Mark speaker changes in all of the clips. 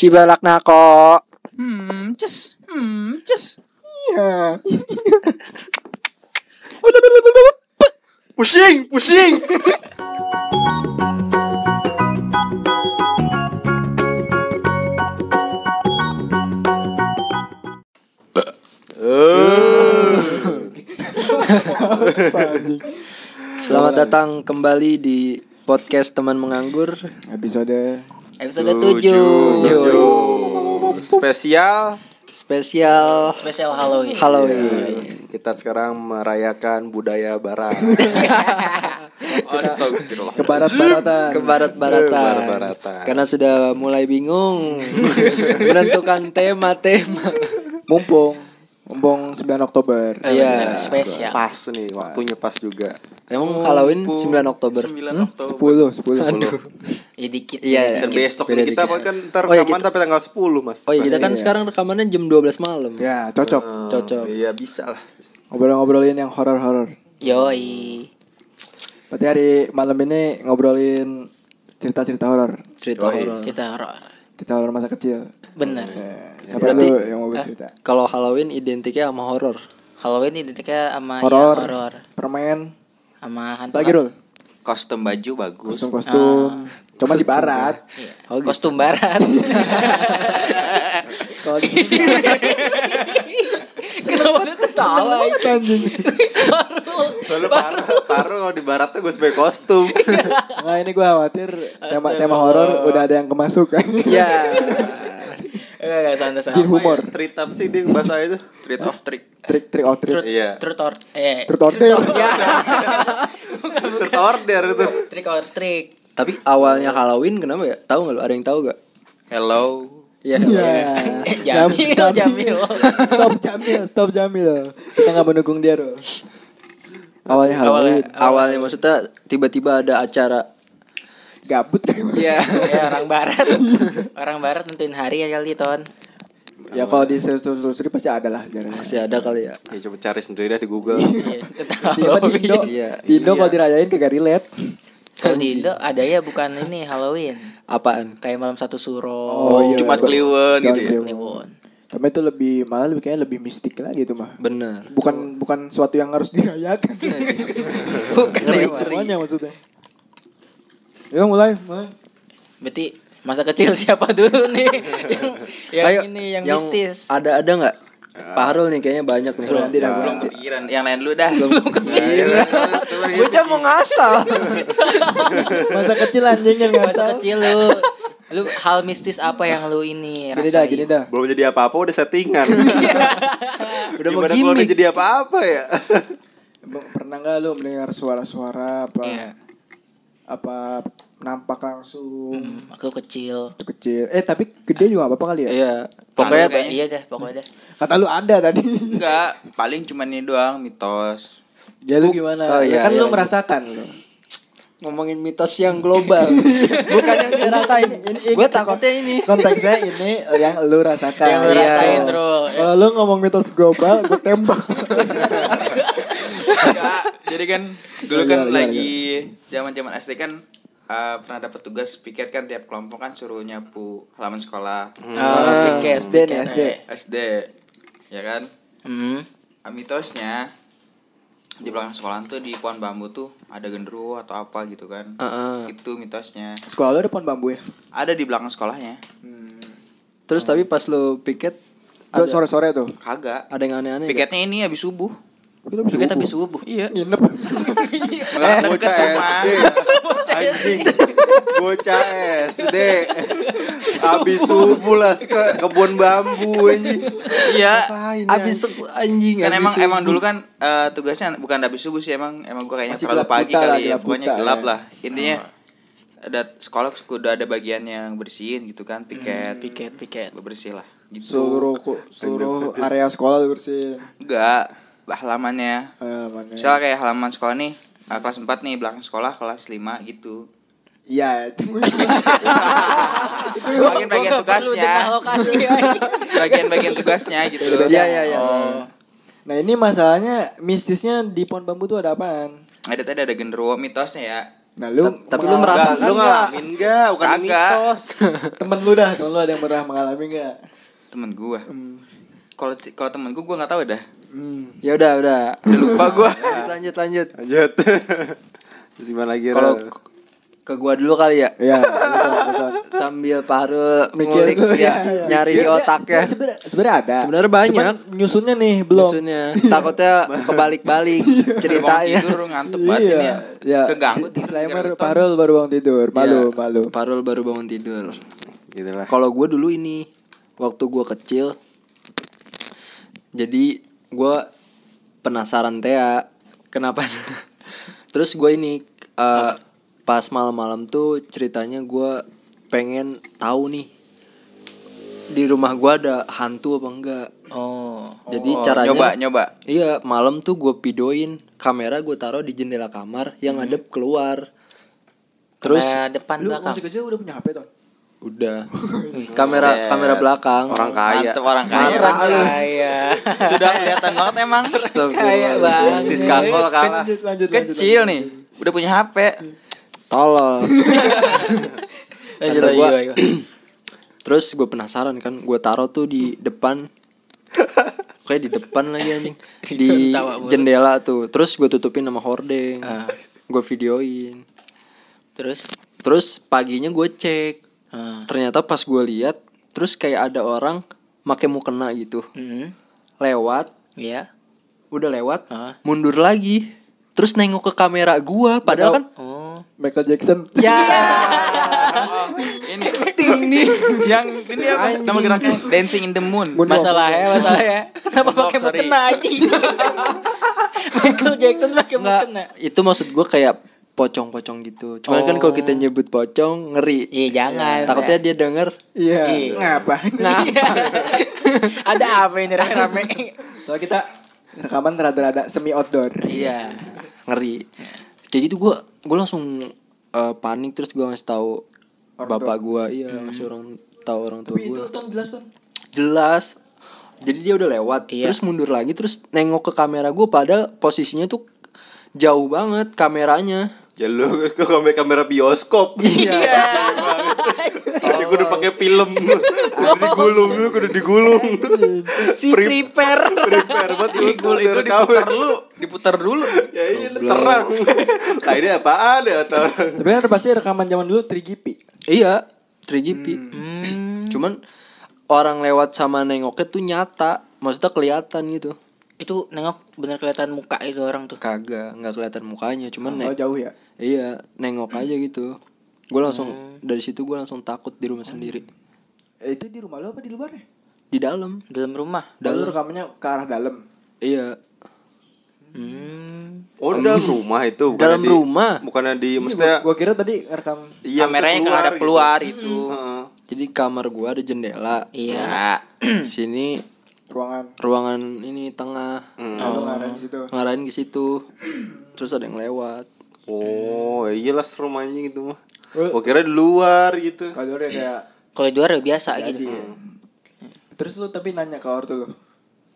Speaker 1: Cibalak nako.
Speaker 2: Hmm, cus. Hmm, cus.
Speaker 1: Iya.
Speaker 3: Pusing, pusing.
Speaker 1: Selamat datang kembali di podcast teman menganggur.
Speaker 4: Episode
Speaker 2: Episode
Speaker 3: Tujuh.
Speaker 2: 7.
Speaker 3: Tujuh. Spesial.
Speaker 1: Spesial
Speaker 2: Spesial Halloween.
Speaker 1: Halloween.
Speaker 3: Kita sekarang merayakan budaya barat.
Speaker 4: Ke barat-baratan.
Speaker 1: ke barat-baratan.
Speaker 3: Barat-baratan.
Speaker 1: Karena sudah mulai bingung menentukan tema-tema.
Speaker 4: Mumpung mumpung 9 Oktober.
Speaker 1: Iya.
Speaker 2: Spesial.
Speaker 3: Pas nih, waktunya pas juga.
Speaker 1: Emang Halloween 9 Oktober.
Speaker 5: 9 Oktober.
Speaker 4: 10 10.
Speaker 2: Ya dikit.
Speaker 1: Iya.
Speaker 3: Dan besok
Speaker 1: Beda
Speaker 3: nih kita
Speaker 1: dikit.
Speaker 3: kan ntar
Speaker 1: Oh, iya,
Speaker 3: rekaman
Speaker 1: kita-
Speaker 3: tapi tanggal 10 mas.
Speaker 1: Oh iya kita kan
Speaker 4: Iya.
Speaker 1: sekarang rekamannya jam 12 malam.
Speaker 4: Ya, cocok.
Speaker 3: Eh,
Speaker 1: Cocok.
Speaker 3: Iya bisa lah.
Speaker 4: Ngobrol-ngobrolin yang horor-horor.
Speaker 2: Yoi.
Speaker 4: Berarti hari malam ini ngobrolin cerita-cerita horor.
Speaker 1: Cerita
Speaker 3: Oh, iya.
Speaker 1: horor.
Speaker 2: Kita horor.
Speaker 4: Cerita horor masa kecil.
Speaker 2: Bener.
Speaker 4: Eh, siapa
Speaker 1: Berarti-
Speaker 4: dulu yang mau bercerita?
Speaker 1: Kalau Halloween identiknya sama horor.
Speaker 2: Halloween identiknya sama
Speaker 4: Horor.
Speaker 2: ya, horor.
Speaker 4: Permen.
Speaker 2: Sama hantu.
Speaker 4: Lagi Rul.
Speaker 5: Kostum baju bagus.
Speaker 4: Kostum-kostum. Cuma di barat.
Speaker 2: Iya.
Speaker 1: Oh, gitu.
Speaker 2: Kostum barat. Kenapa ketawa?
Speaker 4: anjing.
Speaker 3: Soalnya paru, paru kalau di baratnya gue sebagai kostum.
Speaker 4: Nah, ini gue khawatir tema tema horor udah ada yang kemasukan.
Speaker 1: Ya.
Speaker 2: Enggak, enggak santai-santai.
Speaker 4: Jin humor.
Speaker 3: Treat apa sih dia bahasa itu?
Speaker 5: Treat of trick.
Speaker 4: Trick trick or treat.
Speaker 3: Iya.
Speaker 2: truth or eh
Speaker 4: Truth or dare.
Speaker 3: Treat order itu.
Speaker 2: trick or trick.
Speaker 1: Tapi awalnya Halloween kenapa ya? Tahu nggak lu? Ada yang tahu gak?
Speaker 5: Hello.
Speaker 1: Ya.
Speaker 4: Iya.
Speaker 2: Jamil,
Speaker 4: Jam-
Speaker 2: Jamil.
Speaker 4: Stop Jamil, stop Jamil. Kita nggak mendukung dia, Rul. Awalnya Halloween.
Speaker 1: Awalnya maksudnya tiba-tiba ada acara.
Speaker 4: Gabut kayak?
Speaker 1: Iya.
Speaker 2: ya orang barat. orang barat nentuin hari ya kali, Ton.
Speaker 4: Ya kalau di telusuri pasti ada lah jalannya.
Speaker 1: Pasti ada kali ya.
Speaker 3: Ya coba cari sendiri dah di Google.
Speaker 2: Iya, tentang
Speaker 4: Di, Indo,
Speaker 1: Iya.
Speaker 4: di Indo kalau dirayain kagak relate.
Speaker 2: Kalau di Indo ada ya bukan ini Halloween.
Speaker 1: Apaan?
Speaker 2: Kayak malam satu suro.
Speaker 4: Oh, iya.
Speaker 5: Jumat Kliwon gitu ya.
Speaker 4: Kliwon. Tapi itu lebih malah lebih kayaknya lebih mistik lagi itu mah.
Speaker 1: Bener.
Speaker 4: Bukan bukan suatu yang harus dirayakan.
Speaker 2: Bukan
Speaker 4: Ngeri
Speaker 2: emang.
Speaker 4: semuanya maksudnya. Yuk mulai, mulai.
Speaker 2: Berarti masa kecil siapa dulu nih yang yang
Speaker 1: Ayo,
Speaker 2: ini yang, mistis.
Speaker 1: Ada ada nggak? Pak Harul nih kayaknya banyak nih.
Speaker 4: Nanti dah,
Speaker 5: Belum
Speaker 4: nanti.
Speaker 5: kepikiran. Yang lain dulu dah.
Speaker 1: Bocah mau ngasal.
Speaker 4: Masa kecil anjing yang
Speaker 2: Masa
Speaker 4: ngasal.
Speaker 2: kecil lu lu hal mistis apa yang lu ini
Speaker 4: Gini dah, gini dah.
Speaker 3: Belum jadi apa-apa udah settingan.
Speaker 1: Udah mau
Speaker 3: Gimana kalau udah jadi apa-apa ya?
Speaker 4: Bang, Pernah nggak lu mendengar suara-suara apa?
Speaker 2: Iya.
Speaker 4: Apa nampak langsung
Speaker 2: Hmm, aku kecil.
Speaker 4: Kecil. Eh tapi gede juga nggak apa-apa kali ya?
Speaker 1: Iya. Pokoknya
Speaker 5: Kayaknya.
Speaker 2: Iya dah, pokoknya dah.
Speaker 4: Kata lu ada tadi.
Speaker 5: Enggak, paling cuma ini doang mitos.
Speaker 4: ya lu gimana?
Speaker 1: Oh,
Speaker 4: Ya
Speaker 1: iya,
Speaker 4: kan
Speaker 1: iya,
Speaker 4: lu
Speaker 1: iya.
Speaker 4: merasakan lu.
Speaker 1: ngomongin mitos yang global. Bukan yang dia rasain. Gue takutnya ini.
Speaker 4: Konteksnya ini yang lu rasakan.
Speaker 2: Yang lu
Speaker 1: Iya.
Speaker 2: rasain, Bro.
Speaker 4: Kalau lu ngomong mitos global, gue tembak.
Speaker 5: Enggak, jadi kan dulu kan
Speaker 4: iya, iya,
Speaker 5: lagi zaman-zaman SD kan eh, pernah dapat tugas piket kan tiap kelompok kan suruh nyapu halaman sekolah.
Speaker 2: Oh, piket,
Speaker 4: SD nih, SD.
Speaker 5: SD. Ya kan?
Speaker 2: Hmm.
Speaker 5: Ah, mitosnya di belakang sekolah tuh di pohon bambu tuh ada genderuwo atau apa gitu kan.
Speaker 1: Heeh.
Speaker 5: Itu mitosnya.
Speaker 4: Sekolah lu ada pohon bambu ya?
Speaker 5: Ada di belakang sekolahnya.
Speaker 1: Terus tapi pas lu piket
Speaker 4: sore-sore tuh.
Speaker 5: Kagak.
Speaker 1: ada yang aneh-aneh.
Speaker 5: Piketnya ini habis subuh.
Speaker 4: Kita bisa
Speaker 2: Piket
Speaker 4: subuh.
Speaker 2: habis subuh.
Speaker 5: Iya.
Speaker 4: Nginep.
Speaker 5: Deket
Speaker 3: Bocah. SD. Anjing. Bocah SD. Habis subuh lah ke kebun bambu anjing.
Speaker 5: Iya.
Speaker 1: Abis
Speaker 3: anjing?
Speaker 5: kan
Speaker 1: abis
Speaker 5: emang
Speaker 1: subuh.
Speaker 5: emang dulu kan eh, tugasnya bukan habis subuh sih emang emang gua kayaknya
Speaker 4: Masih
Speaker 5: terlalu pagi
Speaker 4: buta lah,
Speaker 5: kali ya pokoknya gelap
Speaker 4: ya.
Speaker 5: lah intinya ada sekolah udah ada bagian yang bersihin gitu kan piket
Speaker 2: Piket, piket.
Speaker 5: bersih lah gitu
Speaker 4: Seluruh seluruh area sekolah lu bersihin.
Speaker 5: enggak halamannya
Speaker 4: Halamannya.
Speaker 5: misalnya kayak halaman sekolah nih eh, kelas 4 nih belakang sekolah kelas 5 gitu
Speaker 4: Iya, itu
Speaker 5: bagian-bagian tugasnya
Speaker 2: lokasi.
Speaker 5: bagian-bagian tugasnya gitu
Speaker 1: Iya iya iya.
Speaker 5: oh
Speaker 4: Nah ini masalahnya mistisnya di pohon bambu tuh ada apaan?
Speaker 5: ada tadi ada genderuwo mitosnya ya
Speaker 4: Nah, lu
Speaker 1: Tapi lu merasa-
Speaker 3: Enggak, lu ngalamin enggak? Bukan
Speaker 5: Kagak.
Speaker 3: mitos.
Speaker 4: temen lu dah, temen lu ada yang pernah mengalami enggak?
Speaker 5: Temen gua.
Speaker 4: Hmm.
Speaker 5: Kalau kalau temen gua gua nggak tahu dah.
Speaker 4: Hmm.
Speaker 1: Ya udah, udah.
Speaker 5: Udah lupa gua.
Speaker 1: lanjut lanjut.
Speaker 3: Lanjut. Terus gimana lagi?
Speaker 1: Kalau ke gua dulu kali ya.
Speaker 4: Iya.
Speaker 1: Sambil paru
Speaker 4: Mikir lu
Speaker 1: ya,
Speaker 4: ya,
Speaker 1: nyari di
Speaker 4: Iya,
Speaker 1: otaknya.
Speaker 4: Sebenarnya sebenarnya ada.
Speaker 1: Sebenarnya banyak.
Speaker 4: Cuman nyusunnya nih belum.
Speaker 1: Maksudnya takutnya kebalik-balik
Speaker 5: Bangun
Speaker 1: ceritanya.
Speaker 5: tidur ngantuk banget ini ya.
Speaker 4: Ya.
Speaker 5: Keganggu
Speaker 4: Disclaimer Parul baru bangun tidur. Malu,
Speaker 1: Ya,
Speaker 4: malu.
Speaker 1: Parul baru bangun tidur.
Speaker 3: gitu lah.
Speaker 1: Kalau gue dulu ini waktu gue kecil, jadi gue penasaran Tea, kenapa? Terus gue ini eh, pas malam-malam tuh ceritanya gue pengen tahu nih di rumah gue ada hantu apa enggak.
Speaker 2: Oh.
Speaker 1: Jadi
Speaker 5: Oh,
Speaker 1: caranya
Speaker 5: nyoba nyoba.
Speaker 1: Iya, malam tuh gue videoin kamera gue taruh di jendela kamar yang ngadep keluar. Terus
Speaker 2: Kamera depan
Speaker 4: Lu
Speaker 2: belakang.
Speaker 4: masih kecil udah punya HP tuh?
Speaker 1: Udah kamera kamera belakang.
Speaker 3: Orang kaya.
Speaker 5: Mantep orang kaya.
Speaker 2: Orang kaya.
Speaker 5: Sudah kelihatan banget emang.
Speaker 2: Kaya banget.
Speaker 3: Si skakol kalah.
Speaker 4: Lanjut, lanjut, lanjut.
Speaker 5: Kecil nih. Udah punya HP.
Speaker 1: Tolol.
Speaker 2: Lanjut lagi,
Speaker 1: gua-. Terus gue penasaran kan, gue taruh tuh di depan kayak di depan lagi anjing di jendela tuh terus gue tutupin sama hordeng
Speaker 2: Ah.
Speaker 1: gue videoin
Speaker 2: Terus
Speaker 1: terus paginya gue cek
Speaker 2: ah.
Speaker 1: ternyata pas gue lihat terus kayak ada orang make mukena gitu
Speaker 2: Hmm.
Speaker 1: lewat
Speaker 2: Iya.
Speaker 1: udah lewat
Speaker 2: Ah.
Speaker 1: mundur lagi terus nengok ke kamera gua padahal kan
Speaker 2: Oh.
Speaker 4: Michael Jackson.
Speaker 1: ya
Speaker 5: Ini ting nih. Yang ini apa? Nama geraknya Dancing in the Moon.
Speaker 4: Moon-
Speaker 2: Masalahnya, masalahnya. Kenapa pakai mukena aja? Michael Jackson pakai mukena.
Speaker 1: itu maksud gua kayak pocong-pocong gitu cuman kan kalau kita nyebut pocong ngeri
Speaker 2: Iya, jangan.
Speaker 1: takutnya dia denger
Speaker 4: Iya.
Speaker 2: Iya.
Speaker 4: Ngapain?
Speaker 1: nah
Speaker 2: Ada apa ini rame-rame?
Speaker 4: Soalnya kita rekaman rada-rada semi outdoor.
Speaker 2: Iya.
Speaker 1: ngeri kayak gitu gua gua langsung eh, panik terus gua ngasih tahu bapak gua iya ngasih orang tahu orang tua
Speaker 4: Tapi itu
Speaker 1: gua
Speaker 4: Ton jelas Ton.
Speaker 1: jelas jadi dia udah lewat
Speaker 2: Iya.
Speaker 1: terus mundur lagi terus nengok ke kamera gue padahal posisinya tuh jauh banget kameranya
Speaker 3: Ya lu kok kamera kamera bioskop.
Speaker 1: iya
Speaker 3: Soalnya gue udah pakai film. Udah digulung dulu, udah digulung.
Speaker 2: Si
Speaker 3: Pre-
Speaker 2: prepare.
Speaker 3: Prepare banget lu
Speaker 5: Gul itu diputar dulu, diputar dulu.
Speaker 3: Ya iya terang. Nah ini apaan ya.
Speaker 4: Tapi kan pasti rekaman zaman dulu 3GP.
Speaker 1: iya 3GP
Speaker 2: Hmm.
Speaker 1: cuman orang lewat sama nengoknya tuh nyata maksudnya kelihatan gitu
Speaker 2: Itu nengok bener kelihatan muka itu orang tuh.
Speaker 1: kagak nggak kelihatan mukanya cuman
Speaker 4: Oh jauh ya.
Speaker 1: Iya nengok aja gitu gue langsung dari situ gue langsung takut di rumah sendiri
Speaker 4: Eh, itu di rumah lo apa di luar ya?
Speaker 1: di dalam
Speaker 2: Dalam rumah.
Speaker 4: Dalam rekamannya ke arah dalam.
Speaker 1: iya
Speaker 2: Hmm.
Speaker 3: Oh di dalam rumah itu bukannya
Speaker 1: Dalam
Speaker 3: di-
Speaker 1: rumah.
Speaker 3: Bukannya di
Speaker 4: Gua,
Speaker 3: maksudnya
Speaker 4: gua kira tadi rekam
Speaker 3: iya,
Speaker 5: Kameranya nggak ada
Speaker 3: gitu.
Speaker 5: keluar itu.
Speaker 3: Heeh.
Speaker 1: jadi kamar gue ada jendela
Speaker 2: Iya.
Speaker 5: Ya.
Speaker 1: sini
Speaker 4: ruangan.
Speaker 1: ruangan ini tengah
Speaker 3: Hmm.
Speaker 4: Oh. Ngarahin di situ.
Speaker 1: ngarahin ke situ terus ada yang lewat
Speaker 3: Oh, iyalah serem anjing gitu mah. Gua kira di luar gitu.
Speaker 4: Kalau dia kayak
Speaker 2: Kalau di luar ya biasa
Speaker 4: jadi.
Speaker 2: gitu.
Speaker 4: Terus lu tapi nanya ke ortu lu.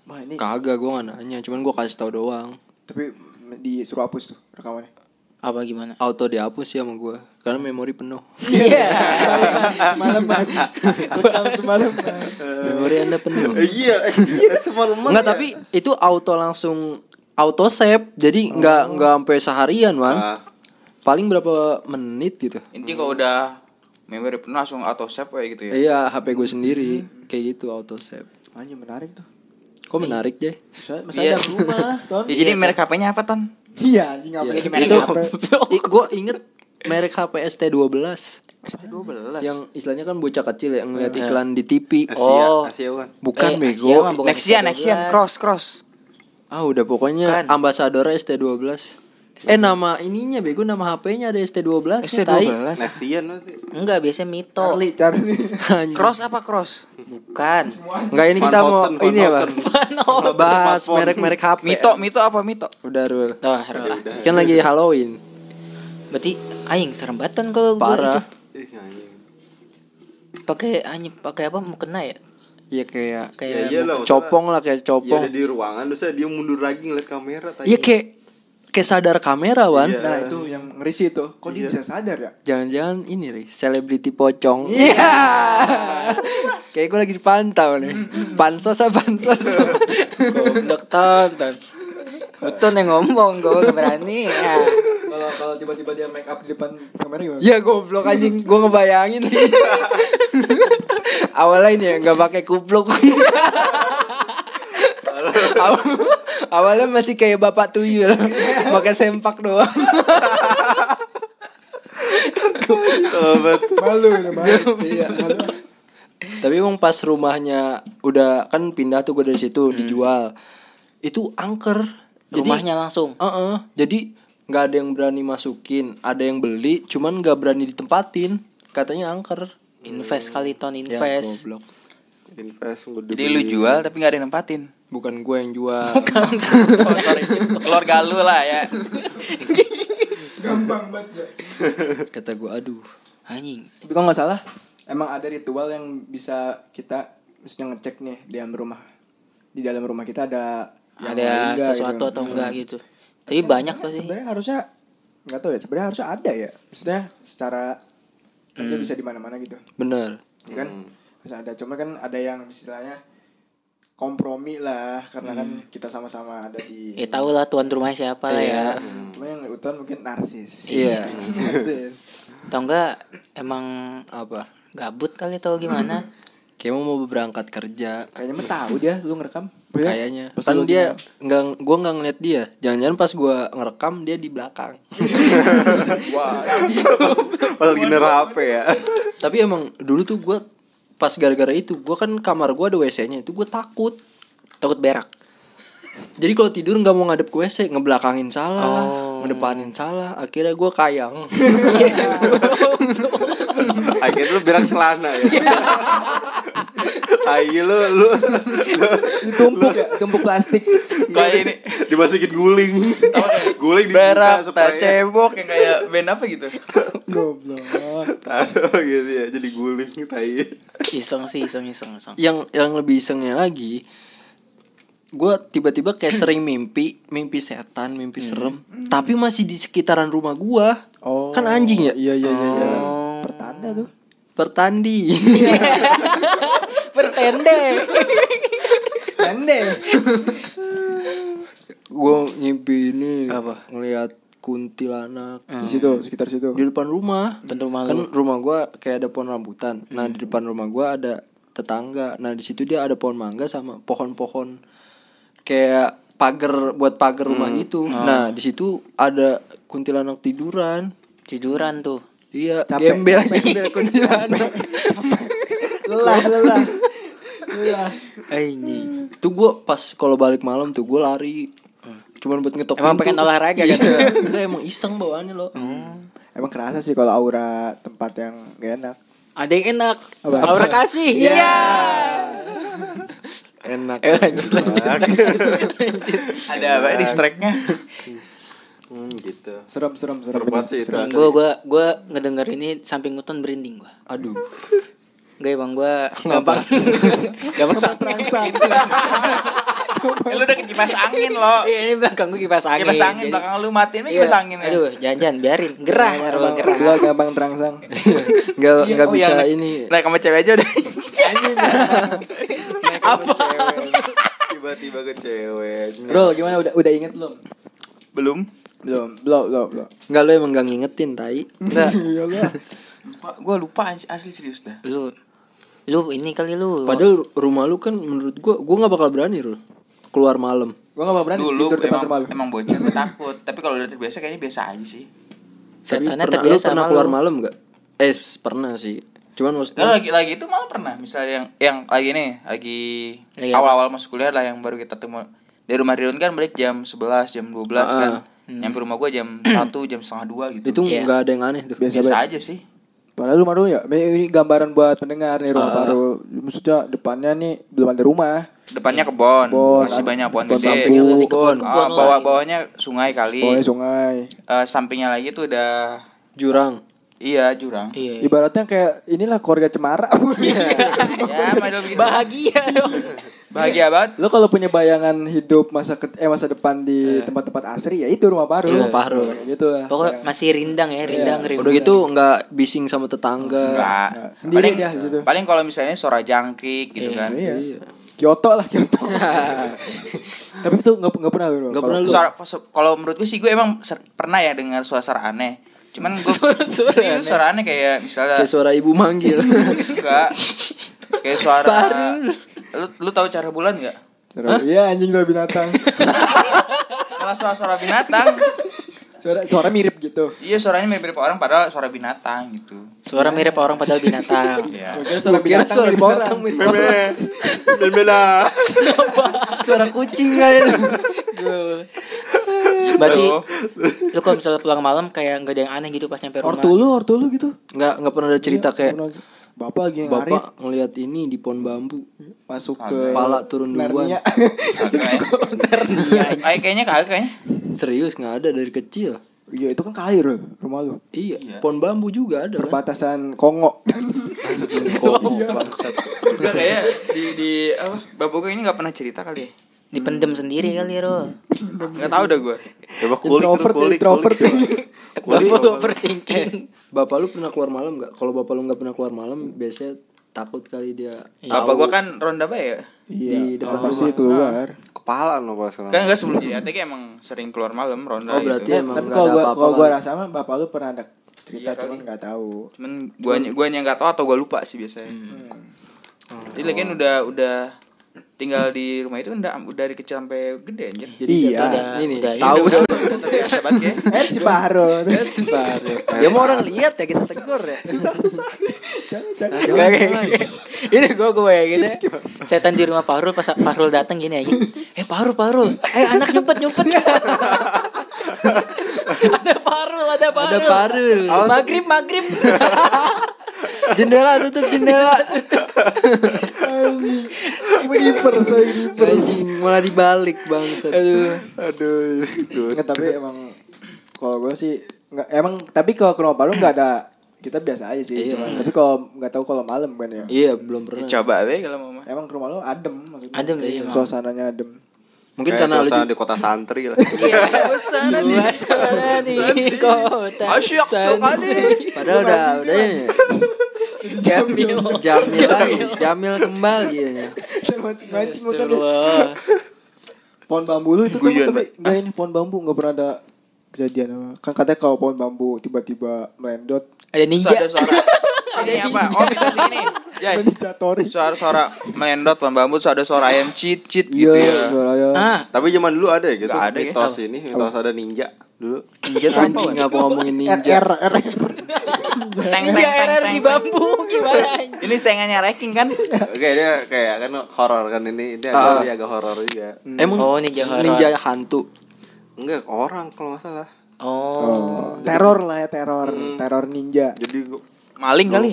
Speaker 4: Wah ini
Speaker 1: kagak gue nggak nanya cuman gue kasih tahu doang
Speaker 4: tapi disuruh hapus tuh rekamannya.
Speaker 2: Apa gimana?
Speaker 1: auto dihapus sih sama gue karena memori penuh
Speaker 2: Iya.
Speaker 4: semalam Bang. Rekam semalam.
Speaker 1: Memori anda penuh
Speaker 3: iya, eh, semalaman.
Speaker 1: Enggak
Speaker 3: ya.
Speaker 1: tapi itu auto langsung auto save jadi nggak nggak sampai seharian man
Speaker 3: Ah,
Speaker 1: paling berapa menit gitu
Speaker 5: Intinya kalau udah memori penuh langsung auto save kayak gitu ya.
Speaker 1: iya HP gue sendiri kayak gitu auto save
Speaker 4: Anjing menarik tuh.
Speaker 1: kok menarik deh
Speaker 4: Masa, masa
Speaker 5: Iya.
Speaker 4: ada rumah, Ton?
Speaker 5: Ya, jadi merek HP-nya apa, Ton?
Speaker 4: Iya, anjing
Speaker 1: Iya.
Speaker 4: merek
Speaker 1: gue inget merek HP ST12
Speaker 5: ST12.
Speaker 1: yang istilahnya kan bocah kecil yang ngeliat iklan di TV
Speaker 3: Asia,
Speaker 2: Oh.
Speaker 3: Asia bukan.
Speaker 1: bukan
Speaker 2: Eh, Asia bukan
Speaker 5: Nexian,
Speaker 2: ST12.
Speaker 5: Nexian, cross, cross.
Speaker 1: Ah udah pokoknya
Speaker 2: Bukan.
Speaker 1: ambasadornya ST12 eh nama ininya bego nama HP-nya ada ST12 ya, tai.
Speaker 5: ST12.
Speaker 3: Nexian.
Speaker 2: Enggak, biasanya Mito.
Speaker 4: Charlie, Charlie.
Speaker 5: Cross apa cross?
Speaker 2: Bukan.
Speaker 1: Enggak ini kita mau ini ya bang bahas merek-merek HP
Speaker 5: Mito, Mito apa Mito?
Speaker 1: udah Rul
Speaker 2: Tuh, lah.
Speaker 1: kan lagi Halloween
Speaker 2: Berarti aing serem banget kan kalau gua
Speaker 1: parah.
Speaker 2: Pakai anjing pakai apa mau kena ya?
Speaker 1: Iya kayak
Speaker 3: Ya
Speaker 2: Kayak
Speaker 3: iyalah. maksudnya-
Speaker 1: copong lah kayak
Speaker 3: Ya
Speaker 1: copong
Speaker 3: ada di ruangan terus dia mundur lagi ngeliat kamera tadi.
Speaker 1: Iya kayak kayak sadar kamera wan.
Speaker 3: Iya.
Speaker 4: Nah itu yang ngeri sih itu. Kok dia bisa sadar ya?
Speaker 1: Jangan-jangan ini nih selebriti pocong. Iya. kayak gue lagi dipantau nih. Pansos apa pansos?
Speaker 2: Goblok tonton. Betul yang ngomong gue berani. Ya.
Speaker 4: Kalau kalau tiba-tiba dia make up di depan kamera gimana?
Speaker 1: ya goblok anjing, gue ngebayangin nih. Awalnya ini ya nggak pakai kupluk. Awal- Awalnya masih kayak bapak tuyul, pakai sempak doang.
Speaker 4: Malu malu. Iya. Malu.
Speaker 1: Tapi emang pas rumahnya udah kan pindah tuh gue dari situ dijual. Itu angker. Jadi-
Speaker 2: Rumahnya langsung.
Speaker 1: Heeh. Jadi nggak ada yang berani masukin, ada yang beli, cuman nggak berani ditempatin. Katanya angker.
Speaker 2: Invest kali ton
Speaker 1: Ya,
Speaker 2: invest.
Speaker 1: goblok.
Speaker 3: Invest
Speaker 5: Jadi lu jual tapi nggak ada yang nempatin.
Speaker 1: Bukan gue yang jual.
Speaker 5: Oh, sorry. Keluarga lu lah ya.
Speaker 4: Gampang banget ya.
Speaker 1: Kata gue, aduh.
Speaker 2: Anjing.
Speaker 4: Tapi kalau nggak salah, emang ada ritual yang bisa kita misalnya ngecek nih di dalam rumah. Di dalam rumah kita ada
Speaker 2: Ada
Speaker 4: meninggal
Speaker 2: sesuatu
Speaker 4: gitu.
Speaker 2: atau enggak gitu. Tapi banyak
Speaker 4: Sebenarnya-
Speaker 2: pasti.
Speaker 4: Sebenarnya harusnya nggak tahu ya. Sebenarnya harusnya ada ya. Maksudnya secara kan dia bisa di mana-mana gitu.
Speaker 1: Bener.
Speaker 4: Ya kan? Bisa ada. Cuma kan ada yang istilahnya kompromi lah karena kan kita sama-sama ada di
Speaker 2: Ya tau lah tuan rumah siapa lah ya.
Speaker 4: Cuma yang utuhan mungkin narsis.
Speaker 1: Iya.
Speaker 4: narsis.
Speaker 2: Atau enggak emang
Speaker 1: Apa?
Speaker 2: gabut kali atau gimana?
Speaker 1: Kayak mau berangkat kerja.
Speaker 4: Kayaknya mah tahu dia lu ngerekam.
Speaker 1: Kayaknya.
Speaker 4: Pas
Speaker 1: Kan dia nggak, gue nggak ngeliat dia. Jangan-jangan pas gue ngerekam dia di belakang.
Speaker 3: Pas lagi nerap HP ya.
Speaker 1: Tapi emang dulu tuh gue pas gara-gara itu, gue kan kamar gue ada WC-nya itu gue takut.
Speaker 2: Takut berak.
Speaker 1: Jadi kalau tidur nggak mau ngadep ke WC, ngebelakangin salah,
Speaker 2: Oh.
Speaker 1: ngedepanin salah. Akhirnya gue kayang.
Speaker 3: Akhirnya lu berak celana ya. Tai lu lu
Speaker 4: ditumpuk ya, tumpuk plastik.
Speaker 5: Kayak ini
Speaker 3: dimasukin guling. guling dibuka
Speaker 5: berak cebok yang kayak band apa gitu.
Speaker 4: Goblok.
Speaker 3: Taruh gitu ya jadi guling tai.
Speaker 2: Iseng sih, iseng iseng iseng.
Speaker 1: yang yang lebih isengnya lagi, gue tiba-tiba kayak sering mimpi, mimpi setan, mimpi serem, tapi masih di sekitaran rumah gue.
Speaker 4: Oh.
Speaker 1: Kan anjing ya?
Speaker 4: Iya iya iya. iya.
Speaker 2: Oh.
Speaker 4: Pertanda tuh.
Speaker 1: Pertandi.
Speaker 2: Pertende.
Speaker 4: Tanda.
Speaker 1: gue ngimpi ini
Speaker 2: Apa?
Speaker 1: ngelihat kuntilanak
Speaker 4: Di situ, sekitar situ.
Speaker 1: di depan rumah.
Speaker 2: Depan rumah
Speaker 1: kan
Speaker 2: lu.
Speaker 1: rumah gua kayak ada pohon rambutan. Nah, di depan rumah gua ada tetangga. Nah, di situ dia ada pohon mangga sama pohon-pohon kayak pagar buat pagar rumah gitu. Nah, di situ ada kuntilanak tiduran.
Speaker 2: Tiduran tuh.
Speaker 1: Iya,
Speaker 4: Capek,
Speaker 1: gembel gembel kuntilanak.
Speaker 4: Lelah, lelah. Lelah.
Speaker 2: Anjing.
Speaker 1: tuh gua pas kalau balik malam tuh gua lari. Cuman buat ngetok
Speaker 2: Emang pengen olahraga
Speaker 1: Iya.
Speaker 2: kan?
Speaker 1: Enggak, emang iseng bawaannya loh.
Speaker 4: Emang kerasa sih kalau aura tempat yang gak enak.
Speaker 2: Ada yang enak.
Speaker 4: Apa?
Speaker 2: Aura kasih. Iya.
Speaker 1: Enak.
Speaker 2: Eh, lanjut lanjut.
Speaker 5: Ada apa di strike-nya?
Speaker 3: Hmm, gitu.
Speaker 4: Serem, serem, serem.
Speaker 3: Seru banget sih itu. asli.
Speaker 2: Gue gua gua ngedenger ini samping nonton berinding gua.
Speaker 1: Aduh.
Speaker 2: Gak emang gua gampang. gampang
Speaker 4: Terangsang.
Speaker 5: Eh, lu udah ke kipas angin lo.
Speaker 2: Iya ini belakang gua kipas angin.
Speaker 5: Kipas angin
Speaker 2: Jadi-
Speaker 5: belakang lu matiin ini
Speaker 2: Iya.
Speaker 5: kipas angin ya.
Speaker 2: Aduh, jangan-jangan biarin. Gerah, Marwal gerah.
Speaker 4: Gua gampang terangsang.
Speaker 1: Enggak
Speaker 5: Iya,
Speaker 1: enggak
Speaker 5: oh,
Speaker 1: bisa
Speaker 5: yang-
Speaker 1: ini.
Speaker 5: Naik sama cewek aja udah.
Speaker 2: Apa?
Speaker 3: Tiba-tiba ke cewek.
Speaker 4: Bro, gimana udah udah inget belum?
Speaker 5: Belum.
Speaker 4: Belum, belum, belum, belum.
Speaker 1: Enggak lu emang gak ngingetin tai.
Speaker 2: Enggak.
Speaker 4: Iyalah.
Speaker 5: Lupa, gua lupa asli serius dah.
Speaker 2: Lu lu ini kali lu.
Speaker 1: Padahal rumah lu kan menurut gua gua nggak bakal berani lu keluar malam.
Speaker 4: Gua gak berani
Speaker 5: Dulu
Speaker 4: tidur depan
Speaker 5: emang,
Speaker 4: lu.
Speaker 5: emang bocah gua takut, tapi kalau udah terbiasa kayaknya biasa aja sih.
Speaker 1: Tapi
Speaker 2: Setannya
Speaker 1: pernah, lu
Speaker 2: terbiasa
Speaker 1: pernah
Speaker 2: sama
Speaker 1: keluar
Speaker 2: lu.
Speaker 1: malam gak? Eh pernah sih. Cuman maksudnya
Speaker 5: lagi lagi itu malah pernah, misalnya yang yang lagi nih, lagi awal-awal masuk kuliah lah yang baru kita temu dari rumah Ridwan kan balik jam 11, jam 12 kan. Nyampe rumah gua jam 1, jam setengah 2 gitu.
Speaker 1: itu
Speaker 2: Iya.
Speaker 1: nggak ada yang aneh tuh.
Speaker 4: Biasa
Speaker 5: biasa aja sih.
Speaker 4: Padahal rumah dulu ya, ini gambaran buat pendengar nih rumah baru. Maksudnya depannya nih belum ada rumah.
Speaker 5: Depannya kebon,
Speaker 4: Kebon,
Speaker 5: masih banyak pohon
Speaker 4: kebon
Speaker 5: gede.
Speaker 4: bambu.
Speaker 5: Ah, bawah bawahnya sungai kali.
Speaker 4: Bawahnya sungai.
Speaker 5: Eh, sampingnya lagi tuh udah
Speaker 1: Jurang.
Speaker 5: iya jurang.
Speaker 2: Iya.
Speaker 4: Ibaratnya kayak inilah keluarga cemara.
Speaker 5: ya, model begitu.
Speaker 2: Bahagia dong.
Speaker 5: bahagia banget
Speaker 4: Lo kalau punya bayangan hidup masa ke, eh masa depan di tempat-tempat asri ya itu rumah Parul.
Speaker 1: Rumah Parul.
Speaker 4: Kayak gitu lah.
Speaker 2: Pokoknya masih rindang ya, rindang rindang.
Speaker 1: Udah gitu nggak bising sama tetangga.
Speaker 5: enggak
Speaker 4: Nah, sendiri
Speaker 5: paling,
Speaker 4: dia di situ.
Speaker 5: paling kalau misalnya suara jangkrik gitu kan
Speaker 4: Iya. Kyoto lah Kyoto. Tapi itu nggak nggak pernah lo.
Speaker 1: Nggak pernah lu.
Speaker 5: Suara- kalau menurut gue sih gue emang ser- pernah ya dengar suara-suara aneh cuman gue
Speaker 2: Suara-suara
Speaker 5: serius, suara aneh kayak misalnya
Speaker 1: Kayak suara ibu manggil.
Speaker 5: enggak kayak suara lu lu tahu cara bulan nggak
Speaker 4: Suara- Iya anjing suara binatang.
Speaker 5: malah suara-suara binatang
Speaker 4: Suara suara mirip gitu.
Speaker 5: iya suaranya mirip orang padahal suara binatang gitu
Speaker 2: Suara mirip orang padahal binatang.
Speaker 5: Iya.
Speaker 4: Mungkin suara binatang
Speaker 1: suara
Speaker 4: mirip
Speaker 1: binatang
Speaker 4: orang.
Speaker 1: mirip
Speaker 3: Meme. Meme lah.
Speaker 1: suara kucing aja.
Speaker 2: Berarti lu kalau misalnya pulang malam kayak nggak ada yang aneh gitu pas nyampe rumah.
Speaker 4: Ortulu, ortulu gitu.
Speaker 1: Nggak nggak pernah ada cerita kayak
Speaker 4: Pernah- Bapak lagi ngarit
Speaker 1: bapak ngelihat ini di pohon bambu.
Speaker 4: masuk ke
Speaker 1: Kepala turun duluan.
Speaker 4: Narnia.
Speaker 5: Ay, kayaknya kagak kayaknya.
Speaker 1: Serius nggak ada dari kecil.
Speaker 4: Iya itu kan kair rumah lu.
Speaker 1: Iya, pohon bambu juga ada kan.
Speaker 4: Perbatasan Kongo.
Speaker 1: Anjing kok bangsat.
Speaker 5: Enggak kayak di di apa? Bapak gue ini enggak pernah cerita kali ya.
Speaker 2: Dipendem sendiri kali ya, Ro.
Speaker 5: Enggak tahu dah gue.
Speaker 3: Coba kulik
Speaker 4: introvert,
Speaker 3: tuh, kulik,
Speaker 4: introvert.
Speaker 3: kulik. Kulik,
Speaker 2: Bapak overthinking.
Speaker 1: Bapak lu pernah keluar malam nggak? Kalau bapak lu nggak pernah keluar malam, biasanya takut kali dia.
Speaker 5: Bapak gue kan ronda bae ya.
Speaker 4: Iya,
Speaker 1: Di depan
Speaker 4: pasti keluar.
Speaker 3: Kepala no pas.
Speaker 5: Kan enggak sebelum jadi ATK emang sering keluar malam ronda
Speaker 1: Oh berarti
Speaker 5: gitu.
Speaker 1: emang
Speaker 4: Tapi
Speaker 1: nggak
Speaker 4: kalau
Speaker 1: ada
Speaker 4: gua
Speaker 1: apa-apa.
Speaker 4: kalau gua rasa mah bapak lu pernah ada cerita
Speaker 5: Iya
Speaker 4: cuman nggak tahu.
Speaker 5: Cuman guanya guanya enggak tahu atau gua lupa sih biasanya. Jadi lagian udah udah tinggal di rumah itu udah udah dari kecil sampai gede anjir.
Speaker 1: Jadi
Speaker 4: Iya.
Speaker 1: udah, ini
Speaker 2: Udah,
Speaker 1: tahu
Speaker 5: udah,
Speaker 1: udah.
Speaker 5: ya.
Speaker 4: Eh si Bahro.
Speaker 1: Baru. Ya mau orang lihat ya kita tegur ya.
Speaker 4: Jangan jangan.
Speaker 2: Kayak- kayak- Ini gue gue ya gitu. Setan di rumah Parul pas Parul datang gini aja. Eh Parul Parul, eh anak nyumpet nyumpet. ada Parul, ada Parul.
Speaker 1: Ada parul.
Speaker 2: Maghrib maghrib.
Speaker 1: Jendela tutup jendela.
Speaker 4: Reverse.
Speaker 1: Anjing malah dibalik bangsat.
Speaker 2: Aduh.
Speaker 3: Aduh, itu.
Speaker 4: Nggak, tapi emang kalau gue sih nggak emang tapi kalau ke rumah Parul nggak ada kita biasa aja sih cuman tapi kalau nggak tahu kalau malam kan ya
Speaker 1: Iya, belum pernah.
Speaker 5: Coba deh kalau mau
Speaker 4: emang ke rumah lu adem maksudnya
Speaker 2: Adem deh, emang.
Speaker 4: suasananya adem
Speaker 1: Mungkin
Speaker 3: Kayak
Speaker 1: karena
Speaker 3: suasana di kota santri lah.
Speaker 5: Iya, nih.
Speaker 2: Suasana di kota.
Speaker 5: Asyik sekali.
Speaker 1: padahal udah udah ini.
Speaker 2: Jamil.
Speaker 1: Jamil lagi, Jamil kembali ya.
Speaker 4: deh.
Speaker 2: Astagfirullah.
Speaker 4: pohon bambu lu itu
Speaker 5: Guyon,
Speaker 4: tapi
Speaker 5: Pak.
Speaker 4: nggak ini pohon bambu nggak pernah ada kejadian apa kan katanya kalau pohon bambu tiba-tiba melendot
Speaker 2: Ada ninja.
Speaker 5: ada suara. Ini apa? Oh, ini. Jay.
Speaker 4: Ninjatori
Speaker 5: Suara-suara melendot terus ada suara ayam cheat cheat
Speaker 4: iya
Speaker 5: gitu ya.
Speaker 2: Ah,
Speaker 3: Tapi zaman dulu ada ya gitu
Speaker 5: ada ya.
Speaker 3: mitos ini, mitos ada ninja dulu.
Speaker 1: Anjing ngapa ngomongin ninja.
Speaker 4: RR RR
Speaker 5: Teng teng teng
Speaker 2: di bambu gimana anjing?
Speaker 5: Ini sayangannya ranking kan?
Speaker 3: Oke, dia kayak kan horor kan ini. Ini
Speaker 1: Ah.
Speaker 3: agak, dia agak horor juga.
Speaker 1: Emang
Speaker 2: Oh, ninja horor.
Speaker 1: ninja hantu.
Speaker 3: Enggak, orang kalau nggak salah.
Speaker 2: Oh.
Speaker 4: Oh, teror lah ya teror teror ninja
Speaker 3: Jadi
Speaker 5: Maling kali.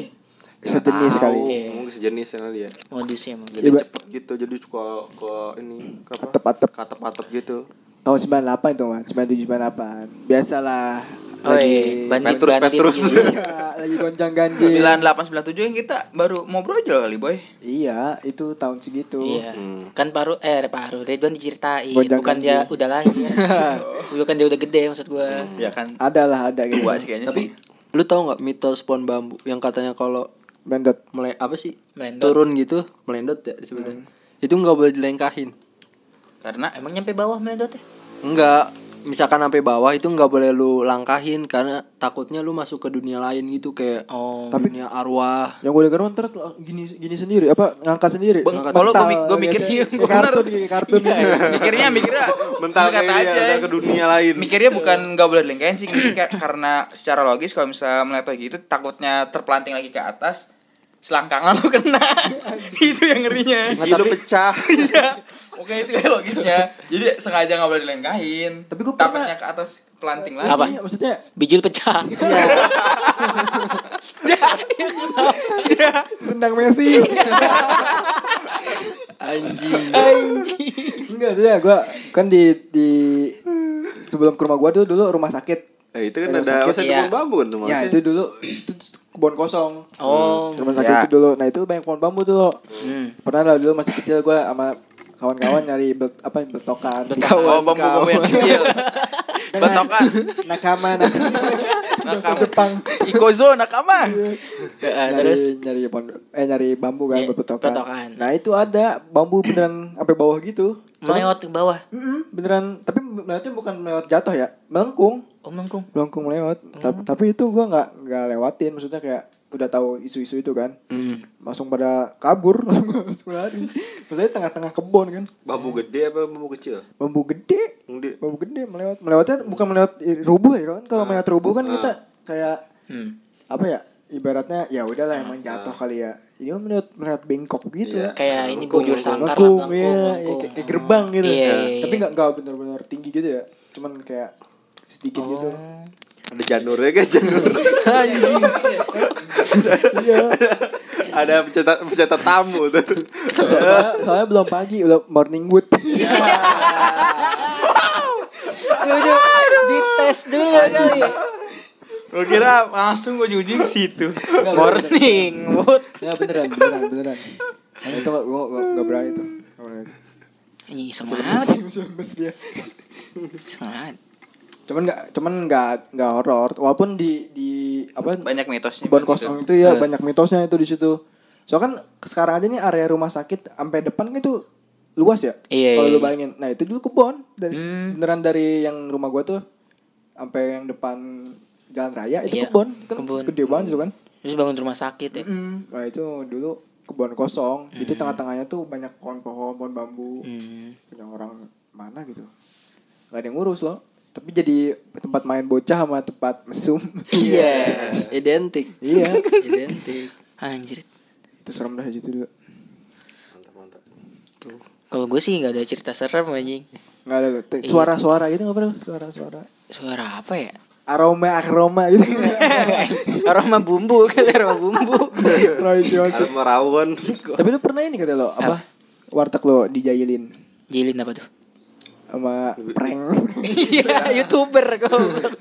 Speaker 4: sejenis
Speaker 3: tahu,
Speaker 4: kali
Speaker 3: Mungkin sejenis kali ya.
Speaker 2: Modusnya emang.
Speaker 3: Jadi
Speaker 4: Iya,
Speaker 3: cepet gitu, jadi suka ke ini ke apa?
Speaker 4: Atep-atep.
Speaker 3: Katep-atep gitu.
Speaker 4: tahun 98 itu man 97 98 biasalah
Speaker 2: Oh
Speaker 4: lagi
Speaker 2: iya, bandit
Speaker 3: Petrus,
Speaker 2: bandit
Speaker 3: Petrus.
Speaker 4: iya lagi goncang ganjil
Speaker 5: 9897 yang kita baru mau brojol kali, boy.
Speaker 4: iya itu tahun segitu
Speaker 2: Iya.
Speaker 3: Hmm.
Speaker 2: Kan paru eh paru Ridwan diceritain,
Speaker 4: Gonjang
Speaker 2: bukan dia udah lahir. bukan dia udah gede maksud gua.
Speaker 5: Ya kan.
Speaker 4: ada lah ada gitu
Speaker 5: Gua sih kayaknya
Speaker 1: Tapi
Speaker 5: sih.
Speaker 1: Lu tahu nggak mitos pohon bambu yang katanya kalau
Speaker 4: Mendot
Speaker 1: mulai apa sih?
Speaker 2: Melendot.
Speaker 1: turun gitu melendot ya disebutnya. Itu nggak boleh dilengkahin.
Speaker 5: Karena
Speaker 2: Emang nyampe bawah melendotnya?
Speaker 1: Enggak, misalkan sampai bawah itu nggak boleh lu langkahin karena takutnya lu masuk ke dunia lain gitu kayak
Speaker 2: Oh.
Speaker 1: tapi dunia arwah.
Speaker 4: yang gue denger ntar gini gini sendiri apa ngangkat sendiri
Speaker 5: kalau gua
Speaker 4: mental,
Speaker 5: mik- gua mikir
Speaker 4: kayak-
Speaker 5: sih, bener.
Speaker 4: kartun kayak kartun
Speaker 5: mikirnya mikirnya
Speaker 3: Mental
Speaker 5: kata
Speaker 3: kayak dia,
Speaker 5: aja.
Speaker 3: ke dunia lain.
Speaker 5: Mikirnya bukan nggak boleh dilengkahin sih karena secara logis kalau misalnya melihat gitu takutnya terpelanting lagi ke atas selangkangan lu kena. Itu yang ngerinya.
Speaker 3: Biji lu pecah.
Speaker 5: iya. Oke itu kayak logisnya. Jadi sengaja nggak boleh dilengkahin.
Speaker 4: Tapi gua pernah-
Speaker 5: takutnya ke atas pelanting lagi.
Speaker 2: Apa?
Speaker 4: Iya, maksudnya
Speaker 2: Bijil pecah.
Speaker 4: tendang Messi.
Speaker 1: Anjing.
Speaker 4: enggak sih gue kan di di sebelum ke rumah gue tuh dulu rumah sakit.
Speaker 3: Eh, itu kan ada
Speaker 4: sakit,
Speaker 3: masa
Speaker 2: iya.
Speaker 3: kan tuh
Speaker 4: ya itu dulu. Itu kebun kosong
Speaker 2: Oh.
Speaker 4: rumah sakit
Speaker 5: Ya.
Speaker 4: itu dulu nah itu banyak pohon bambu tuh
Speaker 2: Hmm.
Speaker 4: pernah lah dulu masih kecil gue sama kawan-kawan nyari bet, apa betokan
Speaker 5: Oh, bambu-bambu yang kecil. Betokan.
Speaker 4: nakama nakama bahasa Jepang
Speaker 5: Ikozo nakama.
Speaker 2: Eh,
Speaker 4: nyari
Speaker 2: terus
Speaker 4: nyari pondok eh nyari bambu kan buat betokan.
Speaker 2: betokan.
Speaker 4: nah itu ada bambu beneran sampai bawah gitu
Speaker 2: melewat ke bawah.
Speaker 4: Mm-mm, beneran tapi melewatnya bukan melewat jatuh ya melengkung
Speaker 2: Om Nengkung.
Speaker 4: melengkung melewat tapi, tapi itu gua nggak nggak lewatin maksudnya kayak udah tahu isu-isu itu kan.
Speaker 1: Hmm.
Speaker 4: langsung pada kabur. Langsung lari maksudnya tengah-tengah kebun kan.
Speaker 3: Bambu gede apa bambu kecil?
Speaker 4: bambu gede.
Speaker 3: Gede.
Speaker 4: bambu gede melewat. Melewatnya bukan melewat rubuh ya kan. Kalau melewat rubuh kan kita kayak
Speaker 2: Hmm.
Speaker 4: apa ya ibaratnya ya udahlah emang jatuh kali ya. Ini melewat melewat bengkok gitu.
Speaker 3: Iya.
Speaker 2: Kayak ini
Speaker 3: Melengkung,
Speaker 2: bujur sangkar
Speaker 4: melengkung
Speaker 2: melengkung,
Speaker 4: ya, ya
Speaker 2: melengkung.
Speaker 4: kayak, kayak gerbang gitu.
Speaker 2: Iya, iya, iya.
Speaker 4: tapi nggak nggak benar-benar tinggi gitu ya. Cuman kayak sedikit gitu
Speaker 2: Oh.
Speaker 3: Ada janurnya kan janur.
Speaker 4: iya
Speaker 3: Ada pencetak pencetak tamu tuh.
Speaker 4: So- soalnya, soalnya belum pagi belum morning wood
Speaker 2: Dulu dites dulu kali ya.
Speaker 5: Gue kira langsung gue jujur ke situ.
Speaker 2: Morning wood.
Speaker 4: ya beneran beneran beneran nah, itu gak, gua, gua, gak berani tuh Gak.
Speaker 2: Ini
Speaker 4: Masih
Speaker 2: semangat. Semangat.
Speaker 4: Cuman nggak cuman nggak nggak horor. Walaupun di di apa
Speaker 5: Banyak mitosnya.
Speaker 4: kebun
Speaker 5: gitu.
Speaker 4: kosong itu ya banyak mitosnya itu di situ. So kan sekarang aja nih area rumah sakit sampai depan kan itu luas ya?
Speaker 2: Iya,
Speaker 4: kalau
Speaker 2: iya,
Speaker 4: lu bayangin. Nah itu dulu kebun dari
Speaker 2: Hmm.
Speaker 4: beneran dari yang rumah gua tuh sampai yang depan jalan raya itu
Speaker 2: Iya,
Speaker 4: kebun kan
Speaker 2: kebun.
Speaker 4: gede banget itu kan?
Speaker 2: Terus bangun rumah sakit ya.
Speaker 4: Mm, nah itu dulu kebun kosong. Jadi tengah-tengahnya tuh banyak pohon-pohon pohon bambu.
Speaker 2: Hmm.
Speaker 4: punya orang mana gitu. Nggak ada yang ngurus loh tapi jadi tempat main bocah sama tempat mesum
Speaker 2: Iya.
Speaker 1: Identik.
Speaker 4: iya
Speaker 1: Identik.
Speaker 2: Anjir.
Speaker 4: itu serem dah situ dulu
Speaker 3: Mantap mantap.
Speaker 2: Tuh. Kalau gue sih nggak ada cerita serem anjing.
Speaker 4: nggak ada loh. Te- suara-suara gitu nggak pernah suara-suara
Speaker 2: Suara apa ya?
Speaker 4: aroma aroma gitu
Speaker 2: aroma bumbu kan aroma bumbu.
Speaker 4: Johnson.
Speaker 3: Ada merawon.
Speaker 4: tapi lu pernah ini kata lo apa warteg lo dijailin
Speaker 2: Jilin apa tuh?
Speaker 4: Sama prank
Speaker 2: Iya, youtuber kok.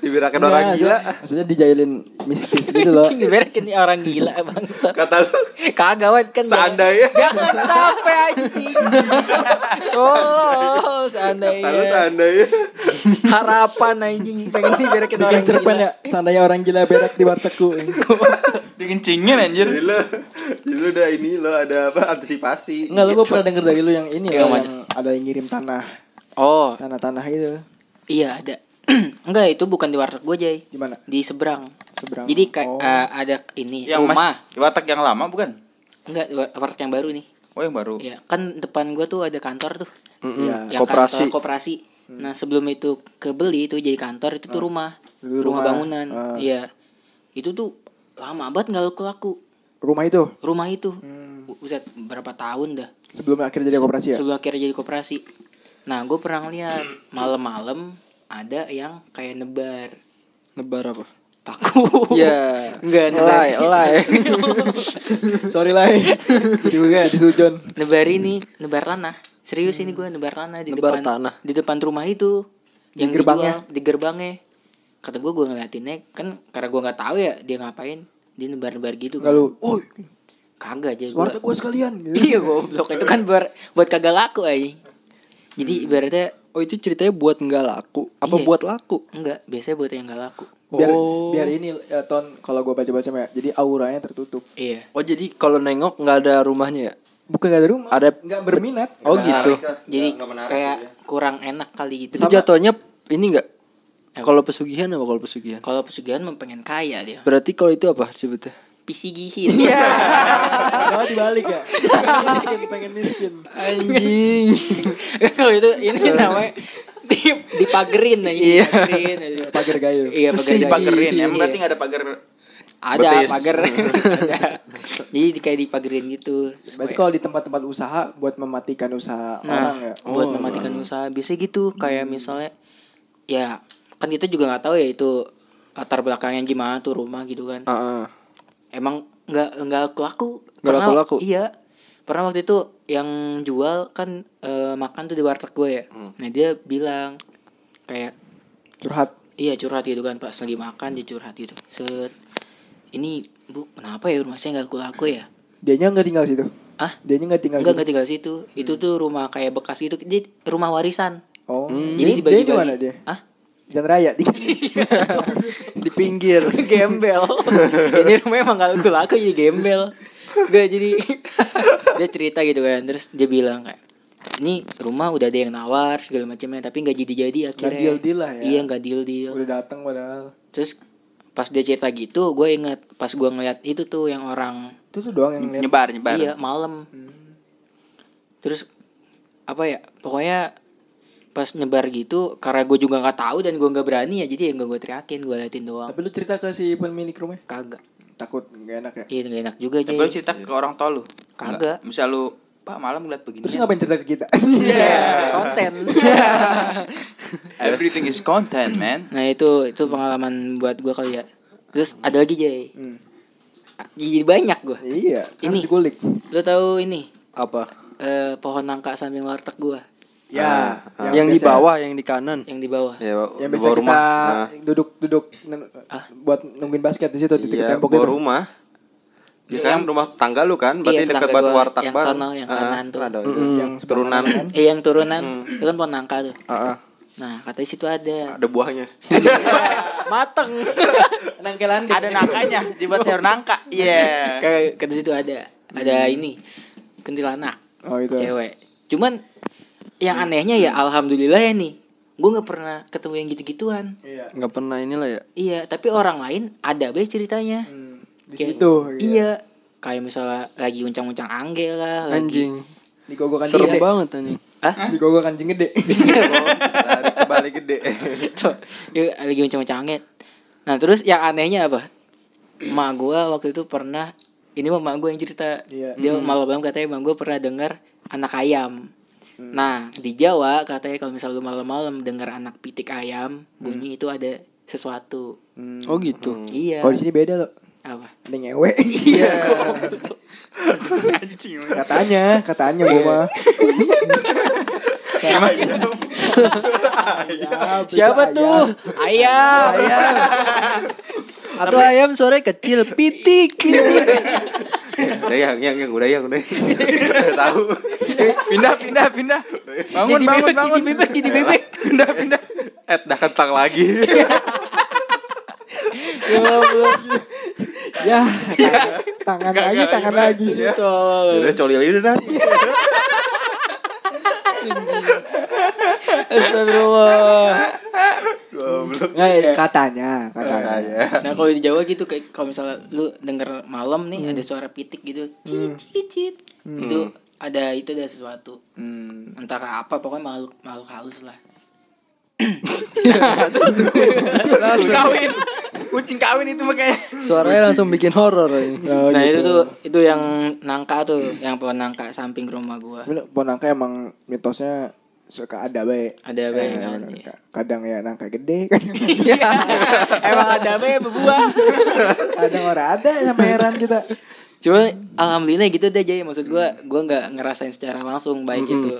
Speaker 4: Nggak,
Speaker 3: orang gila.
Speaker 4: maksudnya- dijailin miskis gitu loh
Speaker 2: diberekin nih orang gila bangsat.
Speaker 3: Kata lu
Speaker 2: Kagak wan kan.
Speaker 3: Seandainya.
Speaker 2: Jangan sampai anjing. Oh,
Speaker 3: kata lu
Speaker 2: seandainya.
Speaker 3: seandainya.
Speaker 2: Harapan anjing pengen diberekin
Speaker 4: bikin
Speaker 2: orang
Speaker 4: cerpen
Speaker 2: gila.
Speaker 4: ya seandainya orang gila berak di wartegku
Speaker 5: Dikencingin anjir.
Speaker 3: Lu lu udah ini lo ada apa antisipasi.
Speaker 4: Enggak lu gue pernah denger dari lu yang ini ya, yang ada yang ngirim tanah
Speaker 2: Oh,
Speaker 4: tanah-tanah itu
Speaker 2: iya ada. Enggak, itu bukan di warteg gue, Jay.
Speaker 4: di mana
Speaker 2: Di seberang.
Speaker 4: seberang
Speaker 2: Jadi kayak
Speaker 4: oh.
Speaker 2: eh, ada ini
Speaker 5: Yang mas,
Speaker 2: rumah.
Speaker 5: watak yang lama bukan?
Speaker 2: Enggak, wa- warteg yang baru nih.
Speaker 5: Oh yang baru.
Speaker 2: Iya, kan depan gua tuh ada kantor tuh.
Speaker 1: Mm-mm.
Speaker 4: Iya.
Speaker 2: Yang
Speaker 1: Koperasi.
Speaker 2: kantor koperasi. Nah, sebelum itu kebeli itu jadi kantor itu tuh rumah.
Speaker 4: Dulu
Speaker 2: rumah,
Speaker 4: rumah.
Speaker 2: bangunan.
Speaker 4: Ah.
Speaker 2: Iya. Itu tuh lama banget nggak laku-laku.
Speaker 4: rumah itu
Speaker 2: Rumah itu.
Speaker 4: Hmm.
Speaker 2: Buset, berapa tahun dah.
Speaker 4: sebelum akhirnya jadi koperasi ya
Speaker 2: Sebelum akhirnya jadi koperasi. Nah, gue pernah lihat malam-malam ada yang kayak nebar
Speaker 1: Nebar apa?
Speaker 2: paku.
Speaker 1: Ya.
Speaker 2: Enggak, nebar.
Speaker 1: Elai.
Speaker 4: sorry lah jadi jadi sujon
Speaker 2: nebar ini nebar tanah serius ini gue nebar tanah di
Speaker 1: Nebar
Speaker 2: depan
Speaker 1: tanah.
Speaker 2: di depan rumah itu
Speaker 4: Di gerbangnya?
Speaker 2: dijual, di gerbangnya kata gue gue ngeliatinnya kan karena gue nggak tahu ya dia ngapain dia nebar nebar gitu
Speaker 4: oh
Speaker 2: kagak aja
Speaker 4: warteg gue sekalian
Speaker 2: iya goblok itu kan buat buat kagak laku aja jadi ibaratnya
Speaker 1: Oh itu ceritanya buat nggak laku? Apa
Speaker 2: Iya.
Speaker 1: buat laku?
Speaker 2: enggak biasanya buat yang nggak laku
Speaker 4: biar
Speaker 1: Oh.
Speaker 4: biar ini ya, ton kalau gue baca baca ya jadi auranya tertutup
Speaker 2: iya
Speaker 1: Oh jadi kalau nengok nggak ada rumahnya ya?
Speaker 4: bukan gak ada rumah
Speaker 1: Ada-
Speaker 4: nggak berminat
Speaker 1: Oh
Speaker 3: Nggak
Speaker 1: gitu.
Speaker 3: kan?
Speaker 2: jadi
Speaker 3: Nggak- nggak menarik
Speaker 2: kayak
Speaker 3: ya.
Speaker 2: kurang enak kali gitu
Speaker 1: Itu jatuhnya ini nggak? Kalau pesugihan apa kalau pesugihan?
Speaker 2: kalau pesugihan mah pengen kaya dia
Speaker 1: Berarti kalau itu apa sebutnya?
Speaker 2: pisigihin
Speaker 4: Malah dibalik ya miskin pengen miskin
Speaker 1: Anjing.
Speaker 2: kalau itu ini namanya di dipagerin aja
Speaker 1: Iya.
Speaker 4: pagar gayo
Speaker 2: iya pagar.
Speaker 5: Dipagerin. Emang
Speaker 2: Iya.
Speaker 5: berarti nggak ada pagar.
Speaker 2: ada
Speaker 3: betis.
Speaker 2: pagar jadi di- kayak dipagerin gitu
Speaker 4: berarti kalau di tempat-tempat usaha buat mematikan usaha orang ya
Speaker 2: buat mematikan usaha biasanya gitu kayak misalnya ya kan kita juga nggak tahu ya itu latar belakangnya gimana tuh rumah gitu kan
Speaker 1: Heeh.
Speaker 2: Emang nggak nggak laku
Speaker 1: Nggak
Speaker 2: Pernah-
Speaker 1: laku-laku?
Speaker 2: iya pernah waktu itu yang jual kan eh, makan tuh di warteg gue ya nah dia bilang kayak
Speaker 4: curhat
Speaker 2: iya curhat gitu kan pas lagi makan dia curhat gitu set ini bu kenapa ya rumah saya nggak laku laku ya
Speaker 4: dianya nggak tinggal situ
Speaker 2: Ah?
Speaker 4: Dia nggak tinggal
Speaker 2: Enggak
Speaker 4: situ?
Speaker 2: enggak tinggal situ. Itu tuh rumah kayak bekas gitu. Jadi rumah warisan.
Speaker 4: Oh.
Speaker 2: Jadi
Speaker 4: Dia-
Speaker 2: dibagi-bagi.
Speaker 4: Dia di mana dia?
Speaker 2: Ah?
Speaker 4: Jalan raya di
Speaker 1: Di pinggir.
Speaker 2: gembel. jadi rumahnya emang gak laku laku jadi gembel. Gak jadi dia cerita gitu kan. Terus dia bilang kayak ini rumah udah ada yang nawar segala macamnya tapi nggak jadi jadi akhirnya
Speaker 4: deal-deal lah ya.
Speaker 2: iya nggak deal deal
Speaker 4: udah datang padahal.
Speaker 2: terus pas dia cerita gitu gue inget pas gue ngeliat itu tuh yang orang
Speaker 4: Itu tuh doang yang lihat.
Speaker 5: nyebar nyebar
Speaker 2: iya malam terus apa ya pokoknya pas nyebar gitu karena gue juga nggak tahu dan gue nggak berani ya jadi ya nggak gue teriakin gue liatin doang
Speaker 4: Tapi lu cerita ke si pemilik rumah?
Speaker 2: kagak
Speaker 4: Takut nggak enak ya?
Speaker 2: iya nggak enak juga
Speaker 5: tapi
Speaker 2: aja
Speaker 5: lu cerita ke orang tua lu
Speaker 2: Kagak.
Speaker 5: Misal lu pak malam ngeliat begini
Speaker 4: Terus ngapain cerita ke kita?
Speaker 2: konten
Speaker 5: everything is content man
Speaker 2: nah itu itu pengalaman buat gue kali ya terus ada lagi Jay
Speaker 4: Hmm.
Speaker 2: jadi banyak gue
Speaker 4: Iya,
Speaker 2: Ini.
Speaker 4: digulik.
Speaker 2: lo tahu ini
Speaker 1: Apa?
Speaker 2: eh, pohon nangka samping warteg gue
Speaker 4: Ya,
Speaker 1: yang di
Speaker 4: biasa-
Speaker 1: bawah, yang di kanan.
Speaker 2: yang di bawah
Speaker 3: Ya,
Speaker 4: Yang
Speaker 3: di
Speaker 4: biasa
Speaker 3: bawah
Speaker 4: kita
Speaker 3: rumah. Nah,
Speaker 4: duduk-duduk nen- buat nungguin basket di situ di dekat
Speaker 3: iya,
Speaker 4: tembok itu.
Speaker 3: rumah. Ya
Speaker 2: Iya,
Speaker 3: kan
Speaker 2: yang-
Speaker 3: rumah tangga lu kan, berarti
Speaker 2: Iya,
Speaker 3: dekat batu warteg
Speaker 2: yang sono, yang
Speaker 3: Ah,
Speaker 2: kanan tuh.
Speaker 3: ada
Speaker 4: Yang sebelah
Speaker 3: turunan
Speaker 4: kanan kan?
Speaker 2: eh yang turunan itu kan pohon nangka tuh
Speaker 1: Ah, ah.
Speaker 2: nah katanya situ ada
Speaker 3: ada buahnya.
Speaker 2: mateng
Speaker 4: Nangkelan
Speaker 5: ada nangkanya dibuat sayur nangka iya
Speaker 2: kayak kata situ ada ada ini kuntilanak
Speaker 4: Oh itu.
Speaker 2: cewek cuman yang anehnya ya alhamdulillah ya nih gue nggak pernah ketemu yang gitu-gituan
Speaker 4: Iya.
Speaker 1: Nggak pernah inilah ya.
Speaker 2: iya tapi orang lain ada be ceritanya
Speaker 4: Hmm, di
Speaker 2: Kayak-
Speaker 4: situ.
Speaker 2: iya kayak misalnya lagi uncang-uncang anggel lah lagi
Speaker 1: Anjing.
Speaker 4: Digogokan
Speaker 1: Serem
Speaker 4: gede.
Speaker 1: banget anjing.
Speaker 2: Hah?
Speaker 4: Digogok kancing gede.
Speaker 3: Lari ke balik gede.
Speaker 2: Tuh, ya, lagi uncang-uncang angin. Nah terus yang anehnya apa? Mak gua waktu itu pernah ini mah mak gua yang cerita.
Speaker 4: Iya.
Speaker 2: Dia malam-malam katanya mak gua pernah dengar anak ayam. Nah di Jawa katanya kalau misalnya lu malam-malam dengar anak pitik ayam bunyi itu ada sesuatu.
Speaker 4: Hmm.
Speaker 1: Oh gitu.
Speaker 2: Iya.
Speaker 4: Kalau di sini beda loh.
Speaker 2: Apa?
Speaker 4: Ada ngewe.
Speaker 2: Iya.
Speaker 4: katanya, katanya gua mah. Ayam,
Speaker 2: Siapa tuh? Ayam.
Speaker 1: Ayam. Atau ayam sore kecil pitik.
Speaker 3: Udah yang yang yang udah yang. Udah Tahu.
Speaker 5: Pindah pindah pindah bangun
Speaker 2: Jadi
Speaker 5: bangun
Speaker 2: bebek,
Speaker 5: bangun
Speaker 2: jadi bebek, jadi bebek.
Speaker 5: pindah pindah
Speaker 3: Eh, dah kentang lagi.
Speaker 2: Ya Allah.
Speaker 4: Ya, tangan lagi, tangan lagi.
Speaker 2: Soal.
Speaker 3: Udah coli lagi dah.
Speaker 2: Astagfirullah.
Speaker 4: Ya, katanya, katanya.
Speaker 2: Nah kalau di Jawa gitu kayak kalau misalnya lu denger malam nih ada suara pitik gitu, cicit cicit, itu ada itu ada sesuatu.
Speaker 4: Hmm.
Speaker 2: Antara apa pokoknya makhluk makhluk halus lah.
Speaker 5: kucing kawin kucing kawin itu makanya
Speaker 1: Suaranya langsung bikin horor.
Speaker 4: Oh,
Speaker 2: nah itu
Speaker 4: gitu.
Speaker 2: tuh itu yang nangka tuh, yang pohon nangka samping rumah gua.
Speaker 4: Pohon nangka emang mitosnya suka ada baik.
Speaker 2: Ada baik
Speaker 4: Eh,
Speaker 2: kan.
Speaker 4: Kadang ya nangka gede, kadang,
Speaker 2: Emang ada baik berbuah.
Speaker 4: kadang orang ada sampai heran kita.
Speaker 2: Cuma alhamdulillah gitu deh Jay maksud gua gua nggak ngerasain secara langsung baik itu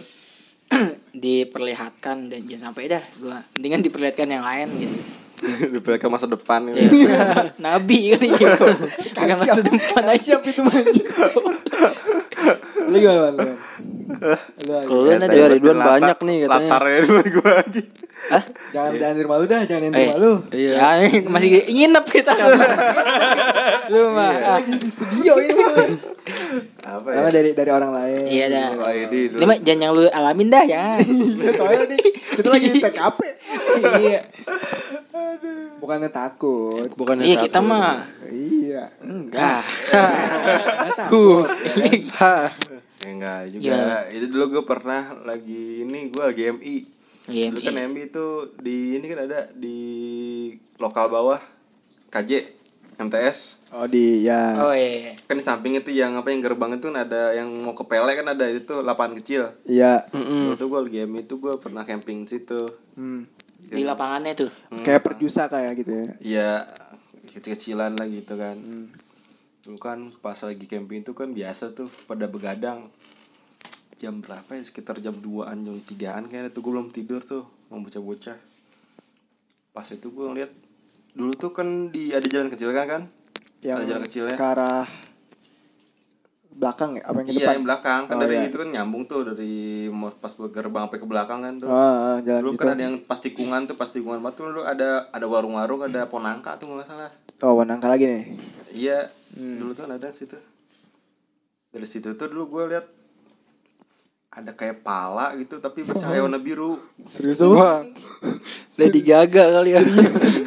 Speaker 2: diperlihatkan dan jangan sampai dah gua mendingan diperlihatkan yang lain gitu.
Speaker 3: Diperlihatkan masa depan
Speaker 2: Ya,
Speaker 3: gitu.
Speaker 2: Nabi kali gitu. Kagak masa depan aja.
Speaker 4: Siap itu mah. Lu gimana, gimana?
Speaker 2: Kalau lu ada
Speaker 1: Ya, Ridwan banyak nih katanya.
Speaker 3: Latarnya gua lagi.
Speaker 2: Hah?
Speaker 4: Jangan jangan di rumah lu dah, jangan di
Speaker 2: Eh,
Speaker 4: rumah lu.
Speaker 1: Iya.
Speaker 2: Ya, ini masih nginep kita kan. Lu mah. ah.
Speaker 4: Lagi di studio ini.
Speaker 3: Apa
Speaker 4: Karena
Speaker 3: ya?
Speaker 4: dari dari orang lain.
Speaker 2: Iya dah.
Speaker 3: Wah, ini
Speaker 2: mah jangan yang lu alamin dah ya.
Speaker 4: Iya, soalnya nih kita lagi di TKP.
Speaker 2: Iya.
Speaker 4: Bukannya takut.
Speaker 1: Bukan
Speaker 2: Iya kita mah.
Speaker 4: Iya, enggak.
Speaker 1: Ah.
Speaker 4: Enggak takut.
Speaker 1: Ha.
Speaker 3: Ya, enggak juga. Itu dulu gue pernah lagi ini gue lagi MI.
Speaker 2: Iya,
Speaker 3: Dulu kan MI itu di ini kan ada di lokal bawah KJ MTS.
Speaker 4: Oh di ya.
Speaker 2: Oh iya.
Speaker 3: Kan di samping itu yang apa yang gerbang itu kan ada yang mau ke Pele kan ada itu lapangan kecil.
Speaker 4: Iya.
Speaker 3: Dulu tuh gue lagi MI itu gue pernah camping situ.
Speaker 4: Hmm.
Speaker 2: Di lapangannya tuh.
Speaker 4: Kayak perjusa kayak gitu ya.
Speaker 3: Iya kecil-kecilan lah gitu kan. Dulu kan pas lagi camping itu kan biasa tuh pada begadang. Jam berapa ya? Sekitar jam 2-an, jam 3-an kayaknya tuh gue belum tidur tuh, mau bocah-bocah. Pas itu gue ngeliat dulu tuh kan di ada jalan kecil kan kan?
Speaker 4: Yang
Speaker 3: ada jalan kecilnya.
Speaker 4: ke arah belakang ya apa yang ke
Speaker 3: Iya
Speaker 4: depan
Speaker 3: yang belakang kan
Speaker 4: Oh,
Speaker 3: dari
Speaker 4: iya.
Speaker 3: itu kan nyambung tuh dari pas gerbang sampai ke belakang kan tuh.
Speaker 4: ah, ah, jalan
Speaker 3: Dulu
Speaker 4: gitu
Speaker 3: kan ada yang pas tikungan tuh pas tikungan batu dulu ada ada warung-warung ada ponangka tuh nggak salah.
Speaker 4: oh wanangka lagi nih
Speaker 3: Iya
Speaker 4: Hmm.
Speaker 3: dulu tuh ada situ. Dari situ tuh dulu gue lihat ada kayak pala gitu tapi bercahaya warna biru.
Speaker 4: serius apa
Speaker 1: Wah. Lady Gaga kali ya.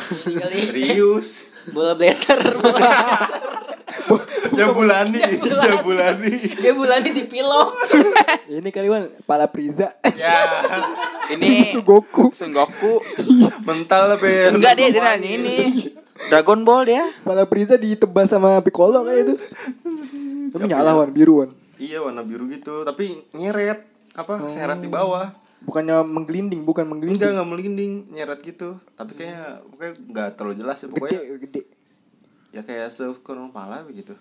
Speaker 3: Serius.
Speaker 2: bola blatter
Speaker 3: Jambulani, Jambulani.
Speaker 2: dia bulannya dipilok
Speaker 4: ini kali wan pala Priza
Speaker 5: Ya. Ini
Speaker 4: Sugoku
Speaker 5: Sengoku.
Speaker 3: Mental apa ya?
Speaker 5: Enggak dia dia ini. Dragon Ball dia.
Speaker 4: pala Priza ditebas sama Piccolo kayak itu tapi nyala wan biru wan
Speaker 3: Iya warna biru gitu. Tapi nyeret apa seret di bawah.
Speaker 4: bukannya menggelinding bukan
Speaker 3: Enggak
Speaker 4: menggelinding
Speaker 3: nggak melinding nyeret gitu. Tapi kayaknya pokoknya nggak terlalu jelas ya
Speaker 4: gede
Speaker 3: pokoknya
Speaker 4: gede
Speaker 3: ya kayak seukuran kepala begitu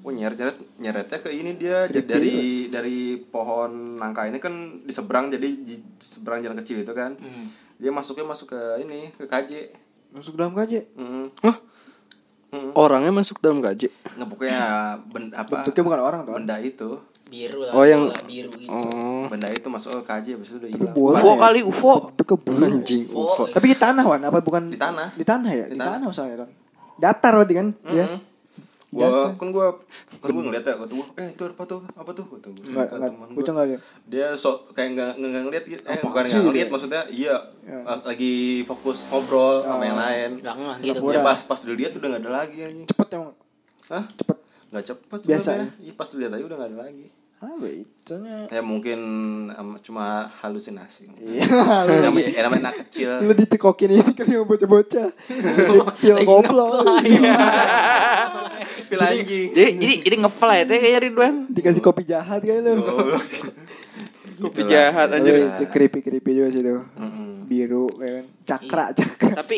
Speaker 3: Oh nyeret nyeret nyeretnya ke ini dia jadi dari dari pohon nangka ini kan di seberang jadi di seberang jalan kecil itu kan. Dia masuknya masuk ke ini ke KJ
Speaker 4: masuk dalam kaje?
Speaker 3: Mm.
Speaker 1: Hah?
Speaker 3: Mm.
Speaker 1: Orangnya masuk dalam gaji.
Speaker 3: nggak pokoknya benda apa
Speaker 4: bentuknya bukan orang tuh
Speaker 3: benda itu
Speaker 2: biru lah
Speaker 1: Oh, yang-
Speaker 2: bola biru gitu
Speaker 1: Oh,
Speaker 3: benda itu masuk ke KJ habis itu udah hilang
Speaker 4: bola
Speaker 5: UFO
Speaker 4: ya?
Speaker 5: kali UFO.
Speaker 4: bentuknya bola
Speaker 1: anjing UFO.
Speaker 4: tapi di tanah wan apa bukan
Speaker 3: Di tanah.
Speaker 4: di tanah ya di,
Speaker 3: Di
Speaker 4: tanah,
Speaker 3: tanah.
Speaker 4: soalnya kan datar berarti kan ya
Speaker 3: Mm-mm. Gua kan gua kan gua ngeliat ya gua tuh eh itu apa tuh? Apa tuh? Gua. Tuh gua
Speaker 4: nggak nggak
Speaker 3: gua.
Speaker 4: nggak ya
Speaker 3: dia sok kayak nggak nggak ngeliat gitu. Eh bukan nggak
Speaker 4: dia?
Speaker 3: ngeliat maksudnya iya.
Speaker 4: Ya.
Speaker 3: lagi fokus ngobrol sama yang lain.
Speaker 2: Nggak gitu.
Speaker 3: Ya pas pas dilihat udah nggak ada lagi anjing.
Speaker 4: Cepet emang?
Speaker 3: Hah?
Speaker 4: cepet.
Speaker 3: Nggak cepet
Speaker 4: Biasa
Speaker 3: sebenarnya. iya pas dilihat aja udah nggak ada lagi.
Speaker 4: Apa itunya
Speaker 3: ya mungkin em, cuma halusinasi.
Speaker 4: Iya
Speaker 3: namanya ya, namanya anak kecil.
Speaker 4: Lu dicekokin ini kan yang bocah-bocah. Pil goblok
Speaker 3: pil anjing
Speaker 5: Jadi jadi jadi ngefly ya kayaknya Ridwan.
Speaker 4: dikasih kopi jahat kan lu.
Speaker 5: Kopi jahat anjir.
Speaker 4: Tapi itu creepy creepy juga sih tuh biru ya kan cakra cakra
Speaker 5: Tapi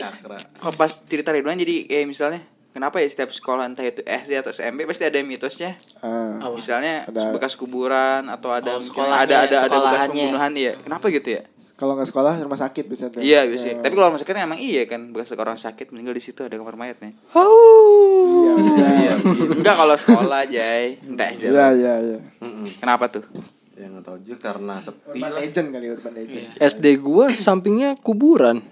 Speaker 5: kalau pas cerita Ridwan jadi kayak misalnya kenapa ya setiap sekolah entah itu SD atau SMP pasti ada mitosnya.
Speaker 4: Ah.
Speaker 2: Apa?
Speaker 5: Misalnya
Speaker 4: Ada-
Speaker 5: bekas kuburan atau ada
Speaker 2: Oh, sekolahnya,
Speaker 5: ada ada ada bekas pembunuhan ya. Kenapa gitu ya?
Speaker 4: kalau nggak sekolah rumah sakit bisa tuh
Speaker 5: Iya biasanya.
Speaker 4: Ya.
Speaker 5: Tapi kalau rumah sakit emang iya kan bekas orang sakit meninggal di situ ada kamar mayatnya.
Speaker 4: Iya,
Speaker 5: Iya. Enggak kalau sekolah Jay. Entah SD.
Speaker 4: iya iya iya.
Speaker 5: Kenapa tuh?
Speaker 3: ya nggak tahu juga karena sepi
Speaker 4: urban legend kali urban legend
Speaker 1: SD gua sampingnya kuburan.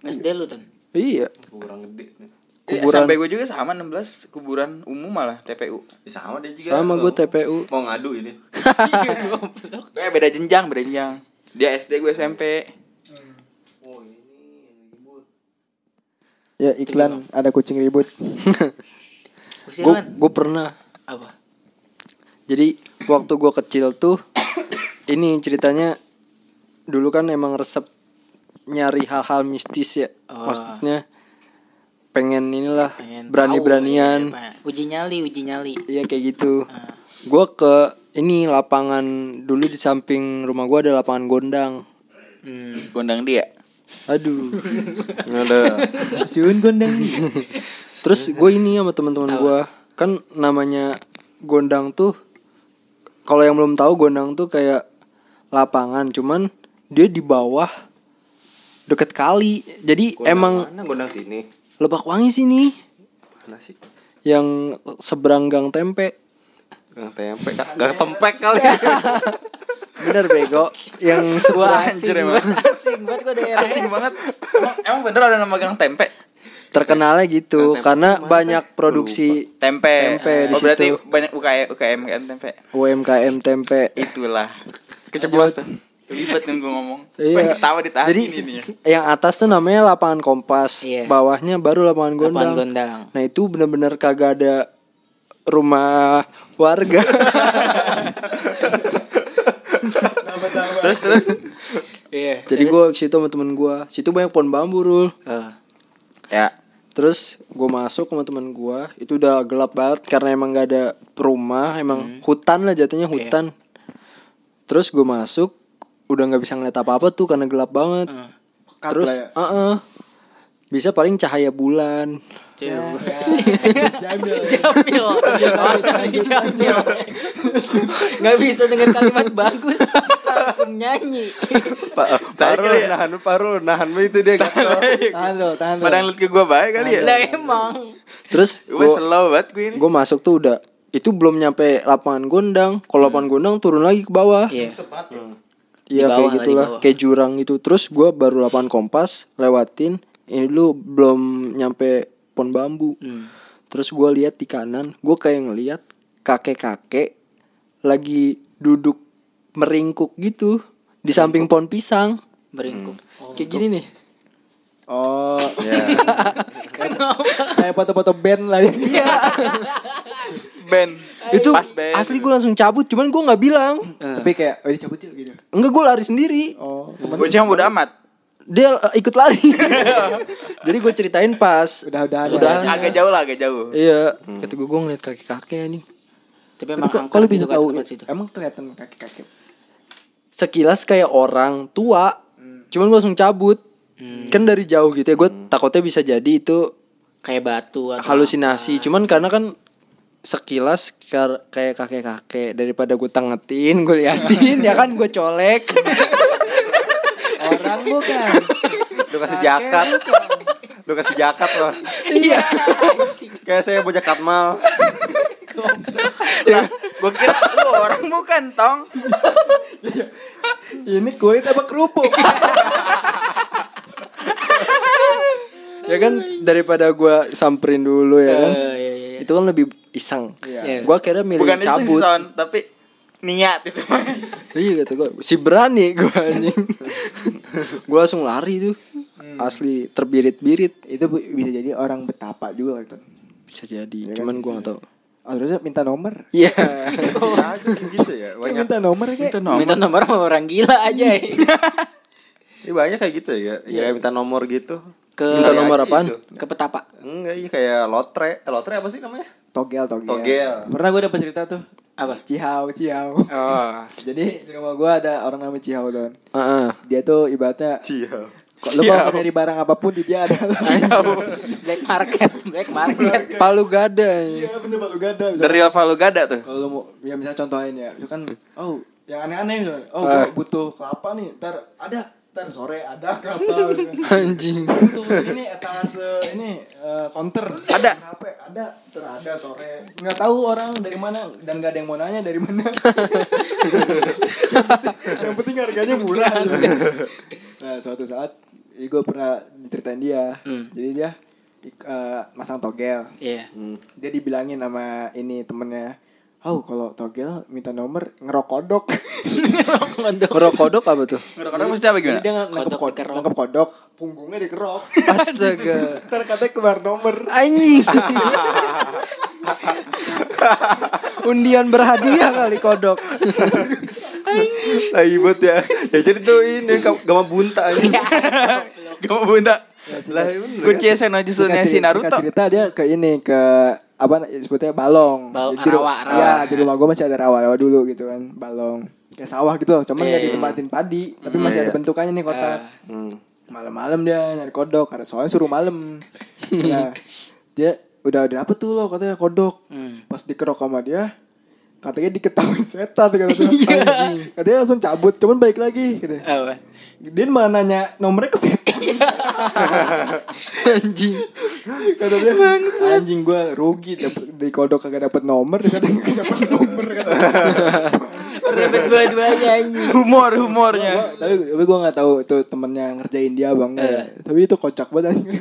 Speaker 2: SD lu tuh
Speaker 1: Iya.
Speaker 3: kurang gede nih
Speaker 5: Eh,
Speaker 1: Kuburan.
Speaker 5: Sampai gue juga sama 16 kuburan umum malah TPU.
Speaker 3: Ya, sama dia juga
Speaker 1: Sama gua TPU.
Speaker 3: mau ngadu ini
Speaker 5: Gue beda jenjang, beda jenjang. Dia SD gue SMP.
Speaker 3: oh ini ribut
Speaker 4: ya iklan ada kucing ribut
Speaker 1: Gue gue pernah.
Speaker 2: apa
Speaker 1: Jadi waktu gua kecil tuh ini ceritanya dulu kan emang resep nyari hal-hal mistis ya.
Speaker 2: Oh.
Speaker 1: Maksudnya pengen inilah
Speaker 2: Pengen
Speaker 1: berani-beranian.
Speaker 2: tahu, ya, uji nyali uji nyali
Speaker 1: Iya kayak gitu.
Speaker 2: Ah.
Speaker 1: Gua ke ini lapangan dulu di samping rumah gua ada lapangan gondang.
Speaker 2: hmm.
Speaker 5: Gondang dia.
Speaker 1: Aduh.
Speaker 3: ada.
Speaker 4: Siun gondang.
Speaker 1: Terus gue ini sama teman-teman gua. Kan namanya gondang tuh kalau yang belum tahu gondang tuh kayak lapangan cuman dia di bawah deket kali. Jadi
Speaker 3: Gondang
Speaker 1: emang
Speaker 3: mana? Gondang sini?
Speaker 1: Lebak Wangi sini.
Speaker 3: Mana sih?
Speaker 1: Yang seberang gang tempe.
Speaker 3: gang tempe gang tempek kali
Speaker 1: Bener bego yang seberang
Speaker 2: asing banget asing banget gua daerah
Speaker 5: Asing banget. Emang, emang bener ada nama gang tempe?
Speaker 1: terkenalnya gitu
Speaker 3: tempe
Speaker 1: karena
Speaker 3: mana,
Speaker 1: banyak produksi
Speaker 5: Tempe.
Speaker 1: Tempe di
Speaker 5: oh, berarti
Speaker 1: situ.
Speaker 5: banyak UKM UKM kan tempe.
Speaker 1: UMKM tempe.
Speaker 5: Itulah. Keceplos tuh. Kelibet kan gue ngomong.
Speaker 1: Iya.
Speaker 5: Ketawa ditahan
Speaker 1: Jadi
Speaker 5: ini nih.
Speaker 1: yang atas tuh namanya lapangan kompas,
Speaker 2: Iya.
Speaker 1: bawahnya baru lapangan gondang.
Speaker 2: Lapangan gondang.
Speaker 1: Nah itu bener-bener kagak ada rumah warga.
Speaker 5: Terus terus.
Speaker 2: iya
Speaker 1: Jadi gue ke situ sama temen gue, situ banyak pohon bambu rul.
Speaker 2: Eh,
Speaker 5: Ya.
Speaker 1: Terus gue masuk sama temen gue, itu udah gelap banget karena emang gak ada rumah, emang hutan lah jatuhnya hutan. Terus gue masuk, udah nggak bisa ngeliat apa-apa tuh karena gelap banget.
Speaker 2: Hmm.
Speaker 4: Pekat
Speaker 1: Terus,
Speaker 4: ya.
Speaker 1: uh-uh. bisa paling cahaya bulan.
Speaker 4: Jamil.
Speaker 2: Jamil Jamil Gak bisa dengan kalimat bagus Langsung nyanyi
Speaker 3: Pak Parul nahan Parul nahan lu itu dia gatel
Speaker 4: tahan dulu tahan dulu
Speaker 5: Padahal liat ke gue baik kali ya.
Speaker 2: Lah emang
Speaker 1: Terus
Speaker 5: Gue
Speaker 1: gue
Speaker 5: slow banget gue ini.
Speaker 1: gue masuk tuh udah itu belum nyampe lapangan gondang. Kalau lapangan gondang turun lagi ke bawah.
Speaker 2: Iya.
Speaker 1: Iya kayak gitulah, kayak jurang gitu. Terus gua baru lapangan kompas lewatin. Ini dulu belum nyampe pon bambu.
Speaker 2: Hmm.
Speaker 1: Terus gua lihat di kanan, gua kayak ngelihat kakek-kakek lagi duduk meringkuk gitu di samping pohon pisang.
Speaker 2: Beringkuk. Oh.
Speaker 1: Kayak gini nih.
Speaker 4: Oh,
Speaker 3: Ya.
Speaker 4: kayak foto-foto band lah ya.
Speaker 1: Iya.
Speaker 5: Ben.
Speaker 1: itu
Speaker 5: pas Ben.
Speaker 1: asli gue langsung cabut, cuman gua nggak bilang.
Speaker 4: Tapi kayak oh dicabut ya gitu.
Speaker 1: Enggak gue lari sendiri.
Speaker 4: Oh, temen
Speaker 5: Bocah yang bodo amat.
Speaker 1: Dia eh, ikut lari. Jadi gue ceritain pas.
Speaker 4: udah-udahan. ya.
Speaker 1: Udah.
Speaker 5: Agak jauh lah, agak jauh.
Speaker 1: Iya, kata gue gue ngeliat kakek-kakek nih.
Speaker 2: Tapi
Speaker 4: Tapi
Speaker 2: emang
Speaker 4: kok
Speaker 2: angker
Speaker 4: kalau bisa tahu
Speaker 2: situ.
Speaker 4: emang kelihatan kaki-kaki.
Speaker 1: Sekilas kayak orang tua, cuman gue langsung cabut. Kan dari jauh gitu ya, gue takutnya bisa jadi itu
Speaker 2: Kayak batu atau
Speaker 1: halusinasi. Cuman karena kan sekilas kayak kakek-kakek daripada gue tangetin, gue liatin ya kan gue colek.
Speaker 4: Orang bukan.
Speaker 3: Lu kasih jakat. Lu kasih jakat loh.
Speaker 1: Iya.
Speaker 3: Kayak saya bocah katmal.
Speaker 5: Gue kira lu orang bukan, Tong.
Speaker 4: Ini kulit apa kerupuk?
Speaker 1: ya kan daripada gue samperin dulu ya kan.
Speaker 2: Eh, iya, iya.
Speaker 1: Itu kan lebih iseng.
Speaker 2: Iya.
Speaker 1: Gue akhirnya milih
Speaker 5: Bukan iseng
Speaker 1: cabut.
Speaker 5: Son, tapi niat itu.
Speaker 1: Iya kata gue Si berani gue anjing Gue langsung lari tuh Asli terbirit-birit
Speaker 4: itu bisa jadi orang betapa juga gitu.
Speaker 1: Bisa jadi Cuman gue gak tau
Speaker 4: Oh, terusnya minta nomor.
Speaker 1: Iya
Speaker 3: Bisa aja kayak gitu ya.
Speaker 4: Kayak minta nomor kayak.
Speaker 2: Minta nomor sama orang gila aja. ya.
Speaker 3: Iya banyak kayak gitu ya. Ya minta nomor gitu.
Speaker 2: Ke
Speaker 1: Minta nomor apaan?
Speaker 3: gitu.
Speaker 2: ke petapa.
Speaker 3: Enggak, iya kayak lotre. Eh, Lotre apa sih namanya?
Speaker 4: Togel, togel.
Speaker 3: Togel.
Speaker 4: Pernah gue dapet cerita tuh.
Speaker 2: Apa?
Speaker 4: Cihau, Cihau.
Speaker 2: Oh.
Speaker 4: Jadi di rumah gue ada orang namanya Cihau don.
Speaker 1: Heeh.
Speaker 4: Dia tuh ibaratnya kok lu kalau mau nyari barang apa pun di dia ada.
Speaker 2: Black market, black market.
Speaker 1: Palu gada
Speaker 4: Iya bener Pak lu gada.
Speaker 5: The real Palu Gada tuh.
Speaker 4: Kalau lu mau ya misalnya contohin ya, misalkan oh yang aneh-aneh misalnya, oh gue butuh kelapa nih, ntar ada, ntar sore ada misalkan.
Speaker 1: Anjing.
Speaker 4: Butuh ini etalase ini eh, counter.
Speaker 5: Ada.
Speaker 4: HP ada. Ntar ada sore. Nggak tahu orang dari mana dan nggak ada yang mau nanya dari mana. Yang penting harganya murah. Nah suatu saat gue pernah diceritain dia. Jadi dia eh, masang togel.
Speaker 2: Iya.
Speaker 4: dia dibilangin sama ini temennya Oh kalau togel minta nomor ngerokodok.
Speaker 1: Ngerok kodok apa tuh?
Speaker 5: Ngerokok mesti apa
Speaker 4: Jadi
Speaker 5: gimana?
Speaker 4: dia nangkep
Speaker 2: Kodok
Speaker 4: nangkep kodok. Punggungnya dikerok.
Speaker 1: Astaga.
Speaker 4: Ntar katanya keluar nomor.
Speaker 1: Anjing. Undian berhadiah kali kodok.
Speaker 3: Lagi buat ya. Ya jadi tuh ini gam- gama bunta.
Speaker 5: Gak mau bunda.
Speaker 3: Lah iya.
Speaker 5: Kunci Senojutsu
Speaker 4: Singkat
Speaker 5: si Naruto.
Speaker 4: singkat cerita dia ke ini ke apa sebutnya balong.
Speaker 2: Bal-
Speaker 4: di
Speaker 2: rawa, rawa.
Speaker 4: Iya, di rumah gua masih ada rawa-rawa dulu gitu kan, balong. Kayak sawah gitu loh, cuman
Speaker 2: Iya,
Speaker 4: nggak
Speaker 2: iya.
Speaker 4: ditempatin padi, tapi masih ada
Speaker 3: iya.
Speaker 4: bentukannya nih kotak.
Speaker 3: Hmm.
Speaker 4: Malam-malam dia nyari kodok, karena soalnya suruh malam. nah, dia udah udah apa tuh lo katanya kodok.
Speaker 2: Hmm.
Speaker 4: Pas dikerok sama dia, katanya diketahui setan katanya. Katanya langsung cabut, cuman balik lagi gitu.
Speaker 2: Apa?
Speaker 4: Dia malah nanya nomornya ke setan.
Speaker 1: Anjing
Speaker 4: Kata dia anjing gue rugi dapet, di kodok kagak dapet nomor di sana kagak dapet nomor kata.
Speaker 2: Dapat dua-duanya anjing.
Speaker 5: Humor, humornya.
Speaker 4: Gua- tapi tapi gue nggak tahu itu temennya ngerjain dia bang tapi itu kocak banget anjing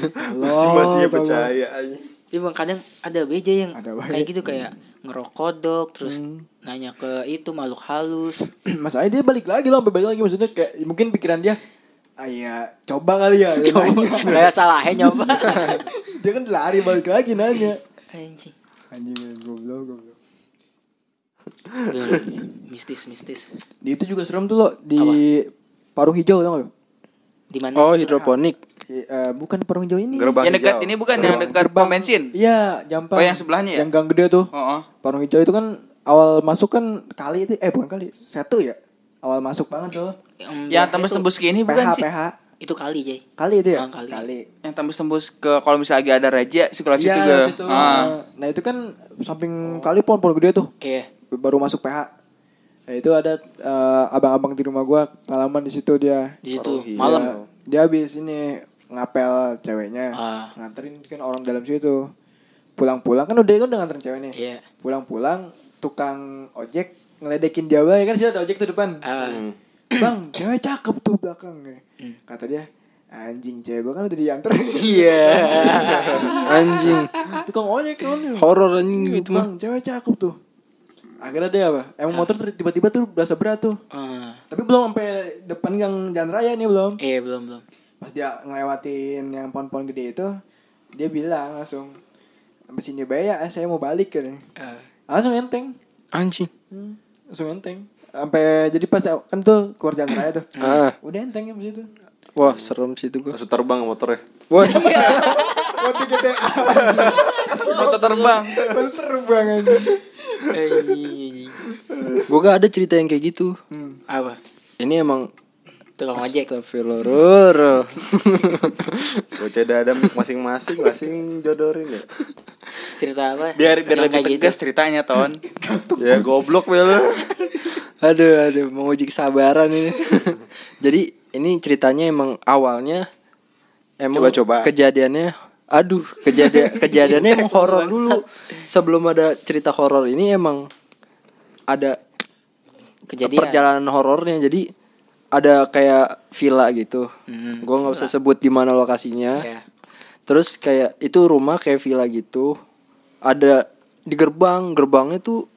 Speaker 3: Masih masih percaya aja.
Speaker 2: Jadi bang kadang ada beja yang
Speaker 4: Ada
Speaker 2: kayak gitu kayak ngerokodok terus nanya ke itu makhluk halus.
Speaker 4: masalahnya dia balik lagi loh sampai balik lagi maksudnya kayak mungkin pikiran dia ah iya coba kali ya nanya.
Speaker 2: Saya salahnya nyoba.
Speaker 4: dia kan lari balik lagi nanya
Speaker 2: Anjing.
Speaker 4: anjing goblok goblok
Speaker 2: mistis mistis.
Speaker 4: di itu juga serem tuh lo di parung hijau tau gak lo
Speaker 2: Di mana?
Speaker 1: Oh hidroponik
Speaker 4: Eh, bukan parung hijau ini
Speaker 3: Gerbang
Speaker 5: Yang dekat
Speaker 3: hijau.
Speaker 5: ini bukan yang dekat pom bensin.
Speaker 4: Iya, Jampang.
Speaker 5: Oh, yang sebelahnya ya?
Speaker 4: Yang gang gede tuh.
Speaker 5: Oh, oh.
Speaker 4: Parung hijau itu kan awal masuk kan kali itu eh bukan kali, setu ya. Awal masuk banget tuh.
Speaker 5: Yang tembus-tembus ke ini bukan
Speaker 4: PH
Speaker 5: sih?
Speaker 4: PH.
Speaker 2: Itu kali Jay.
Speaker 4: Kali itu ya?
Speaker 2: Ah, kali.
Speaker 5: Yang tembus-tembus ke kalau misalnya lagi ada raja sekolah
Speaker 4: Iya,
Speaker 5: situ
Speaker 4: lewat
Speaker 5: ke.
Speaker 4: situ.
Speaker 5: Ah.
Speaker 4: Nah, itu kan samping kali pohon pohon gede tuh.
Speaker 2: Iya.
Speaker 4: Baru masuk PH. Nah, itu ada eh, abang-abang di rumah gua pengalaman di situ dia.
Speaker 2: Di situ
Speaker 3: Parohi.
Speaker 2: malam.
Speaker 4: Dia, dia habis ini ngapel ceweknya.
Speaker 2: Ah.
Speaker 4: Nganterin kan orang dalam situ. pulang-pulang kan udah kan dengan nganterin cewek nih.
Speaker 2: Iya.
Speaker 4: Pulang-pulang tukang ojek ngeledekin dia bae kan sih ada ojek tuh depan.
Speaker 2: Ah,
Speaker 4: Bang, cewek cakep tuh belakang. Kata dia, anjing cewek gua kan udah diantar.
Speaker 2: Iya.
Speaker 1: Anjing.
Speaker 4: tukang ojek kan.
Speaker 1: Horor anjing gitu mah.
Speaker 4: Bang, cewek cakep tuh. Akhirnya dia apa? Emang motor ter- tiba-tiba tuh berasa berat tuh.
Speaker 2: Ah,
Speaker 4: Tapi belum sampai depan gang jalan raya nih belum.
Speaker 2: Iya belum belum.
Speaker 4: Pas dia ngelewatin yang pohon-pohon gede itu, dia bilang langsung, sampai sini bae ya, saya mau balik kan.
Speaker 2: Ah,
Speaker 4: Langsung enteng.
Speaker 1: Anjing.
Speaker 4: Hmm, langsung enteng. Sampai jadi pas kan tuh keluar jalan raya tuh.
Speaker 1: Ah,
Speaker 4: Udah enteng ya situ.
Speaker 1: wah serem sih itu gua.
Speaker 3: Langsung terbang motornya.
Speaker 1: Wah,
Speaker 4: Kode GTA.
Speaker 5: Foto terbang.
Speaker 4: Baru terbang aja.
Speaker 1: gua gak ada cerita yang kayak gitu.
Speaker 4: Hmm.
Speaker 2: Apa?
Speaker 1: Ini emang
Speaker 2: Tukang ojek.
Speaker 1: Astagfirullah.
Speaker 3: Bocah ada masing-masing masing jodorin ya.
Speaker 2: Cerita apa?
Speaker 5: Biar biar lebih
Speaker 2: kayak
Speaker 5: tegas ceritanya ton.
Speaker 3: Ya goblok be lu.
Speaker 1: aduh, aduh, menguji kesabaran ini. Jadi ini ceritanya emang awalnya emang
Speaker 5: Coba-coba.
Speaker 1: kejadiannya aduh kejadian kejadiannya emang horor dulu sebelum ada cerita horor ini emang ada
Speaker 2: Kejadian.
Speaker 1: perjalanan horornya jadi ada kayak villa gitu.
Speaker 2: Hmm,
Speaker 1: gua nggak usah sebut di mana lokasinya.
Speaker 2: Iya.
Speaker 1: terus kayak itu rumah kayak villa gitu. Ada di gerbang gerbangnya tuh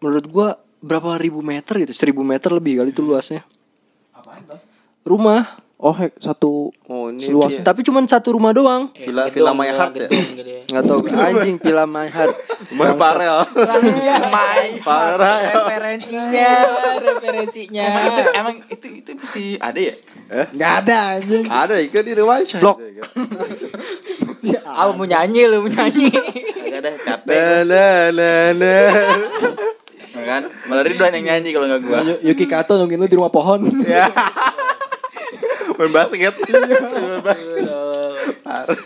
Speaker 1: menurut gua berapa ribu meter gitu seribu meter lebih kali itu luasnya.
Speaker 4: Apaan tuh?
Speaker 1: rumah
Speaker 4: Oh, hek, satu
Speaker 3: Oh ini
Speaker 1: luas
Speaker 3: dia.
Speaker 1: tapi cuma satu rumah doang
Speaker 2: Eh,
Speaker 3: Villa- Villa My Heart ya?
Speaker 2: gedung gitu ya.
Speaker 1: nggak tahu anjing villa my heart
Speaker 3: Main parel. Parah ya.
Speaker 2: referensinya referensinya
Speaker 5: Emang itu emang itu itu masih ada ya?
Speaker 4: Enggak ada anjing.
Speaker 3: Ada ikan di rumah saya.
Speaker 1: Blok.
Speaker 2: ah mau nyanyi lu mau nyanyi
Speaker 5: Agak ada capek.
Speaker 3: Nah, nah.
Speaker 5: Ya kan? Malah Ridwan yang nyanyi kalau nggak gua.
Speaker 4: Yuki Kato nungguin lu di rumah pohon.
Speaker 3: Ya. Main basket. Main basket.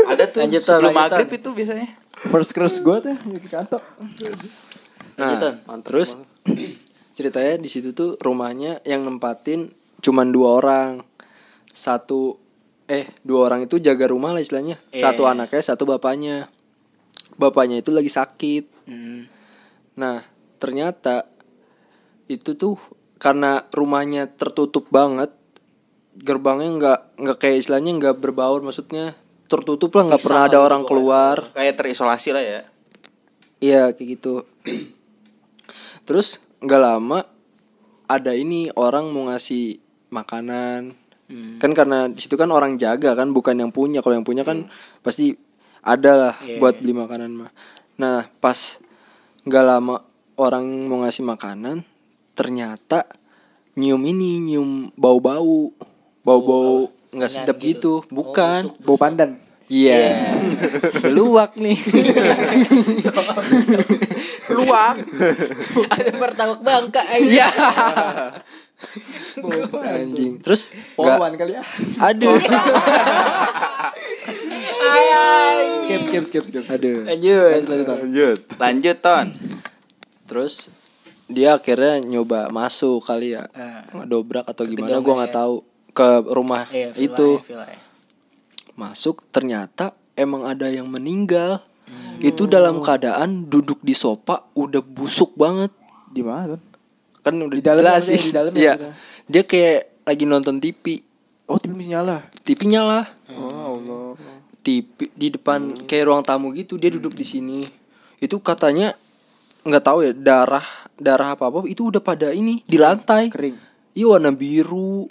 Speaker 5: Ada tuh
Speaker 2: Lanjut,
Speaker 5: sebelum
Speaker 2: lanjut,
Speaker 5: maghrib itu biasanya.
Speaker 4: First crush gue tuh Yuki Kato.
Speaker 1: nah
Speaker 2: Lanjutan.
Speaker 1: terus ceritanya di situ tuh rumahnya yang nempatin cuman dua orang satu eh dua orang itu jaga rumah lah istilahnya satu
Speaker 2: Iya.
Speaker 1: anaknya satu bapaknya bapaknya itu lagi sakit
Speaker 2: Hmm.
Speaker 1: Nah, ternyata itu tuh karena rumahnya tertutup banget, gerbangnya nggak nggak kayak istilahnya nggak berbaur, maksudnya tertutup lah nggak pernah ada orang keluar.
Speaker 5: Kayak terisolasi lah ya.
Speaker 1: Iya kayak gitu. Terus nggak lama ada ini orang mau ngasih makanan. Kan karena di situ kan orang jaga kan bukan yang punya. Kalau yang punya kan pasti ada lah buat beli makanan mah. Nah, pas nggak lama orang mau ngasih makanan ternyata nyium ini nyium bau-bau. Bau-bau nggak sedap gitu. Bukan.
Speaker 4: Bau pandan.
Speaker 1: Iya. Luwak nih.
Speaker 5: Luak.
Speaker 2: ada martabak bangka aja
Speaker 1: Anjing. Terus nggak
Speaker 4: Poluan kali ya.
Speaker 1: Aduh.
Speaker 4: Skip skip skip skip.
Speaker 1: Aduh.
Speaker 2: lanjut
Speaker 4: Lanjut, lanjut.
Speaker 3: Lanjut.
Speaker 5: Lanjut ton.
Speaker 1: Terus dia akhirnya nyoba masuk kali ya. Ngedobrak atau gimana
Speaker 2: gedung
Speaker 1: gua
Speaker 2: ya.
Speaker 1: nggak tahu ke rumah
Speaker 2: Iya, villa
Speaker 1: itu.
Speaker 2: ya, villa ya.
Speaker 1: Masuk ternyata emang ada yang meninggal. Itu dalam keadaan duduk di sofa udah busuk banget.
Speaker 4: Di mana tuh?
Speaker 1: Kan udah
Speaker 4: Di dalam
Speaker 1: jelas sih.
Speaker 4: di dalam ya,
Speaker 1: Iya.
Speaker 4: udah.
Speaker 1: Dia kayak lagi nonton TV.
Speaker 4: Oh, TV masih nyala.
Speaker 1: TV nyala.
Speaker 4: Oh, Allah.
Speaker 1: TV di depan kayak ruang tamu gitu dia duduk di sini itu katanya nggak tahu ya darah darah apa apa itu udah pada ini di lantai
Speaker 4: Kering.
Speaker 1: iya warna biru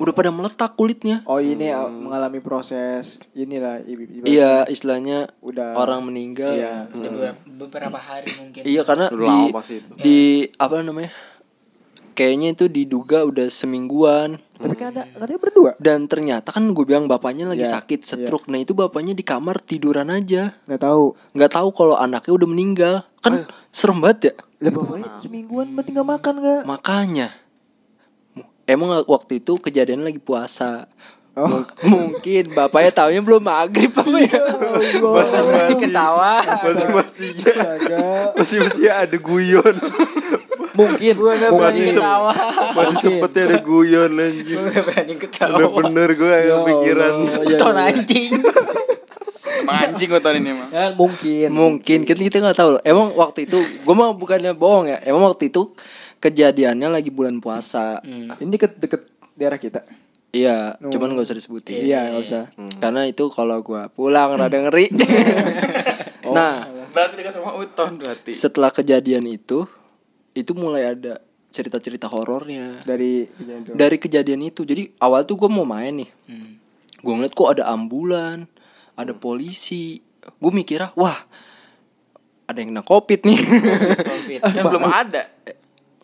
Speaker 1: udah pada meletak kulitnya.
Speaker 4: Oh, ini uh, mengalami proses inilah
Speaker 1: iya istilahnya
Speaker 4: Udah.
Speaker 1: orang meninggal.
Speaker 4: Iya.
Speaker 2: Udah beberapa, hari mungkin.
Speaker 1: Iya karena
Speaker 3: Udah
Speaker 1: di
Speaker 3: itu.
Speaker 1: di apa namanya kayaknya itu diduga udah semingguan.
Speaker 4: Tapi kan ada katanya berdua.
Speaker 1: dan ternyata kan gue bilang bapaknya lagi
Speaker 4: Iya,
Speaker 1: sakit stroke. Nah itu bapaknya di kamar tiduran aja.
Speaker 4: Nggak tahu.
Speaker 1: nggak tahu kalau anaknya udah meninggal. Kan serem banget ya?
Speaker 4: Lah bapaknya semingguan berarti nggak makan nggak?
Speaker 1: makanya emang waktu itu kejadian lagi puasa
Speaker 4: Oh.
Speaker 1: Mung- mungkin bapaknya taunya belum maghrib apa ya
Speaker 3: Masih masih
Speaker 2: ketawa
Speaker 3: masih masih masih masih ada guyon.
Speaker 4: Mungkin.
Speaker 3: Masih sem masih sempetnya ada guyon anjing.
Speaker 2: gue ketawa
Speaker 3: Bener-bener gue yang
Speaker 4: Ya
Speaker 3: kepikiran.
Speaker 4: Allah, ya
Speaker 2: ton anjing
Speaker 5: Emang anjing gua tahun ini mah.
Speaker 4: Ya mungkin.
Speaker 1: Mungkin kita kita nggak tahu loh. Emang waktu itu gue mah bukannya bohong ya. Emang waktu itu kejadiannya lagi bulan puasa.
Speaker 4: Ini deket deket daerah kita.
Speaker 1: Iya, cuman gak usah disebutin.
Speaker 4: Iya nggak usah.
Speaker 1: Karena itu kalau gua pulang rada ngeri. nah,
Speaker 5: Berarti dekat rumah Uton berarti.
Speaker 1: setelah kejadian itu itu mulai ada cerita-cerita horornya
Speaker 4: Dari kejadian
Speaker 1: dari kejadian itu. Jadi awal tuh gue mau main nih. Gue ngeliat kok ada ambulan, ada polisi. Gue mikirnya, wah ada yang kena covid nih.
Speaker 2: Covid.
Speaker 5: Kan belum ada.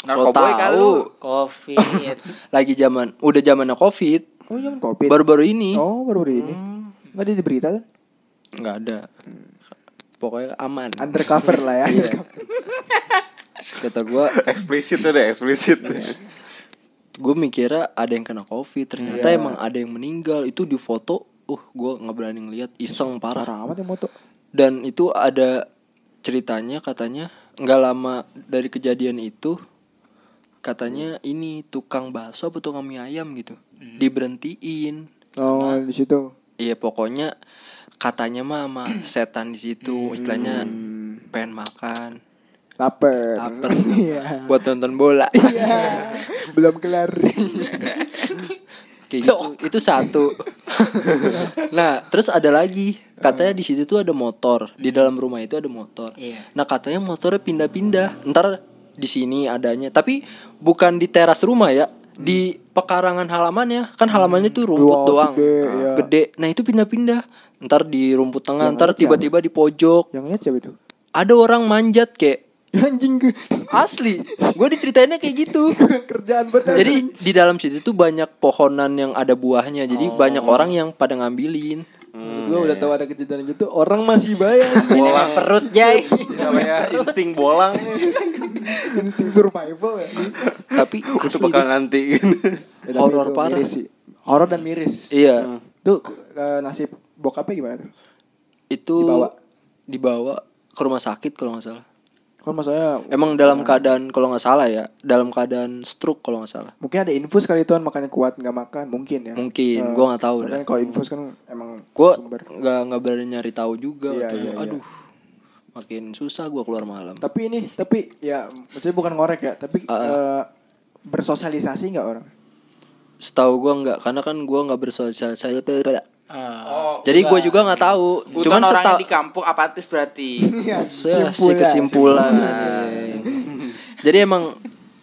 Speaker 1: So
Speaker 5: Narkoboy kali
Speaker 1: tahu
Speaker 5: lu.
Speaker 2: Covid.
Speaker 1: lagi zaman udah zamannya covid
Speaker 4: Oh zaman covid.
Speaker 1: baru-baru ini
Speaker 4: Oh baru baru ini. Nggak ada di berita kan?
Speaker 1: nggak ada pokoknya aman
Speaker 4: Undercover lah ya.
Speaker 1: Iya. kata gue
Speaker 3: Eksplisit tuh deh, eksplisit.
Speaker 1: gue mikirnya ada yang kena covid ternyata emang ada yang meninggal itu di foto uh gue nggak berani ngeliat iseng parah
Speaker 4: Parah amat ya moto.
Speaker 1: dan itu ada ceritanya katanya nggak lama dari kejadian itu katanya ini tukang bakso atau tukang mie ayam gitu. Diberhentiin.
Speaker 4: Oh di situ.
Speaker 1: iya pokoknya katanya mah sama setan di situ. Istilahnya pengen makan.
Speaker 4: Laper.
Speaker 1: Laper.
Speaker 4: Iya.
Speaker 1: buat nonton bola.
Speaker 4: Iya. Belum kelar.
Speaker 1: kayak gitu. Itu satu. Nah terus ada lagi. Katanya di situ tuh ada motor. Di dalam rumah itu ada motor.
Speaker 2: Iya.
Speaker 1: nah katanya motornya pindah-pindah. Ntar di sini adanya. Tapi bukan di teras rumah ya di pekarangan halamannya kan halamannya tuh rumput
Speaker 4: Luas,
Speaker 1: doang.
Speaker 4: gede,
Speaker 1: Nah,
Speaker 4: iya.
Speaker 1: gede. Nah itu pindah-pindah. Ntar di rumput tengah
Speaker 4: Yang
Speaker 1: ntar tiba-tiba di pojok.
Speaker 4: Yang lihat siapa itu?
Speaker 1: ada orang manjat kayak
Speaker 4: Anjing. Ke
Speaker 1: asli. Gue diceritainnya kayak gitu.
Speaker 4: Kerjaan betul.
Speaker 1: jadi di dalam situ tuh banyak pohonan yang ada buahnya. Jadi
Speaker 4: Oh.
Speaker 1: banyak orang yang pada ngambilin
Speaker 4: Maksud gua udah tahu ada kejadian gitu, orang masih bayar.
Speaker 2: Ini perut Jay.
Speaker 3: Namanya insting bolang.
Speaker 4: Insting survival ya. Bisa.
Speaker 1: tapi
Speaker 3: Itu bakal ngantiin.
Speaker 4: Ya,
Speaker 1: Horor parah.
Speaker 4: Sih. Horor dan miris.
Speaker 1: iya
Speaker 4: Tuh eh, nasib bokapnya gimana tuh?
Speaker 1: itu
Speaker 4: Dibawa.
Speaker 1: dibawa ke rumah sakit kalau nggak salah
Speaker 4: Kalau maksudnya
Speaker 1: emang dalam keadaan kalau nggak salah ya dalam keadaan stroke kalau nggak salah.
Speaker 4: Mungkin ada infus kali tuan makanya kuat nggak makan mungkin ya.
Speaker 1: mungkin
Speaker 4: Eh,
Speaker 1: gua nggak tahu
Speaker 4: Makanya kalau infus kan emang
Speaker 1: gua nggak nggak berani nyari tahu juga
Speaker 4: Iya, iya, iya.
Speaker 1: aduh makin susah gua keluar malam.
Speaker 4: Tapi ini tapi ya maksudnya bukan ngorek ya, tapi eh, bersosialisasi nggak orang?
Speaker 1: setahu gua nggak karena kan gua nggak bersosialisasi
Speaker 2: Ah.
Speaker 1: jadi gua juga nggak tahu
Speaker 5: Uton
Speaker 1: cuman setahu
Speaker 5: di kampung apatis berarti.
Speaker 1: Saya sih kesimpulan. Jadi emang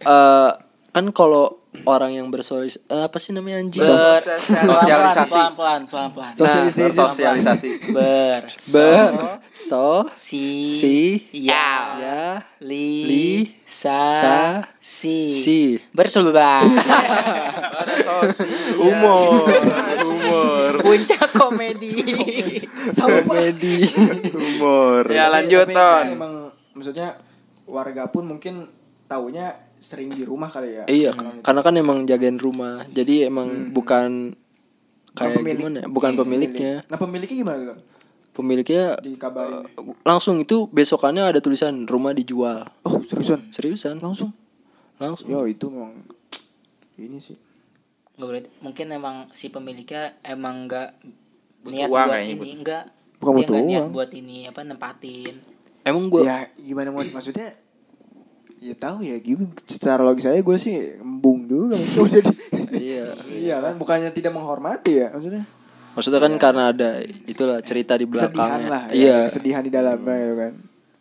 Speaker 1: eh kan kalau orang yang bersolis eh, apa sih namanya anjing?
Speaker 3: Sosialisasi.
Speaker 2: Pelan pelan pelan pelan.
Speaker 4: Sosialisasi.
Speaker 3: Bersosialisasi.
Speaker 2: Ber.
Speaker 1: Ber so
Speaker 2: Si.
Speaker 1: si
Speaker 2: Ya.
Speaker 1: ya
Speaker 2: Li.
Speaker 1: Li.
Speaker 2: Sa.
Speaker 1: Sa.
Speaker 2: Si.
Speaker 1: si
Speaker 2: Berseluruh.
Speaker 5: Ada sosi.
Speaker 3: Humor.
Speaker 2: Puncak komedi.
Speaker 1: komedi.
Speaker 3: Humor.
Speaker 5: Ya lanjut Ton.
Speaker 4: Emang maksudnya warga pun mungkin taunya sering di rumah kali ya.
Speaker 1: iya, karena kan emang jagain rumah. Jadi emang bukan kayak
Speaker 4: pemilik.
Speaker 1: gimana ya? Bukan pemiliknya.
Speaker 4: Nah pemiliknya gimana tuh?
Speaker 1: Pemiliknya
Speaker 4: Dikabarin.
Speaker 1: eh, langsung itu besokannya ada tulisan rumah dijual.
Speaker 4: Oh seriusan?
Speaker 1: Seriusan?
Speaker 4: Langsung?
Speaker 1: Langsung.
Speaker 4: Yo itu memang ini sih.
Speaker 2: Nggak berarti mungkin emang si pemiliknya emang nggak niat
Speaker 5: uang
Speaker 2: buat
Speaker 5: kayaknya,
Speaker 2: ini
Speaker 5: butuh.
Speaker 2: enggak
Speaker 4: Bukan
Speaker 2: dia
Speaker 4: butuh
Speaker 2: nggak niat
Speaker 4: uang.
Speaker 2: buat ini apa nempatin
Speaker 1: Emang gua
Speaker 4: Ya gimana mau maksudnya? Ya tahu ya gitu. Secara logis saya gue sih embung juga maksudnya jadi.
Speaker 1: iya.
Speaker 4: iya kan bukannya tidak menghormati ya maksudnya.
Speaker 1: Maksudnya kan karena ada itulah cerita di
Speaker 4: Kesedihan
Speaker 1: belakangnya.
Speaker 4: lah. ya,
Speaker 1: iya.
Speaker 4: Kesedihan di dalamnya gitu kan.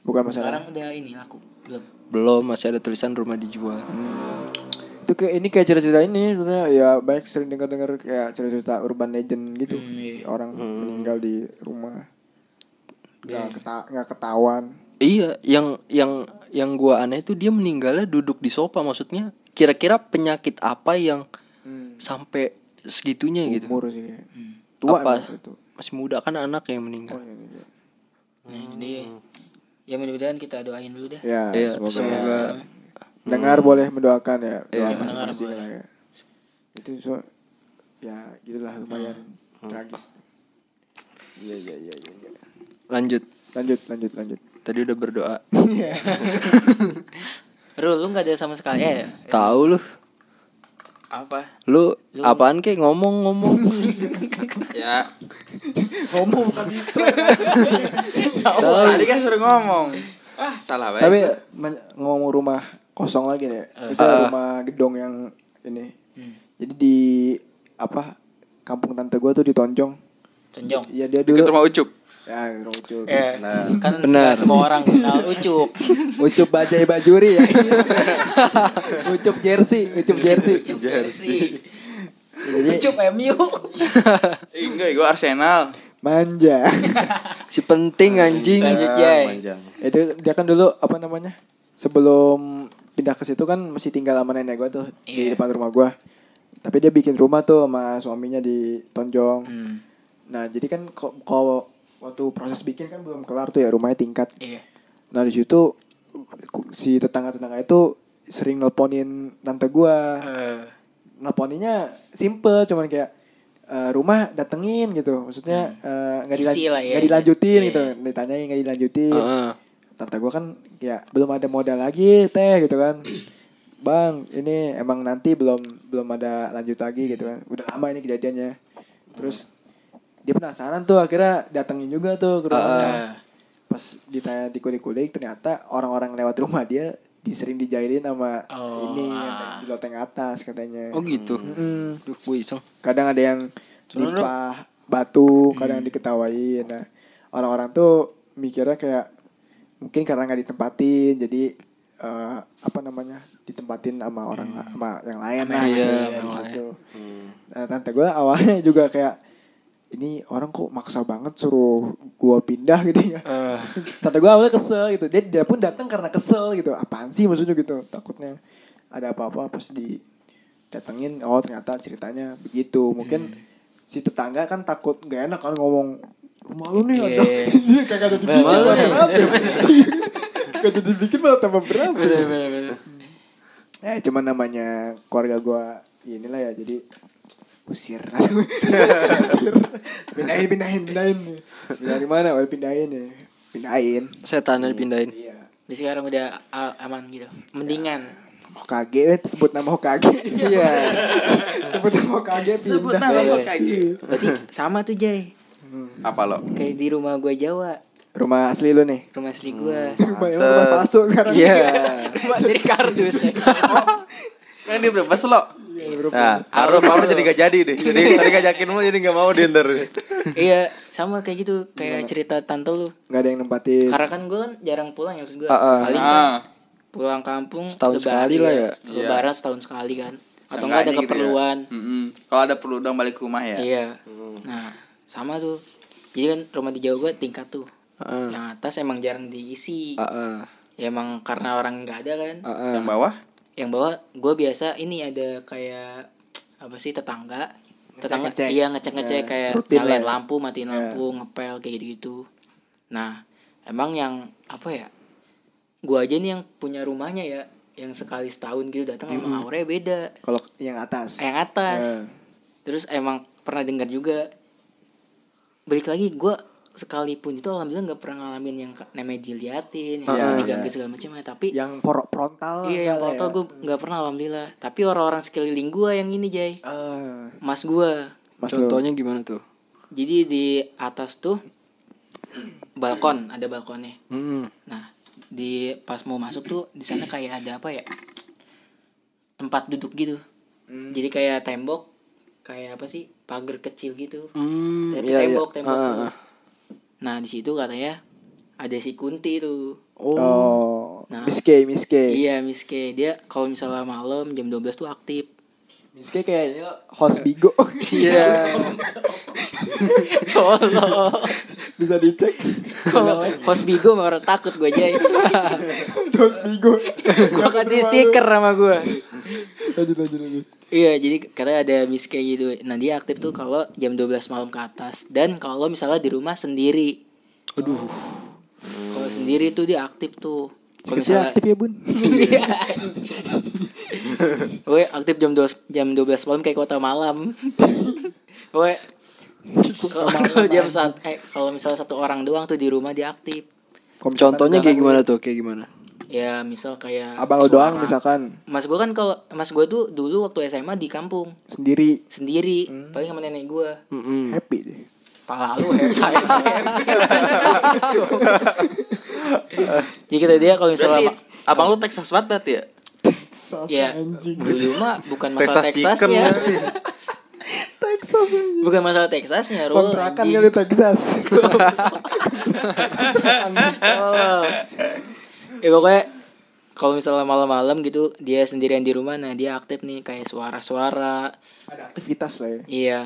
Speaker 4: Bukan masalah.
Speaker 2: sekarang udah ini laku belum
Speaker 1: Belum masih ada tulisan rumah dijual.
Speaker 4: Itu kayak ini kayak cerita-cerita ini sebenarnya ya banyak sering dengar-dengar kayak cerita-cerita urban legend gitu. Orang meninggal di rumah. Nggak keta nggak ketahuan.
Speaker 1: Iya, yang yang yang gua aneh itu dia meninggalnya duduk di sofa maksudnya. Kira-kira penyakit apa yang sampai segitunya gitu?
Speaker 4: umur sih. Tua
Speaker 1: Apa?
Speaker 4: itu.
Speaker 1: Masih muda kan anak yang meninggal.
Speaker 2: nah, jadi ya mudah-mudahan kita doain dulu deh.
Speaker 4: Ya
Speaker 1: Iya,
Speaker 4: semoga,
Speaker 1: semoga
Speaker 4: dengar boleh mendoakan ya doa
Speaker 1: Iya.
Speaker 4: masing-masing lah ya itu so ya gitulah lumayan tragis iya iya iya iya iya.
Speaker 1: lanjut.
Speaker 4: lanjut lanjut lanjut
Speaker 1: Tadi udah berdoa.
Speaker 2: Rul lu nggak ada sama sekali ya
Speaker 1: Tahu lu.
Speaker 5: Apa?
Speaker 1: Lu apaan kek ngomong-ngomong?
Speaker 5: Ya.
Speaker 4: Ngomong bukan distract.
Speaker 5: Tadi kan suruh ngomong. Ah, salah banget.
Speaker 4: Tapi ngomong rumah kosong lagi nih. Misalnya rumah gedong yang ini. Jadi di apa? Kampung tante gua tuh di Tonjong.
Speaker 2: Tonjong.
Speaker 4: Iya dia
Speaker 5: Deket
Speaker 4: dulu.
Speaker 5: rumah Ucup.
Speaker 4: Ya, Ucup.
Speaker 2: Eh,
Speaker 3: Nah,
Speaker 2: kan
Speaker 1: Benar.
Speaker 2: semua orang kenal Ucup.
Speaker 4: Ucup Bajai Bajuri ya. Ucup jersey, Ucup jersey.
Speaker 2: Jersey.
Speaker 4: Jadi
Speaker 2: Ucup MU.
Speaker 5: Eh, enggak, gue Arsenal.
Speaker 4: manja.
Speaker 1: si penting anjing.
Speaker 2: Lanjut, Jay.
Speaker 3: panjang.
Speaker 4: Itu dia kan dulu apa namanya? Sebelum pindah ke situ kan masih tinggal sama nenek gua tuh di
Speaker 2: Iya.
Speaker 4: depan rumah gua. Tapi dia bikin rumah tuh sama suaminya di Tonjong.
Speaker 2: Hmm.
Speaker 4: Nah, jadi kan kalau waktu proses bikin kan belum kelar tuh ya rumahnya tingkat.
Speaker 2: Iya.
Speaker 4: Nah, di situ si tetangga-tetangga itu sering nelponin tante gua.
Speaker 2: Eh,
Speaker 4: Nelponinnya simple cuman kayak eh, rumah datengin gitu. Maksudnya eh, nggak dilan-
Speaker 2: Hmm. Isi lah ya.
Speaker 4: dilanjutin
Speaker 2: Iya.
Speaker 4: gitu. Ditanyain nggak dilanjutin.
Speaker 1: Heeh.
Speaker 4: Tante gua kan ya belum ada modal lagi teh gitu kan. Bang, ini emang nanti belum belum ada lanjut lagi gitu kan. Udah lama ini kejadiannya. Terus dia penasaran tuh akhirnya datengin juga tuh ke rumahnya.
Speaker 2: eh,
Speaker 4: Pas ditanya dikulik-kulik ternyata orang-orang lewat rumah dia disering dijailin sama
Speaker 2: Oh,
Speaker 4: ini
Speaker 2: ah.
Speaker 4: di loteng atas katanya.
Speaker 1: Oh gitu.
Speaker 4: Mm.
Speaker 1: Duh, gue iseng.
Speaker 4: Kadang ada yang
Speaker 1: Cuman
Speaker 4: nimpah batu, kadang diketawain. Nah, orang-orang tuh mikirnya kayak mungkin karena nggak ditempatin, jadi eh, apa namanya ditempatin sama orang sama yang lain lah.
Speaker 1: Iya,
Speaker 4: gitu,
Speaker 1: lain.
Speaker 4: situ. Nah, tante gue awalnya juga kayak ini orang kok maksa banget suruh gua pindah gitu ya.
Speaker 1: Eh.
Speaker 4: Tante gue awalnya kesel gitu. Dia dia pun datang karena kesel gitu. Apaan sih maksudnya gitu. Takutnya ada apa-apa pas di datengin oh ternyata ceritanya begitu. Mungkin si tetangga kan takut nggak enak kan ngomong rumah lu nih ada
Speaker 2: Iya.
Speaker 4: Ini kagak ada dibikin malah berat. Kagak ada dibikin malah tambah berat. Eh cuman namanya keluarga gua inilah ya jadi usir usir pindahin pindahin pindahin pindahin di mana oh pindahin ya pindahin
Speaker 1: Setannya dipindahin.
Speaker 4: iya
Speaker 2: Jadi sekarang udah aman gitu. Mendingan.
Speaker 4: Hokage eh, sebut nama Hokage iya sebut nama Hokage pindah
Speaker 5: Sebut nama Hokage.
Speaker 2: Berarti sama tuh Jay.
Speaker 5: Apa lo?
Speaker 2: Kayak di rumah gue Jawa.
Speaker 4: rumah asli lu nih
Speaker 2: Rumah asli gue.
Speaker 4: rumah yang rumah palsu sekarang
Speaker 1: Iya.
Speaker 2: rumah dari kardus ya.
Speaker 5: Kan dia berapa lo?
Speaker 3: Nah, Aro Aro jadi gak jadi deh. Jadi tadi ngajakin mau jadi gak mau dia ntar.
Speaker 2: iya, sama kayak gitu. Kayak cerita tante lu.
Speaker 4: nggak ada yang nempatin
Speaker 2: Karena kan gue kan jarang pulang ya maksud gue.
Speaker 1: Ah, ah.
Speaker 2: Paling kan
Speaker 5: Ah.
Speaker 2: pulang kampung
Speaker 1: Setahun sekali lah ya.
Speaker 2: Lebaran setahun sekali kan. Atau enggak ada
Speaker 5: gitu ya.
Speaker 2: keperluan.
Speaker 5: Mm-mm. Kalau ada perlu dong balik ke rumah ya.
Speaker 2: Iya. Nah, sama tuh. Jadi kan rumah di Jawa gue tingkat tuh.
Speaker 1: Heeh.
Speaker 2: Yang atas emang jarang diisi.
Speaker 1: Heeh.
Speaker 2: Ya emang karena orang nggak ada kan.
Speaker 1: Heeh.
Speaker 5: Yang bawah?
Speaker 2: Yang bawah gue biasa ini ada kayak apa sih tetangga. Tetangga
Speaker 4: Ngecek-ngecek.
Speaker 2: iya ngecek-ngecek
Speaker 4: Ya,
Speaker 2: kayak
Speaker 4: rutin
Speaker 2: nyalain
Speaker 4: ya.
Speaker 2: lampu, matiin
Speaker 4: Ya.
Speaker 2: lampu, ngepel kayak gitu-gitu. Nah, emang yang apa ya? Gua aja nih yang punya rumahnya ya, yang sekali setahun gitu datang emang auranya beda.
Speaker 4: kalau yang atas
Speaker 2: Yang atas.
Speaker 4: Ya.
Speaker 2: Terus emang pernah dengar juga balik lagi gua sekalipun itu alhamdulillah nggak pernah ngalamin yang namanya diliatin, yang
Speaker 4: Iya,
Speaker 2: diganggu
Speaker 4: iya.
Speaker 2: segala macam ya, tapi
Speaker 4: yang porok frontal
Speaker 2: iya yang foto
Speaker 4: ya.
Speaker 2: gue nggak pernah alhamdulillah. Tapi orang-orang sekeliling gua yang ini Jay,
Speaker 4: Ah,
Speaker 2: mas gua.
Speaker 4: mas lu.
Speaker 1: Contohnya gimana tuh?
Speaker 2: Jadi di atas tuh balkon, ada balkonnya.
Speaker 1: Hmm.
Speaker 2: Nah, di pas mau masuk tuh di sana kayak ada apa ya? Tempat duduk gitu.
Speaker 4: Hmm.
Speaker 2: Jadi kayak tembok, kayak apa sih? Pagar kecil gitu.
Speaker 1: Hmm,
Speaker 2: Tapi
Speaker 1: iya, iya.
Speaker 2: tembok, tembok.
Speaker 1: Ah,
Speaker 2: tuh.
Speaker 1: ah.
Speaker 2: Nah, di situ katanya ada si Kunti tuh.
Speaker 1: Oh.
Speaker 4: oh
Speaker 2: Nah.
Speaker 4: Miss K Miss K
Speaker 2: Iya, Miss K. Dia kalau misalnya malam jam 12 tuh aktif.
Speaker 4: Miss K kayak ini loh host Bigo
Speaker 1: Iya.
Speaker 2: Tolong.
Speaker 4: bisa dicek
Speaker 2: Kalau host Bigo mah orang takut gue aja.
Speaker 4: host Bigo
Speaker 2: gue kasih stiker sama gue.
Speaker 4: lanjut lanjut lanjut
Speaker 2: Iya, jadi katanya ada Miss K gitu. Nah, dia aktif tuh kalau jam 12 malam ke atas dan kalau misalnya di rumah sendiri.
Speaker 1: Aduh.
Speaker 2: Kalau sendiri tuh dia aktif tuh. Kalau
Speaker 4: kecil aktif ya bun
Speaker 2: Iya. Gue aktif jam 12 jam 12 malam kayak kota malam. Gue kalau jam saat eh kalau misalnya satu orang doang tuh di rumah dia aktif.
Speaker 1: Contohnya kayak gimana tuh? Kayak gimana?
Speaker 2: Ya misal kayak
Speaker 4: Abang lo doang misalkan
Speaker 2: Mas gue kan kalau mas gue tuh dulu waktu SMA di kampung
Speaker 4: sendiri
Speaker 2: sendiri
Speaker 4: Hmm.
Speaker 2: paling sama nenek gue
Speaker 1: Mm-mm.
Speaker 4: happy deh.
Speaker 2: pala lu hebat jadi kata dia kalau
Speaker 5: Berarti
Speaker 2: misalnya
Speaker 5: abang lu Texas banget berarti ya?
Speaker 4: Texas
Speaker 2: ya
Speaker 4: anjing.
Speaker 2: dulu mah bukan masalah
Speaker 3: Texas
Speaker 2: Texas ya.
Speaker 4: Texas anjing.
Speaker 2: bukan masalah Texasnya Rul,
Speaker 4: Kontrakan kali Texas.
Speaker 2: Oh. Ya pokoknya kalau misalnya malam-malam gitu dia sendirian di rumah nah dia aktif nih kayak suara-suara
Speaker 4: Ada aktivitas lah ya.
Speaker 2: iya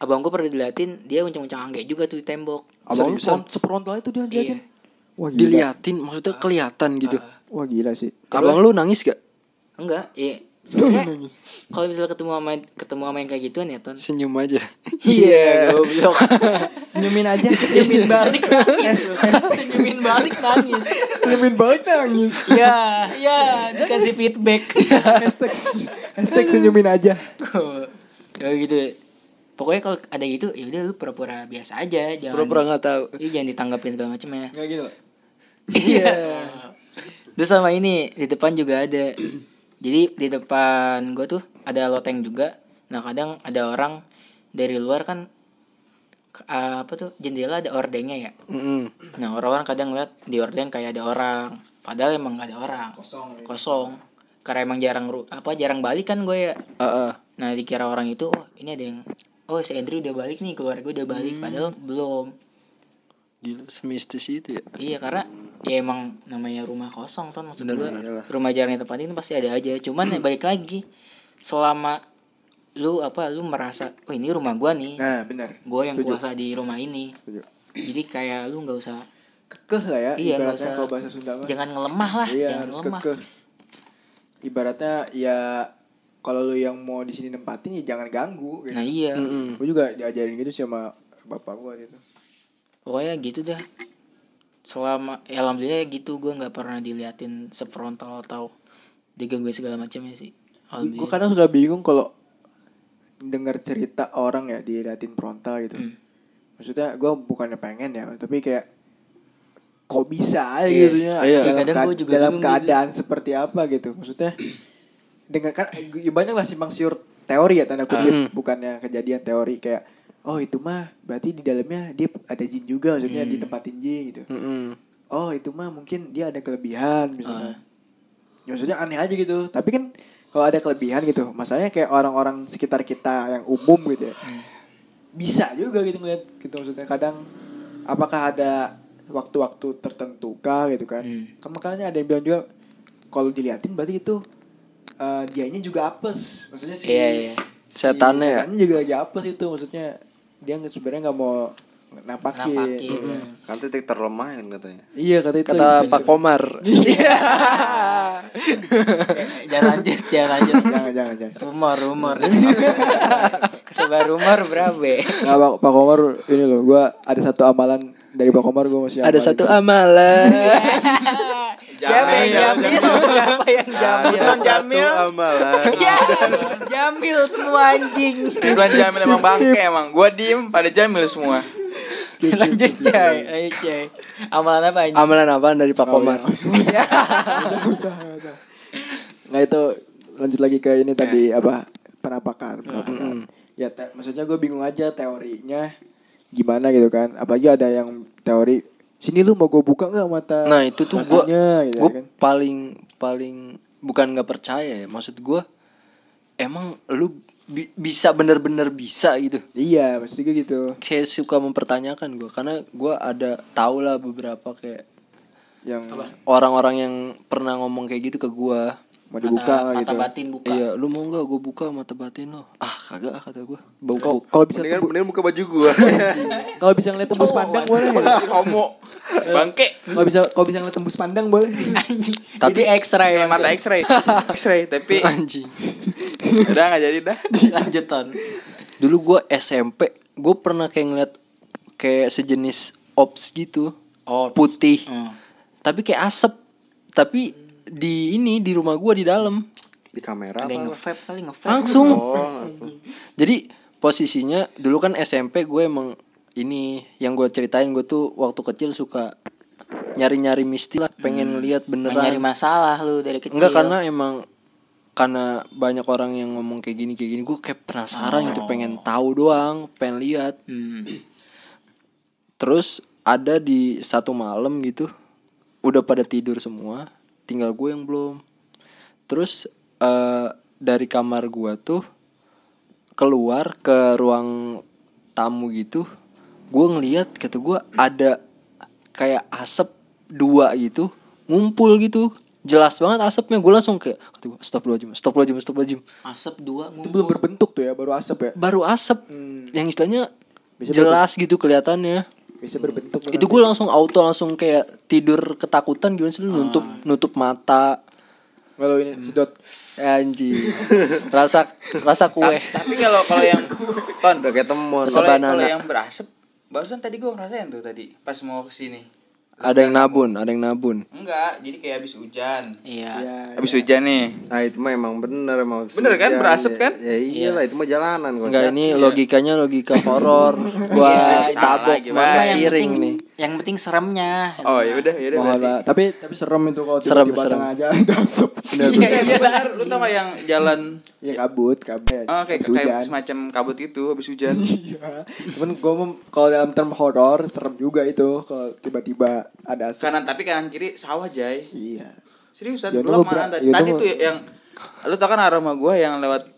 Speaker 2: abang gue pernah diliatin dia uncang-uncang angge juga tuh di tembok
Speaker 4: Abang seperontal itu dia liatin.
Speaker 2: Iya.
Speaker 4: Wah gila.
Speaker 1: Diliatin maksudnya kelihatan gitu.
Speaker 4: Wah gila sih.
Speaker 1: Abang lu nangis gak?
Speaker 2: enggak iya sebenarnya kalau misalnya ketemu sama ketemu sama yang kayak gituan ya ton
Speaker 1: Senyum aja.
Speaker 2: iya goblok
Speaker 4: Senyumin aja.
Speaker 2: senyumin balik nangis senyumin balik nangis
Speaker 4: Senyumin balik nangis.
Speaker 2: ya ya dikasih feedback
Speaker 4: hashtag hashtag senyumin aja.
Speaker 2: ya gitu pokoknya kalau ada gitu ya udah lu pura-pura biasa aja jangan
Speaker 1: Pura-pura nggak tahu.
Speaker 2: Iya jangan ditanggapin segala macam ya.
Speaker 4: Kayak gitu.
Speaker 2: Iya. Terus sama ini di depan juga ada. Jadi di depan gue tuh ada loteng juga. Nah kadang ada orang dari luar kan ke- apa tuh jendela ada ordengnya ya.
Speaker 1: Mm-mm.
Speaker 2: Nah orang-orang kadang lihat di ordeng kayak ada orang. Padahal emang gak ada orang.
Speaker 4: Kosong.
Speaker 2: Kosong. Karena emang jarang ru- apa jarang balik kan gue ya.
Speaker 1: Ah, ah.
Speaker 2: Nah dikira orang itu oh ini ada yang oh si Andrew udah balik nih keluarga gue udah balik padahal belum.
Speaker 1: Gila semistis itu ya.
Speaker 2: Iya karena ya emang namanya rumah kosong ton maksud gua
Speaker 3: iyalah.
Speaker 2: rumah jarang ditempatin pasti ada aja cuman ya balik lagi selama lu apa lu merasa oh ini rumah gua nih
Speaker 4: Nah benar.
Speaker 2: gua yang
Speaker 4: Setuju.
Speaker 2: kuasa di rumah ini
Speaker 4: Setuju.
Speaker 2: jadi kayak lu nggak usah
Speaker 4: Kekeh lah ya.
Speaker 2: Iya,
Speaker 4: ibaratnya
Speaker 2: usah.
Speaker 4: kalau bahasa Sunda mah.
Speaker 2: jangan ngelemah lah
Speaker 4: Iya
Speaker 2: jangan
Speaker 4: harus
Speaker 2: ngelemah
Speaker 4: kekeh. Ibaratnya ya kalau lu yang mau di sini nempatin ya jangan ganggu. Gitu.
Speaker 2: nah iya
Speaker 1: Mm-mm.
Speaker 4: Gue juga diajarin gitu sih sama bapak gua gitu.
Speaker 2: pokoknya gitu dah selama ya alhamdulillah gitu gua nggak pernah diliatin sefrontal atau digangguin segala macamnya sih
Speaker 4: Gue kadang suka bingung kalau dengar cerita orang ya diliatin frontal gitu.
Speaker 2: Hmm.
Speaker 4: Maksudnya gue bukannya pengen ya, tapi kayak kok bisa
Speaker 2: Iya.
Speaker 4: gitu ya
Speaker 1: Iya.
Speaker 4: dalam,
Speaker 2: Kadang
Speaker 4: kead-
Speaker 2: gua juga
Speaker 4: dalam
Speaker 2: gitu.
Speaker 4: keadaan seperti apa gitu. Maksudnya dengan kan ya banyak lah simpang siur teori ya tanda kutip
Speaker 1: Hmm.
Speaker 4: bukannya kejadian teori kayak oh itu mah berarti di dalamnya dia ada jin juga maksudnya
Speaker 2: Hmm.
Speaker 4: ditempatin jin gitu.
Speaker 1: Mm-mm.
Speaker 4: Oh itu mah mungkin dia ada kelebihan misalnya. Ya, maksudnya aneh aja gitu. Tapi kan kalau ada kelebihan gitu, masalahnya kayak orang-orang sekitar kita yang umum gitu ya.
Speaker 2: Hmm.
Speaker 4: Bisa juga gitu ngeliat gitu maksudnya kadang apakah ada waktu-waktu tertentu kah gitu kan.
Speaker 2: Hmm.
Speaker 4: Kan makanya ada yang bilang juga kalau diliatin berarti itu eh, dianya juga apes. Maksudnya si
Speaker 2: Iya, iya.
Speaker 4: si
Speaker 1: Setannya ya?
Speaker 4: setannya juga lagi apes itu maksudnya dia nggak sebenarnya nggak mau nampakin.
Speaker 2: Nampakin.
Speaker 4: Mm-mm.
Speaker 3: Kan titik terlemah kan katanya.
Speaker 4: Iya kata itu.
Speaker 1: Kata Pak Komar.
Speaker 2: jangan lanjut jangan lanjut
Speaker 4: jangan jangan jangan.
Speaker 2: rumor rumor sebar rumor berapa
Speaker 4: Nggak Pak, Pak Komar ini loh, gua ada satu amalan dari Pak Komar gua masih
Speaker 1: Ada satu
Speaker 4: terus.
Speaker 1: amalan.
Speaker 2: Siapa yang jamil siapa yang jamil
Speaker 5: Ridwan Jamil.
Speaker 3: Amalan.
Speaker 2: ya jamil semua anjing
Speaker 5: Ridwan Jamil emang bangke emang. Gua diem pada Jamil semua.
Speaker 2: lanjut coy ayo coy amalan apa anjing
Speaker 1: Amalan apaan dari Pak
Speaker 4: Oh,
Speaker 1: Komar?
Speaker 4: iya, usah. Nah itu lanjut lagi ke ini tadi apa penampakan. penampakan. Ya maksudnya gue bingung aja teorinya gimana gitu kan. Apalagi ada yang teori sini lu mau gue buka nggak mata?
Speaker 1: Nah itu tuh gue
Speaker 4: matanya?" gitu
Speaker 1: gue
Speaker 4: kan.
Speaker 1: paling paling bukan nggak percaya ya maksud gue emang lu bi- bisa bener-bener bisa gitu
Speaker 4: Iya maksud gue gitu.
Speaker 1: saya suka mempertanyakan gue karena gue ada tau lah beberapa kayak
Speaker 4: Yang
Speaker 1: orang-orang yang pernah ngomong kayak gitu ke gue
Speaker 4: mau dibuka
Speaker 2: mata,
Speaker 4: gitu.
Speaker 2: mata batin buka
Speaker 1: iya lu mau nggak gue buka mata batin lo ah kagak ah, kata gue bau
Speaker 4: Kalau kalau bisa
Speaker 3: Mendingan, mendingan buka baju gua.
Speaker 4: kalau bisa ngeliat tembus pandang boleh.
Speaker 5: Homo. Bangke.
Speaker 4: Kalau bisa kalau bisa ngeliat tembus pandang boleh.
Speaker 2: anjing
Speaker 1: Tapi-
Speaker 2: jadi X-ray
Speaker 5: Kayak mata. X-ray. X-ray tapi
Speaker 1: anjing
Speaker 5: udah nggak jadi dah.
Speaker 2: lanjut ton
Speaker 1: dulu gue SMP gue pernah kayak ngeliat kayak sejenis ops gitu
Speaker 2: oh
Speaker 1: putih
Speaker 2: Hmm.
Speaker 1: tapi kayak asap tapi di ini di rumah gue di dalam.
Speaker 3: Di kamera
Speaker 2: ada yang nge-vape kali nge-vape.
Speaker 1: Langsung.
Speaker 3: Oh, langsung.
Speaker 1: jadi posisinya dulu kan SMP gue emang ini yang gue ceritain gue tuh waktu kecil suka nyari-nyari mistis lah, pengen ngeliat
Speaker 2: nyari
Speaker 1: beneran.
Speaker 2: masalah lu dari kecil.
Speaker 1: Enggak karena emang karena banyak orang yang ngomong kayak gini kayak gini gue kayak penasaran gitu pengen tahu doang pengen lihat.
Speaker 2: Hmm.
Speaker 1: terus ada di satu malam gitu udah pada tidur semua tinggal gue yang belum. Terus eh, dari kamar gue tuh keluar ke ruang tamu gitu gue ngeliat kata gue ada kayak asap dua gitu ngumpul gitu. Jelas banget asapnya. Gue langsung kayak kata gue stop dulu aja stop dulu aja stop aja
Speaker 2: asap dua
Speaker 4: Itu belum berbentuk tuh ya, baru asap ya.
Speaker 1: baru asap. Yang istilahnya
Speaker 4: Bisa
Speaker 1: jelas gitu kelihatannya
Speaker 4: Bisa berbentuk.
Speaker 1: itu gue langsung auto langsung kayak tidur ketakutan gimana sih lu nutup nutup mata
Speaker 4: Kalau ini sedot.
Speaker 1: anjing rasa rasa kue
Speaker 5: Tapi kalau kalau yang Ton,
Speaker 3: Udah kayak temon.
Speaker 1: Rasa
Speaker 5: kalau
Speaker 1: banana.
Speaker 5: kalau yang berasap barusan tadi gua ngerasain tuh tadi pas mau ke sini
Speaker 1: ada yang nabun ada yang nabun
Speaker 5: enggak jadi kayak habis hujan
Speaker 2: iya
Speaker 4: Ya,
Speaker 5: habis hujan nih
Speaker 3: Nah itu mah emang bener emang
Speaker 5: Bener kan?
Speaker 3: hujan.
Speaker 5: Berasap
Speaker 3: Ya-
Speaker 5: kan?
Speaker 3: Ya, iyalah itu mah jalanan kok.
Speaker 1: enggak ini logikanya logika horor gua
Speaker 5: Iya,
Speaker 1: tabok
Speaker 2: yang
Speaker 1: piring
Speaker 2: penting
Speaker 1: nih
Speaker 2: yang penting seremnya
Speaker 5: oh ya udah ya udah.
Speaker 4: Tapi tapi serem itu kalau
Speaker 1: Serem,
Speaker 4: tiba-tiba
Speaker 1: serem.
Speaker 4: tengah jalan ada asap.
Speaker 5: iya iya benar lu tau gak yang jalan
Speaker 4: Ya kabut, kabut.
Speaker 5: oh, kayak kayak
Speaker 4: hujan.
Speaker 5: semacam kabut itu habis hujan
Speaker 4: Iya. Cuman gue kalau dalam term horor serem juga itu kalau tiba-tiba ada asap.
Speaker 5: kanan tapi kanan kiri sawah jay
Speaker 4: Iya.
Speaker 5: seriusan
Speaker 4: Ya,
Speaker 5: belum mana
Speaker 4: ya, itu
Speaker 5: tadi tuh yang lu tau kan arah rumah gua yang lewat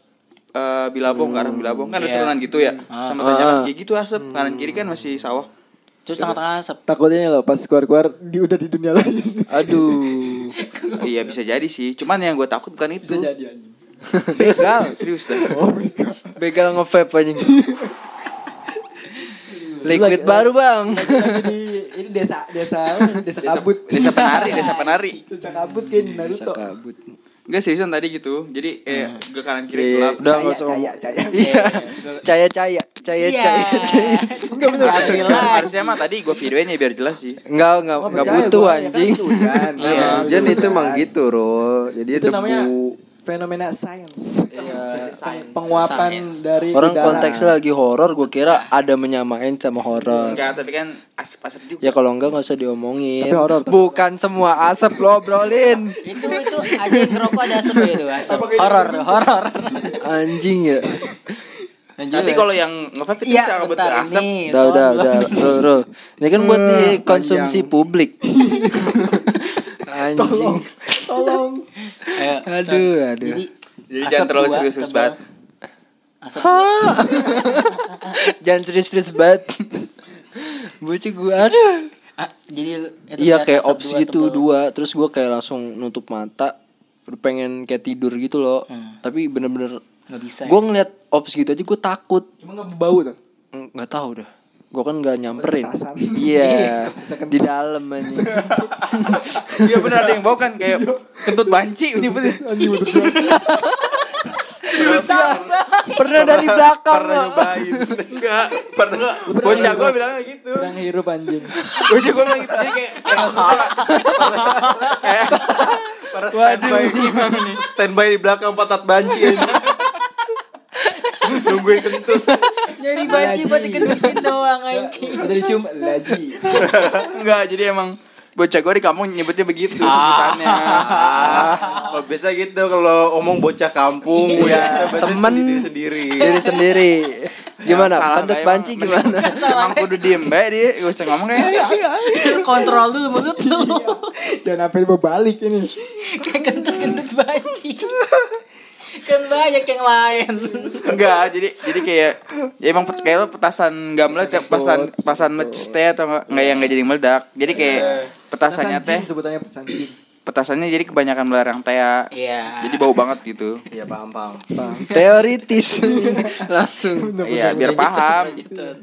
Speaker 5: eh, Bilabong ke arah Bilabong? Kan ada
Speaker 2: Iya.
Speaker 5: turunan gitu ya? Sama tanjakan. Ya gitu asap. Kanan kiri kan masih sawah.
Speaker 2: Terus tengah-tengah asap.
Speaker 4: Takutnya loh pas keluar-keluar di udah di dunia lain.
Speaker 1: aduh.
Speaker 5: Iya bisa jadi sih. Cuman yang gue takut bukan itu.
Speaker 4: Bisa jadi anjing.
Speaker 5: begal serius dah.
Speaker 4: Oh my god.
Speaker 1: begal ngevape anjing. Liquid baru bang.
Speaker 4: Lagi di ini desa desa desa kabut.
Speaker 5: desa penari desa penari
Speaker 4: Desa kabut kayak di
Speaker 1: Bisa
Speaker 4: Naruto.
Speaker 1: kabut
Speaker 5: Enggak seriusan tadi gitu jadi kayak ke kanan kiri
Speaker 3: Iya.
Speaker 5: gelap
Speaker 1: udah
Speaker 4: Caya,
Speaker 1: nggak usah
Speaker 4: caya, caya.
Speaker 1: iya caya caya caya
Speaker 2: Iya.
Speaker 1: caya caya
Speaker 4: Enggak bener.
Speaker 5: Alhamdulillah harusnya mah tadi gue videoin ya biar jelas sih
Speaker 1: Enggak, enggak,
Speaker 4: Oh,
Speaker 1: enggak butuh
Speaker 4: gua, ya kan
Speaker 1: anjing.
Speaker 4: hujan.
Speaker 3: Hujan itu emang gitu, Rul. Jadi
Speaker 4: Itu
Speaker 3: debu.
Speaker 4: Fenomena sains.
Speaker 2: Sains.
Speaker 4: Penguapan
Speaker 2: Sains.
Speaker 4: dari
Speaker 1: Orang
Speaker 4: udara.
Speaker 1: konteksnya lagi horor, gue kira ada menyamain sama horor.
Speaker 5: enggak tapi kan asap-asap juga
Speaker 1: Ya kalau enggak nggak usah diomongin.
Speaker 4: Tapi horor,
Speaker 1: Bukan semua asap lo obrolin.
Speaker 2: itu itu ada yang ngerokok ada asap gitu asap horor horor
Speaker 1: Anjing ya.
Speaker 5: nanti kalau yang ngevape itu
Speaker 2: iya
Speaker 5: bisa kabut
Speaker 2: bentar
Speaker 5: asap
Speaker 2: ini
Speaker 1: Udah, udah, udah. Bro, bro. Ini kan buat dikonsumsi
Speaker 3: panjang.
Speaker 1: publik. Anjing.
Speaker 4: Tolong.
Speaker 2: Ayo,
Speaker 1: Aduh, aduh.
Speaker 2: jadi
Speaker 5: Jadi jangan terlalu serius-serius banget.
Speaker 2: asap.
Speaker 1: Jangan serius-serius banget. Bocah gue aduh.
Speaker 2: Ah, jadi itu
Speaker 1: Iya kayak
Speaker 2: asap
Speaker 1: ops
Speaker 2: dua
Speaker 1: gitu
Speaker 2: tebal.
Speaker 1: dua Terus gue kayak langsung nutup mata Udah pengen kayak tidur gitu loh
Speaker 2: Hmm.
Speaker 1: Tapi bener-bener
Speaker 2: nggak bisa
Speaker 1: Gue ngeliat ops gitu aja gue takut
Speaker 4: Cuma nggak bau tuh.
Speaker 1: Nggak tahu dah Gue kan nggak nyamperin. Iya
Speaker 4: kentut.
Speaker 1: Di dalam aja
Speaker 5: Iya benar ada yang bau kan kayak kentut banci nyebutnya.
Speaker 4: Anjing banget.
Speaker 1: Pernah dari belakang
Speaker 3: Pernah
Speaker 1: loh.
Speaker 3: nyobain.
Speaker 5: Enggak, pernah. Bocah gue bilangnya gitu.
Speaker 4: Udah ngehirup anjing.
Speaker 5: Bocah gue bilang gitu jadi kayak kayak
Speaker 3: Para standby standby di belakang patat banci aja. Nungguin kentut.
Speaker 2: nyari banci buat dikentutin doang anjing
Speaker 4: Udah dicium lagi.
Speaker 5: enggak jadi emang bocah gue di kampung nyebutnya begitu sebutannya.
Speaker 3: Ah, oh, biasa gitu kalau omong bocah kampung
Speaker 1: Iya,
Speaker 3: ya,
Speaker 1: temen.
Speaker 3: sendiri sendiri.
Speaker 1: Diri sendiri Gimana? Kentut
Speaker 5: kayak
Speaker 1: banci gimana?
Speaker 5: Emang kudu diem bae dia, gak usah ngomong kayak.
Speaker 2: kontrol dulu mulut lu
Speaker 4: Jangan sampai berbalik ini.
Speaker 2: kayak kentut-kentut banci kan banyak yang lain
Speaker 5: Enggak, jadi jadi kayak ya emang pet, kayak lo petasan gamelan tiap petasan petasan meletus teh atau enggak enggak yang enggak jadi meledak. Jadi kayak petasannya
Speaker 4: Petasan
Speaker 5: teh
Speaker 4: sebutannya petasan jin.
Speaker 5: petasannya jadi kebanyakan melarang teh ya.
Speaker 2: iya
Speaker 5: Jadi bau banget gitu.
Speaker 3: Iya paham paham.
Speaker 1: Teoritis Langsung
Speaker 5: Iya, biar paham.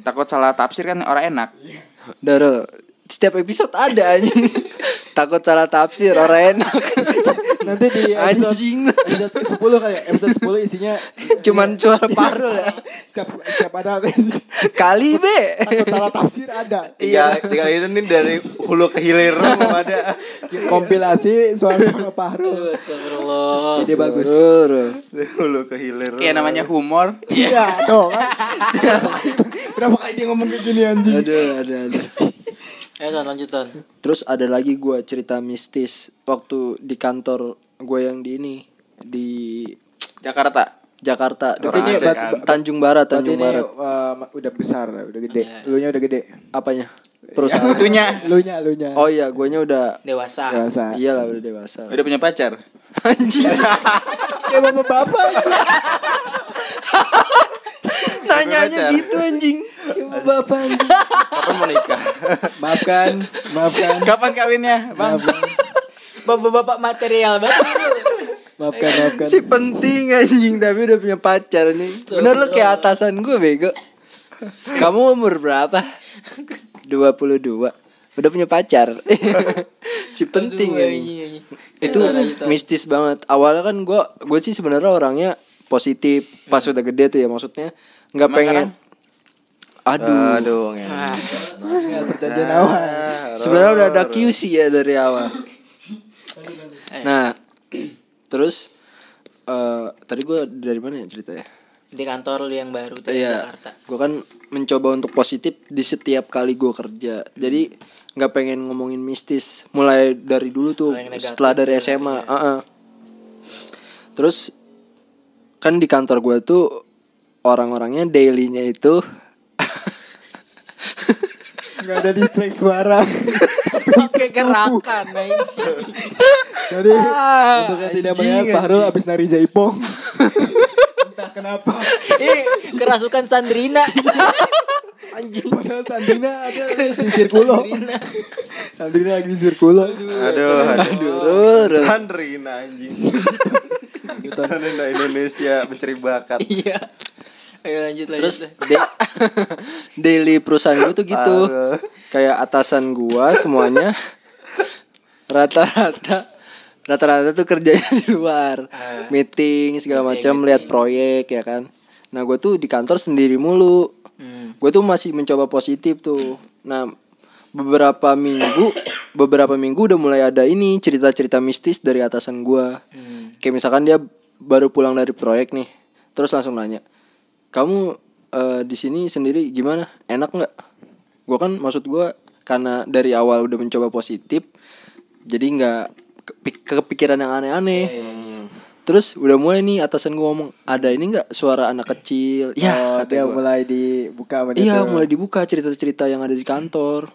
Speaker 5: Takut salah tafsir kan orang enak.
Speaker 1: Doro Setiap episode ada anjing Takut salah tafsir orang enak
Speaker 4: Nanti di episode
Speaker 1: Anjing
Speaker 4: episode ke 10 kali ya. Episode 10 isinya
Speaker 1: Cuman suara parul ya
Speaker 4: setiap setiap ada
Speaker 1: Kali be
Speaker 4: takut salah tafsir ada.
Speaker 3: Tiga, tiga ini nih dari hulu ke hilir mau ada.
Speaker 4: Kompilasi suara-suara paru.
Speaker 2: Astagfirullah
Speaker 4: Jadi bagus.
Speaker 3: Hulu ke hilir.
Speaker 5: Iya namanya humor.
Speaker 4: Iya, tuh kan. Berapa kali dia ngomong kayak gini anjing.
Speaker 1: Aduh aduh aduh
Speaker 2: Ya Ton lanjut Ton.
Speaker 1: Terus ada lagi gua cerita mistis waktu di kantor gue yang di ini di
Speaker 5: Jakarta.
Speaker 1: Jakarta
Speaker 3: Orang
Speaker 4: ini bat-
Speaker 3: kan.
Speaker 1: Tanjung Barat
Speaker 4: Berarti
Speaker 1: Tanjung
Speaker 4: ini
Speaker 1: Barat
Speaker 4: uh, udah besar, udah gede. Lu nya udah gede.
Speaker 1: apanya perusahaan
Speaker 5: Itunya
Speaker 4: Lu nya, lu nya.
Speaker 1: oh iya guanya udah
Speaker 2: Dewasa.
Speaker 4: Biasa.
Speaker 1: iyalah udah dewasa
Speaker 5: udah punya pacar.
Speaker 1: anjing
Speaker 4: Kayak bapak-bapak.
Speaker 1: Nanyanya gitu anjing
Speaker 4: Kayak bapak-bapak.
Speaker 3: Kapan mau nikah?
Speaker 4: Maafkan, maafkan.
Speaker 5: Kapan kawinnya, Bang?
Speaker 2: Bapak-bapak material banget.
Speaker 4: maafkan, maafkan.
Speaker 1: si penting anjing tapi udah punya pacar nih bener lu kayak atasan gue bego kamu umur berapa 22 udah punya pacar si penting
Speaker 2: Aduh,
Speaker 1: anjing.
Speaker 2: anjing, anjing.
Speaker 1: itu mistis banget awalnya kan gue gue sih sebenarnya orangnya positif pas udah gede tuh ya maksudnya nggak pengen aduh
Speaker 3: Aduh, nge.
Speaker 4: Ingat perjanjian awal.
Speaker 1: sebenarnya udah ada QC ya dari awal nah terus eh tadi gue dari mana ya ceritanya
Speaker 2: Di kantor lu yang baru tuh di
Speaker 1: Iya,
Speaker 2: Jakarta.
Speaker 1: gue kan mencoba untuk positif di setiap kali gue kerja. Jadi nggak pengen ngomongin mistis. Mulai dari dulu tuh, setelah dari SMA. uh-uh. Terus kan di kantor gue tuh orang-orangnya dailynya itu
Speaker 4: Enggak ada distract suara.
Speaker 2: Pakai gerakan anjing.
Speaker 4: Jadi untuk yang tidak melihat Pak Harul habis nari jaipong. Entah kenapa.
Speaker 2: Ini kerasukan Sandrina.
Speaker 4: Padahal Sandrina ada di sirkulo. Sandrina lagi di sirkulo.
Speaker 3: Aduh, aduh. Sandrina anjing. Sandrina Indonesia mencari bakat.
Speaker 2: Iya. Ayo lanjut lanjut.
Speaker 1: terus da- daily perusahaan gue tuh gitu.
Speaker 3: Aduh.
Speaker 1: Kayak atasan gua semuanya rata-rata rata-rata tuh kerjanya di luar. meeting segala macam, lihat proyek ya kan. Nah, gue tuh di kantor sendiri mulu.
Speaker 2: Hmm.
Speaker 1: gue tuh masih mencoba positif tuh nah beberapa minggu beberapa minggu udah mulai ada ini cerita-cerita mistis dari atasan gue
Speaker 2: Hmm.
Speaker 1: kayak misalkan dia baru pulang dari proyek nih terus langsung nanya kamu eh, di sini sendiri gimana enak nggak gue kan maksud gue karena dari awal udah mencoba positif jadi nggak kepi- kepikiran yang aneh-aneh terus udah mulai nih atasan gue ngomong ada ini nggak suara anak kecil ya
Speaker 4: oh, dia
Speaker 1: gua.
Speaker 4: mulai dibuka
Speaker 1: Iya mulai dibuka cerita-cerita yang ada di kantor.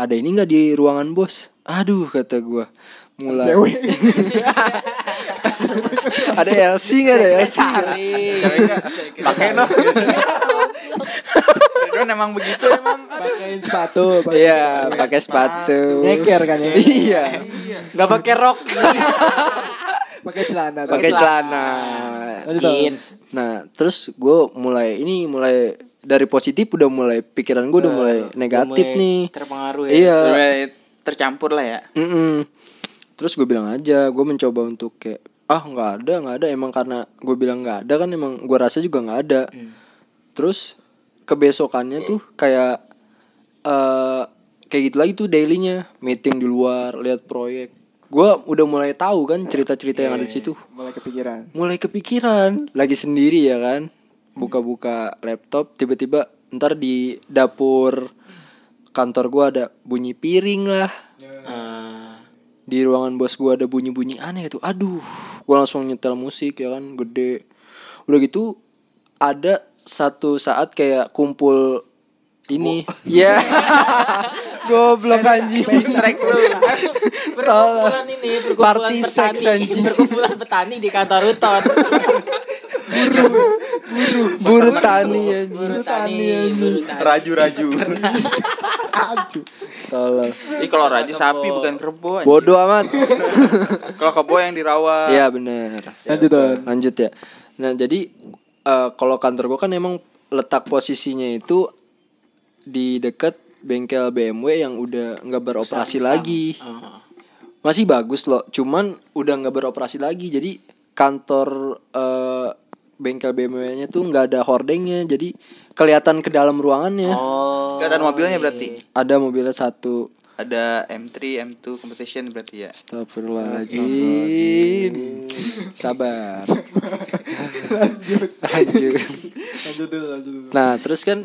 Speaker 1: Ada ini nggak di ruangan bos? Aduh kata gua mulai.
Speaker 4: Cewek.
Speaker 1: ada LC nggak ada LC?
Speaker 3: Pakai no.
Speaker 5: Ridwan emang begitu emang.
Speaker 4: Pakein sepatu. pakai
Speaker 1: Iya pakai sepatu.
Speaker 4: Nyeker kan ya.
Speaker 1: Iya
Speaker 2: Gak pakai rok.
Speaker 4: Pakai celana.
Speaker 1: pakai celana.
Speaker 2: Jeans.
Speaker 1: Nah terus gue mulai ini mulai dari positif udah mulai pikiran gue udah mulai negatif
Speaker 2: Mulai
Speaker 1: nih.
Speaker 2: Terpengaruh ya.
Speaker 1: Iya.
Speaker 5: Mulai tercampur lah ya.
Speaker 1: Terus gue bilang aja, gue mencoba untuk kayak ah nggak ada nggak ada emang karena gue bilang nggak ada kan emang gue rasa juga nggak ada. Terus kebesokannya tuh kayak eh kayak gitu lagi tuh dailynya meeting di luar lihat proyek. Gue udah mulai tahu kan cerita-cerita yang ada di situ.
Speaker 4: Mulai kepikiran.
Speaker 1: Mulai kepikiran lagi sendiri ya kan, buka-buka laptop tiba-tiba ntar di dapur kantor gue ada bunyi piring lah
Speaker 2: Ah.
Speaker 1: Di ruangan bos gua ada bunyi-bunyi aneh gitu. Aduh, gua langsung nyetel musik ya kan, gede. Udah gitu ada satu saat kayak kumpul ini. Ya. Goblok anjing.
Speaker 5: Strike lu.
Speaker 2: Perkumpulan ini, perkumpulan
Speaker 1: Party
Speaker 2: petani,
Speaker 1: anjing.
Speaker 2: perkumpulan petani di kantor Ruton.
Speaker 1: Buru tani anjing.
Speaker 2: Buru tani, buru tani.
Speaker 3: Raju-raju.
Speaker 4: Aju.
Speaker 1: Tolol.
Speaker 5: Ih kalau raju sapi bukan kerbau. anjing.
Speaker 1: Bodoh amat.
Speaker 5: Kalau kebo yang dirawat.
Speaker 1: Iya bener
Speaker 4: Lanjut.
Speaker 1: Lanjut ya. Nah, jadi eh, kalau kantor gua kan emang letak posisinya itu di dekat bengkel BMW yang udah nggak beroperasi lagi.
Speaker 2: Oh.
Speaker 1: masih bagus loh cuman udah nggak beroperasi lagi jadi kantor eh, bengkel BMW-nya tuh nggak ada hordengnya jadi kelihatan ke dalam ruangannya
Speaker 2: Oh.
Speaker 5: Kelihatan mobilnya berarti.
Speaker 1: ada mobilnya satu
Speaker 5: Ada M3, M2 competition berarti ya.
Speaker 1: Astagfirullahaladzim Sabar Lanjut
Speaker 4: Lanjut dulu, lanjut dulu.
Speaker 1: Nah terus kan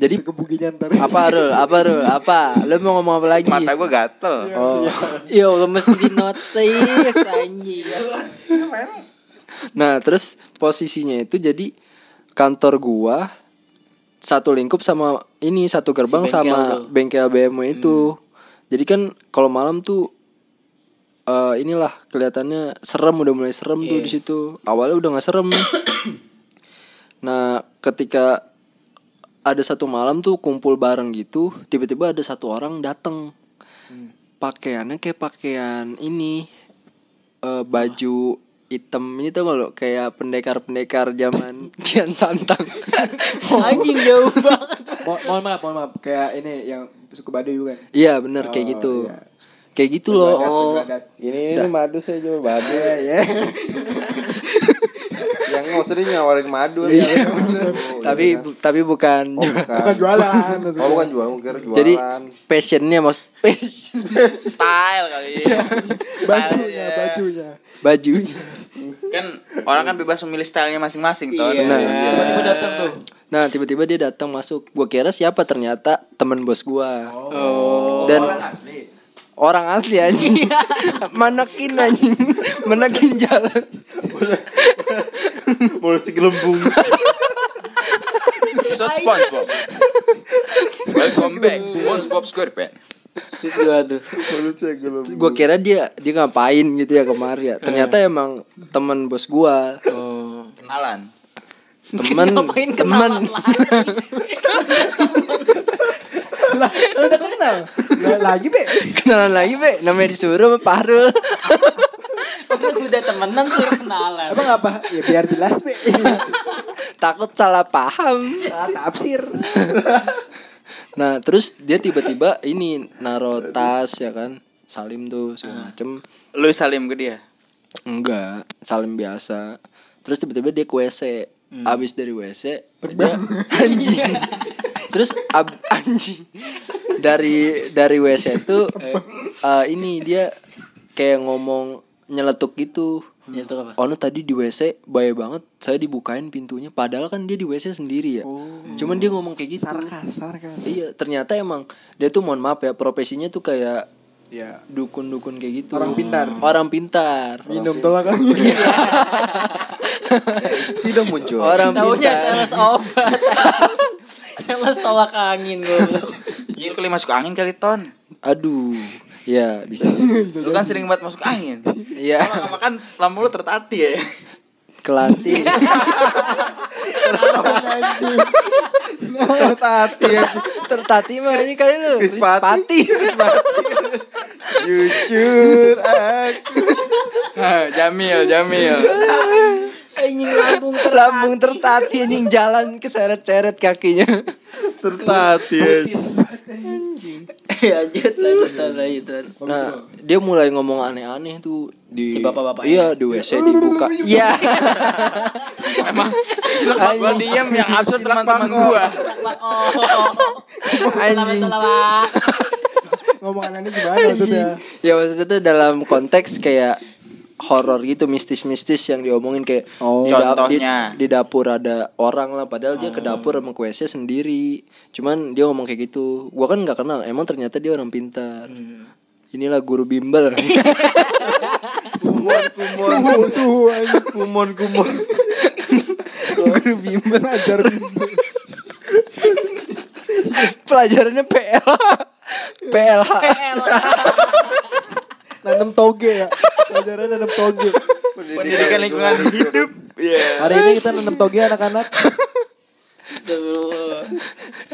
Speaker 1: Jadi
Speaker 4: Kebukinya ntar.
Speaker 1: apa Rul? Apa Rul? Apa? Lu mau ngomong apa lagi?
Speaker 5: Mata gue gatel.
Speaker 1: Oh.
Speaker 2: Ya Allah mesti di notice anjing.
Speaker 1: Nah, terus posisinya itu jadi kantor gua satu lingkup sama ini satu gerbang
Speaker 2: Si bengkel
Speaker 1: sama
Speaker 2: tuh.
Speaker 1: bengkel BMW itu. Jadi kan kalau malam tuh eh inilah kelihatannya serem udah mulai serem tuh
Speaker 2: Iya.
Speaker 1: di situ. Awalnya udah nggak serem. nah, ketika ada satu malam tuh kumpul bareng gitu, tiba-tiba ada satu orang datang. Pakaiannya kayak pakaian ini eh, baju hitam ini tuh lo kayak pendekar-pendekar zaman Kian Santang.
Speaker 2: Anjing jauh banget.
Speaker 4: Mo- mohon maaf, mohon maaf. Kayak ini yang suku Baduy bukan?
Speaker 1: Iya bener kayak
Speaker 4: Oh,
Speaker 1: gitu.
Speaker 4: iya.
Speaker 1: Kayak gitu loh.
Speaker 2: Oh.
Speaker 3: Ini ini madu saya jual madu.
Speaker 4: Iya, iya.
Speaker 3: Yang maksudnya nyawarin madu.
Speaker 4: Iya,
Speaker 3: Oh,
Speaker 1: tapi
Speaker 3: iya kan?
Speaker 1: tapi bukan.
Speaker 3: oh, bukan.
Speaker 4: Bukan jualan maksudnya.
Speaker 3: Oh, bukan jualan, mungkin jualan.
Speaker 1: Jadi passionnya mas passion
Speaker 5: Style kali ya.
Speaker 4: bajunya,
Speaker 5: Style,
Speaker 4: bajunya.
Speaker 1: baju.
Speaker 5: Kan orang kan bebas memilih stylenya masing-masing tuh.
Speaker 2: Iya.
Speaker 1: Nah,
Speaker 4: Tiba-tiba datang tuh.
Speaker 1: nah tiba-tiba dia datang masuk. Gua kira siapa ternyata teman bos gua.
Speaker 2: Oh.
Speaker 1: Dan
Speaker 4: Orang asli.
Speaker 1: orang asli anjing. Manekin anjing. Manekin jalan.
Speaker 3: mulut si gelembung.
Speaker 5: So SpongeBob. Welcome back SpongeBob SquarePants.
Speaker 2: Terus gua tuh.
Speaker 3: si gelembung.
Speaker 1: Gua kira dia dia ngapain gitu ya kemarin ya. Ternyata emang teman bos gua.
Speaker 2: Oh.
Speaker 5: Kenalan.
Speaker 1: Temen
Speaker 2: Ngapain
Speaker 1: temen
Speaker 2: kenalan lagi?
Speaker 4: Lah, udah kenal. Lah, lagi, Be.
Speaker 1: kenalan lagi be namanya disuruh sama Pahrul
Speaker 2: Kan udah temenan suruh kenalan.
Speaker 4: Emang apa? Ya biar jelas, Be.
Speaker 1: takut salah paham
Speaker 4: Salah tafsir.
Speaker 1: Nah terus dia tiba-tiba ini naro tas ya kan? Salim tuh segala macem.
Speaker 5: Lu salim ke dia.
Speaker 1: enggak salim biasa. Terus tiba-tiba dia ke WC abis dari WC dia anjing. Terus ab, anjing. Dari dari WC tuh eh, ini dia kayak ngomong nyeletuk gitu
Speaker 2: Ya itu apa?
Speaker 1: Ono tadi di WC bahaya banget saya dibukain pintunya padahal kan dia di WC sendiri ya. Cuman dia ngomong kayak gitu.
Speaker 4: Sarkas, sarkas.
Speaker 1: Iya, ternyata emang dia tuh mohon maaf ya profesinya tuh kayak
Speaker 4: Ya.
Speaker 1: dukun-dukun kayak gitu.
Speaker 4: Orang pintar.
Speaker 1: Orang pintar.
Speaker 4: Minum tolak lagi.
Speaker 3: Sudah muncul.
Speaker 1: Orang
Speaker 2: Taunya
Speaker 1: pintar.
Speaker 2: sales obat. sales tolak angin gue.
Speaker 5: Iya kali masuk angin kali ton.
Speaker 1: Aduh. Ya, bisa.
Speaker 5: Lu kan sering banget masuk angin.
Speaker 1: Iya,
Speaker 5: Lama-lama kan lampu lu tertati ya.
Speaker 1: kelatih.
Speaker 3: Tertati ya.
Speaker 1: Tertati mah ini kali lu.
Speaker 3: Krispati. Jujur aku.
Speaker 5: Jamil, Jamil.
Speaker 2: Anjing lambung tertati.
Speaker 1: Lambung tertati anjing jalan keseret-seret kakinya.
Speaker 3: Tertati ya.
Speaker 2: Ya lanjut lanjut lanjut.
Speaker 1: Nah, dia mulai ngomong aneh-aneh tuh di
Speaker 2: Si bapak-bapak
Speaker 1: Iya, di WC dibuka. Iya.
Speaker 5: Emang gua gua diem yang absurd teman-teman gua.
Speaker 2: Oh.
Speaker 1: Anjing.
Speaker 2: Salah
Speaker 4: Ngomong aneh gimana maksudnya?
Speaker 1: ya maksudnya tuh dalam konteks kayak horor gitu mistis-mistis yang diomongin kayak
Speaker 4: Oh.
Speaker 1: di, da- di, di dapur ada orang lah padahal dia ke dapur sama ke WC sendiri cuman dia ngomong kayak gitu gua kan nggak kenal emang ternyata dia orang pintar inilah guru bimbel
Speaker 3: Kumon kumon.
Speaker 4: Suhu, suhu aja.
Speaker 3: Kumon kumon.
Speaker 1: guru bimbel
Speaker 4: Ngajar.
Speaker 1: pelajarannya PL PLH
Speaker 4: Nanam toge ya. Pelajaran nanam toge.
Speaker 5: Pendidikan lingkungan hidup. Iya.
Speaker 4: Hari ini kita nanam toge anak-anak.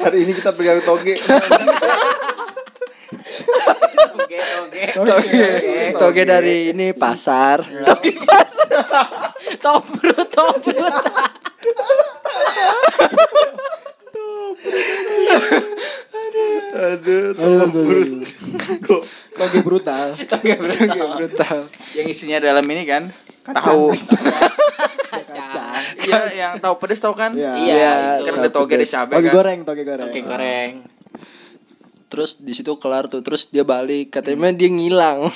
Speaker 3: Hari ini kita pegang toge.
Speaker 2: Oke oke.
Speaker 1: toge toge dari ini pasar toge pasar
Speaker 2: Tobrut tobrut.
Speaker 3: Aduh,
Speaker 4: Aduh,
Speaker 3: toge
Speaker 4: aduh, aduh.
Speaker 3: Kok
Speaker 4: Toge brutal.
Speaker 2: Toge brutal.
Speaker 1: brutal
Speaker 5: Yang isinya dalam ini kan tahu. Iya, yang tahu pedes tahu kan?
Speaker 4: Iya.
Speaker 2: Iya itu.
Speaker 5: Kan ada toge ada cabai
Speaker 4: Toge
Speaker 5: kan.
Speaker 4: goreng, toge goreng.
Speaker 2: Toge goreng.
Speaker 1: terus di situ kelar tuh terus dia balik katanya dia ngilang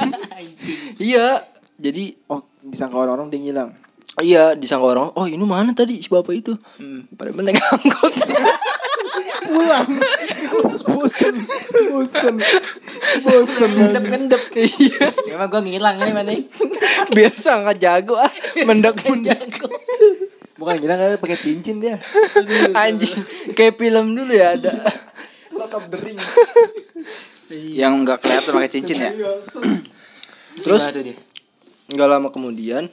Speaker 1: iya jadi
Speaker 4: Oh, disangka orang-orang dia ngilang.
Speaker 1: Iya disangka orang oh ini mana tadi si bapak itu
Speaker 2: Hmm.
Speaker 1: pada menaik angkot
Speaker 4: pulang terus bosen bosen bosen
Speaker 2: Ngendep ngendep. Iya. Emang gue ngilang nih mana?
Speaker 1: Biasa nggak jago ah. Mendek mendek.
Speaker 4: Bukan gila kan pakai cincin dia
Speaker 1: Anjing. Kayak film dulu ya ada.
Speaker 4: Lord of the Ring
Speaker 5: Yang nggak kelihatan pakai cincin ya.
Speaker 1: Terus
Speaker 2: tuh dia?
Speaker 1: nggak lama kemudian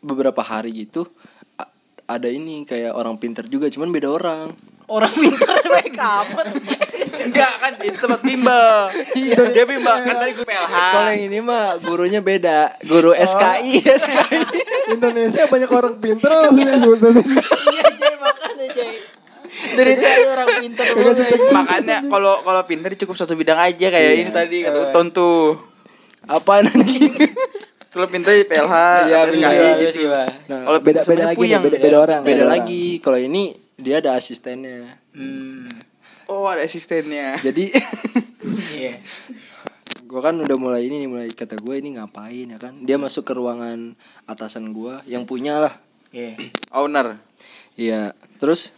Speaker 1: beberapa hari gitu ada ini kayak orang pinter juga cuman beda orang
Speaker 2: Orang pintar make up.
Speaker 5: Enggak kan itu tempat bimbel. Dia bimbel kan tadi gue PLH.
Speaker 1: kalau yang ini mah gurunya beda guru SKI SKI
Speaker 4: Indonesia banyak orang pinter langsung sebut
Speaker 2: Iya Jay makanya Jay. Dari tadi orang pintar mulu.
Speaker 5: Makanya kalau kalau pintar cukup satu bidang aja kayak ini tadi kata Uton tuh.
Speaker 1: apa nanti
Speaker 5: Kalau pintar di PLH
Speaker 1: Iya,
Speaker 5: atau
Speaker 1: bener.
Speaker 5: SKI
Speaker 2: Iya,
Speaker 5: gitu.
Speaker 1: nah,
Speaker 5: Kalau
Speaker 4: beda beda lagi nih, beda beda orang
Speaker 1: beda lagi kalau ini dia ada asistennya
Speaker 2: Hmm.
Speaker 5: Oh ada asistennya.
Speaker 1: jadi
Speaker 2: Iya.
Speaker 1: gue kan udah mulai ini nih, mulai kata gue ini ngapain ya kan dia masuk ke ruangan atasan gue yang punya lah
Speaker 2: Iya.
Speaker 5: Owner.
Speaker 1: Iya, terus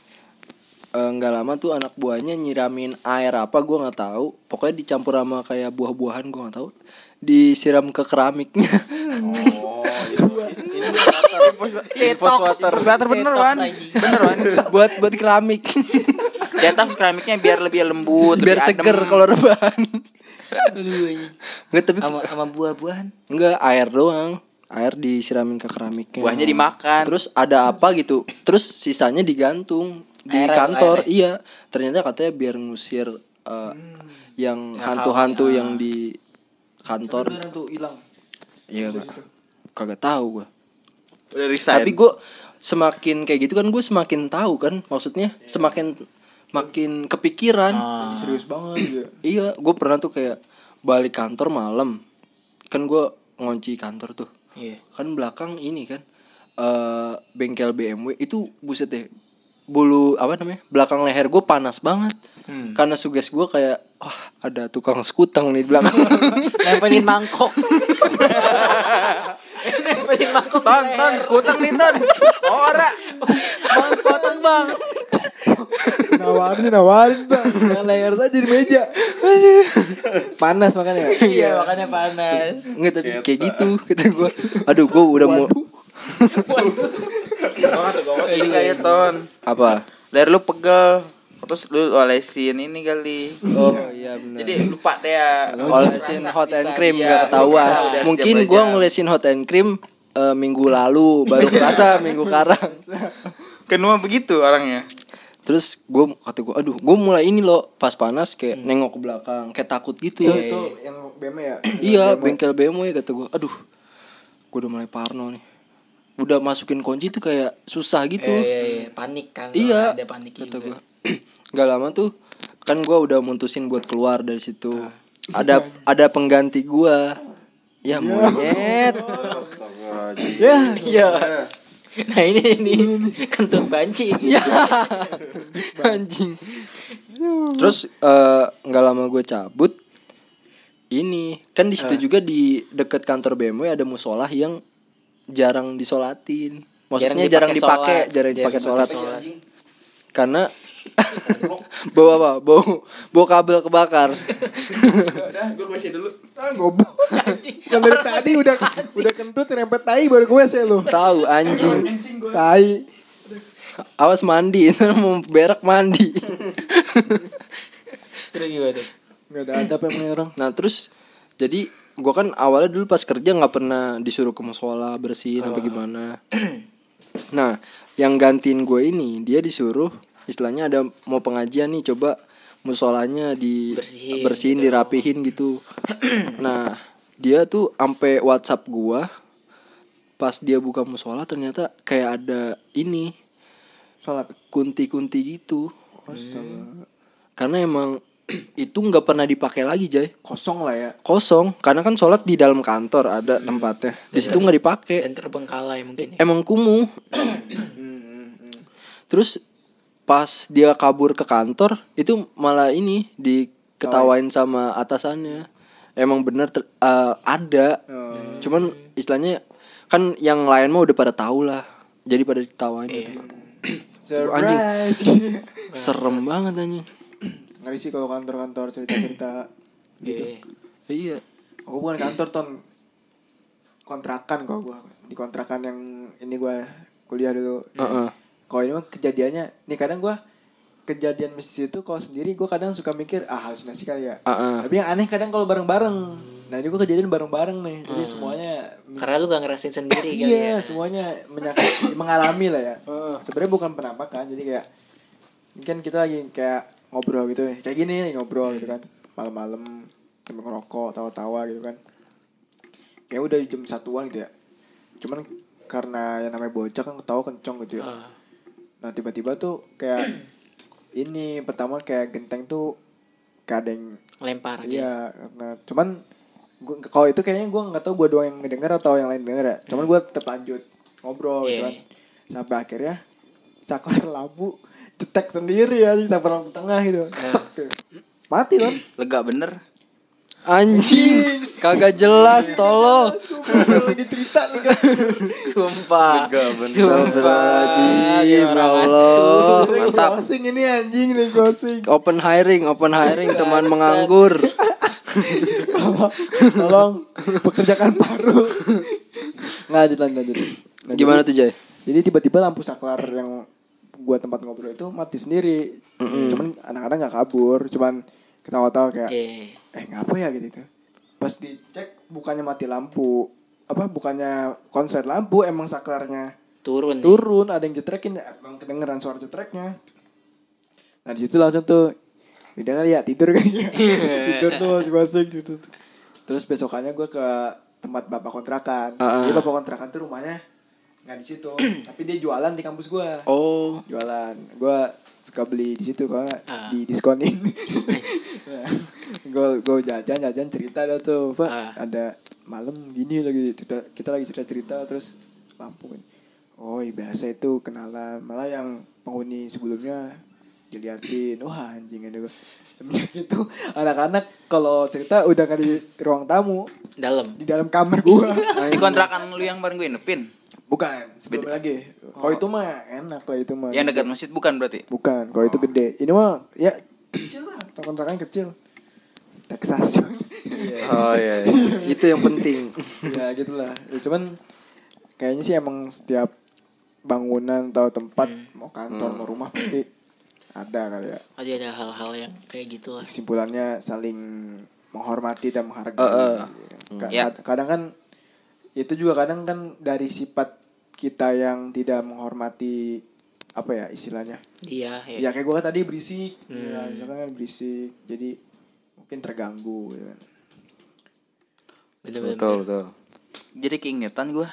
Speaker 1: eh, nggak lama tuh anak buahnya nyiramin air apa gue nggak tahu. Pokoknya dicampur sama kayak buah-buahan gue nggak tahu. Disiram ke keramiknya.
Speaker 3: Oh,
Speaker 5: Infos water. Infos water bener
Speaker 2: Detox
Speaker 5: Wan.
Speaker 2: anjing.
Speaker 5: Bener Wan.
Speaker 1: buat buat keramik.
Speaker 5: Detox keramiknya biar lebih lembut,
Speaker 1: Biar
Speaker 5: lebih
Speaker 1: seger
Speaker 5: adem.
Speaker 1: kalau rebahan.
Speaker 2: Anjing.
Speaker 1: Enggak tapi
Speaker 2: Sama sama buah-buahan.
Speaker 1: enggak air doang. Air disiramin ke keramiknya.
Speaker 5: Buahnya dimakan.
Speaker 1: Terus ada apa gitu. Terus sisanya digantung di
Speaker 2: Airnya,
Speaker 1: kantor.
Speaker 2: airnya.
Speaker 1: Iya. Ternyata katanya biar ngusir eh, yang hantu-hantu yang di kantor.
Speaker 4: tuh hilang
Speaker 1: Iya, kagak tahu gua.
Speaker 5: Udah resign.
Speaker 1: Tapi gue semakin kayak gitu kan gue semakin tahu kan maksudnya semakin makin kepikiran.
Speaker 2: Ah.
Speaker 4: serius banget ya
Speaker 1: Iya, gue pernah tuh kayak balik kantor malam. Kan gue ngunci kantor tuh.
Speaker 2: Iya.
Speaker 1: Kan belakang ini kan eh bengkel BMW itu buset deh. Bulu apa namanya? Belakang leher gue panas banget.
Speaker 2: Hmm.
Speaker 1: Karena suges gue kayak wah ada tukang skutang nih di belakang.
Speaker 2: Nempelin mangkok. Nempelin mangkok. leher.
Speaker 5: ton, skutang nih. Oh, ora.
Speaker 2: Bang sekoteng bang.
Speaker 4: nawarin sih nawarin tuh nah, layar saja di meja panas makanya
Speaker 2: Iya makanya panas.
Speaker 1: Nggak tapi kayak gitu kata gue. Aduh gue udah mau
Speaker 5: Ini kayak ton.
Speaker 1: apa?
Speaker 5: Dari lu pegel. Terus lu olesin ini kali.
Speaker 1: Oh iya benar.
Speaker 5: Jadi lupa deh ya.
Speaker 1: Olesin hot and cream
Speaker 5: Iya,
Speaker 1: gak ketahuan.
Speaker 5: bisa,
Speaker 1: Mungkin gua
Speaker 5: jam.
Speaker 1: ngulesin hot and cream eh, minggu lalu baru kerasa minggu sekarang.
Speaker 5: Kenapa begitu orangnya?
Speaker 1: Terus gue kata gue, aduh, gue mulai ini loh pas panas kayak nengok ke belakang, kayak takut gitu.
Speaker 4: itu itu yang BM ya
Speaker 1: Iya, bengkel BMW kata gue, aduh, gue udah mulai parno nih. Udah masukin kunci tuh kayak susah gitu.
Speaker 2: Iya iya iya panik kan.
Speaker 1: Iya,
Speaker 2: Ada panik
Speaker 1: kata
Speaker 2: juga.
Speaker 1: gue. Gak lama tuh kan gue udah mutusin buat keluar dari situ. Ada ada pengganti gue. Ya monyet.
Speaker 3: Astagfirullahaladzim.
Speaker 4: ya
Speaker 2: Iya. Nah ini ini kentut banci.
Speaker 1: Ya. Anjing. Terus eh, nggak lama gue cabut. Ini kan di situ juga di dekat kantor BMW ada musola yang jarang disolatin. Maksudnya jarang, dipakai, jarang dipakai sholat.
Speaker 2: sholat.
Speaker 1: Karena bau apa? Bau bau kabel kebakar.
Speaker 5: Udah, gue kasih dulu.
Speaker 4: ah goblok kan dari tadi udah udah kentut rempet tai baru ke WC lu
Speaker 1: Tahu anjing.
Speaker 4: tai
Speaker 1: Awas mandi, ntar mau berak mandi.
Speaker 2: Terus gimana tuh?
Speaker 4: nggak ada adab yang orang
Speaker 1: Nah terus jadi gua kan awalnya dulu pas kerja nggak pernah disuruh ke musola bersihin apa gimana. nah yang gantiin gue ini dia disuruh istilahnya ada mau pengajian nih coba musolanya di
Speaker 2: Bersihin
Speaker 1: bersihin dirapihin gitu. nah dia tuh ampe WhatsApp gua pas dia buka musola ternyata kayak ada ini
Speaker 4: sholat
Speaker 1: kunti-kunti gitu.
Speaker 4: astaga.
Speaker 1: Karena emang itu nggak pernah dipakai lagi Jay.
Speaker 4: Kosong lah ya.
Speaker 1: Kosong karena kan sholat di dalam kantor ada tempatnya. Di situ nggak dipakai.
Speaker 2: Dan terbengkalai mungkin ya.
Speaker 1: emang kumuh. Terus pas dia kabur ke kantor itu malah ini diketawain sama atasannya emang bener ter- eh, ada
Speaker 4: Oh.
Speaker 1: cuman istilahnya kan yang lain mah udah pada tahu lah jadi pada ditawain gitu.
Speaker 4: Surprise.
Speaker 1: Serem banget anjing.
Speaker 4: Ngeri sih kalau kantor-kantor cerita-cerita gitu.
Speaker 2: Iya.
Speaker 1: Iya.
Speaker 4: Aku bukan kantor ton kontrakan kok gua di kontrakan yang ini gua kuliah dulu.
Speaker 1: Heeh.
Speaker 4: Kalau ini mah kejadiannya, nih kadang gua kejadian mistis itu kalau sendiri gua kadang suka mikir ah halusinasi kali ya.
Speaker 1: Heeh.
Speaker 4: Tapi yang aneh kadang kalau bareng-bareng. Nah ini gua kejadian bareng-bareng nih. Jadi semuanya
Speaker 2: Karena lu gak ngerasain sendiri kali
Speaker 4: iya
Speaker 2: ya.
Speaker 4: semuanya mengalami lah ya. Sebenarnya bukan penampakan jadi kayak ini kan kita lagi kayak ngobrol gitu nih kayak gini nih ngobrol gitu kan malam-malam sambil ngerokok tawa-tawa gitu kan kayak udah jam satuan gitu ya cuman karena yang namanya bocah kan ketawa kencong gitu ya
Speaker 2: Ah.
Speaker 4: Nah tiba-tiba tuh kayak ini pertama kayak genteng tuh kayak ada yang
Speaker 2: Lempar gitu.
Speaker 4: Iya, karena cuman gua kalau itu kayaknya gua nggak tahu gua doang yang ngedenger atau yang lain denger ya. Cuman gua tetap lanjut ngobrol gitu
Speaker 2: Iya.
Speaker 4: kan. Sampai akhirnya saklar lampu cetek sendiri ya saklar lampu tengah gitu. Cetek gitu. Mati kan?
Speaker 5: Lega bener.
Speaker 1: Anjing, kagak jelas tolong.
Speaker 4: Lagi cerita nih.
Speaker 2: Sumpah. Sumpah.
Speaker 1: Ya Allah.
Speaker 4: Ini
Speaker 1: Mantap.
Speaker 4: closing ini anjing nih closing.
Speaker 1: Open hiring, open hiring teman menganggur.
Speaker 4: Tolong, tolong pekerjakan paru. Lanjut lanjut lanjut. Nah,
Speaker 1: Gimana
Speaker 4: jadi-
Speaker 1: tuh Jay?
Speaker 4: Jadi tiba-tiba lampu saklar yang gua tempat ngobrol itu mati sendiri. Cuman anak-anak nggak kabur, cuman ketawa-tawa kayak
Speaker 2: Iya.
Speaker 4: eh ngapa ya gitu itu. Pas dicek bukannya mati lampu, apa bukannya konser lampu emang saklarnya
Speaker 2: Turun. nih.
Speaker 4: turun, ada yang jetrekin emang kedengeran suara jetreknya. Nah di situ langsung tuh udah kali ya tidur kan ya. tidur tuh masing-masing gitu. tuh. Terus besokannya gue ke tempat bapak kontrakan.
Speaker 1: Ah, ah.
Speaker 4: Jadi bapak kontrakan tuh rumahnya nggak di situ, tapi dia jualan di kampus gue.
Speaker 1: Oh,
Speaker 4: Jualan. Gue suka beli di situ karena
Speaker 2: Ah.
Speaker 4: di diskonin. gue gue jajan jajan cerita dah tuh, Pak.
Speaker 2: Ah.
Speaker 4: Ada malam gini lagi cerita, kita lagi cerita cerita terus lampu. Oh biasa itu kenalan malah yang penghuni sebelumnya diliatin. Wah anjing ada semenjak itu. Anak-anak kalau cerita udah gak di ruang tamu.
Speaker 2: Dalam.
Speaker 4: di dalam kamar gua.
Speaker 5: Di kontrakan lu yang bareng gue nepin.
Speaker 4: bukan sebelum lagi. Kalau itu mah enak lah itu mah.
Speaker 5: Yang dekat masjid bukan berarti.
Speaker 4: bukan kalau itu gede. Ini mah ya kecil lah. Kontrakan kecil. Texas.
Speaker 3: Oh iya. iya.
Speaker 1: itu yang penting.
Speaker 4: ya gitulah. Ya, cuman kayaknya sih emang setiap bangunan atau tempat mau kantor mau rumah pasti ada kali ya
Speaker 2: Ada ada hal-hal yang kayak gitu lah.
Speaker 4: kesimpulannya saling menghormati dan menghargai
Speaker 1: Eh, eh.
Speaker 4: Ka-
Speaker 5: Ya.
Speaker 4: kad- kadang kan itu juga kadang kan dari sifat kita yang tidak menghormati apa ya istilahnya
Speaker 2: Dia ya.
Speaker 4: ya kayak gue kan tadi berisik ya misalkan kan berisik jadi mungkin terganggu gitu kan
Speaker 2: Bener-bener.
Speaker 3: Betul betul.
Speaker 5: Jadi keingetan gue.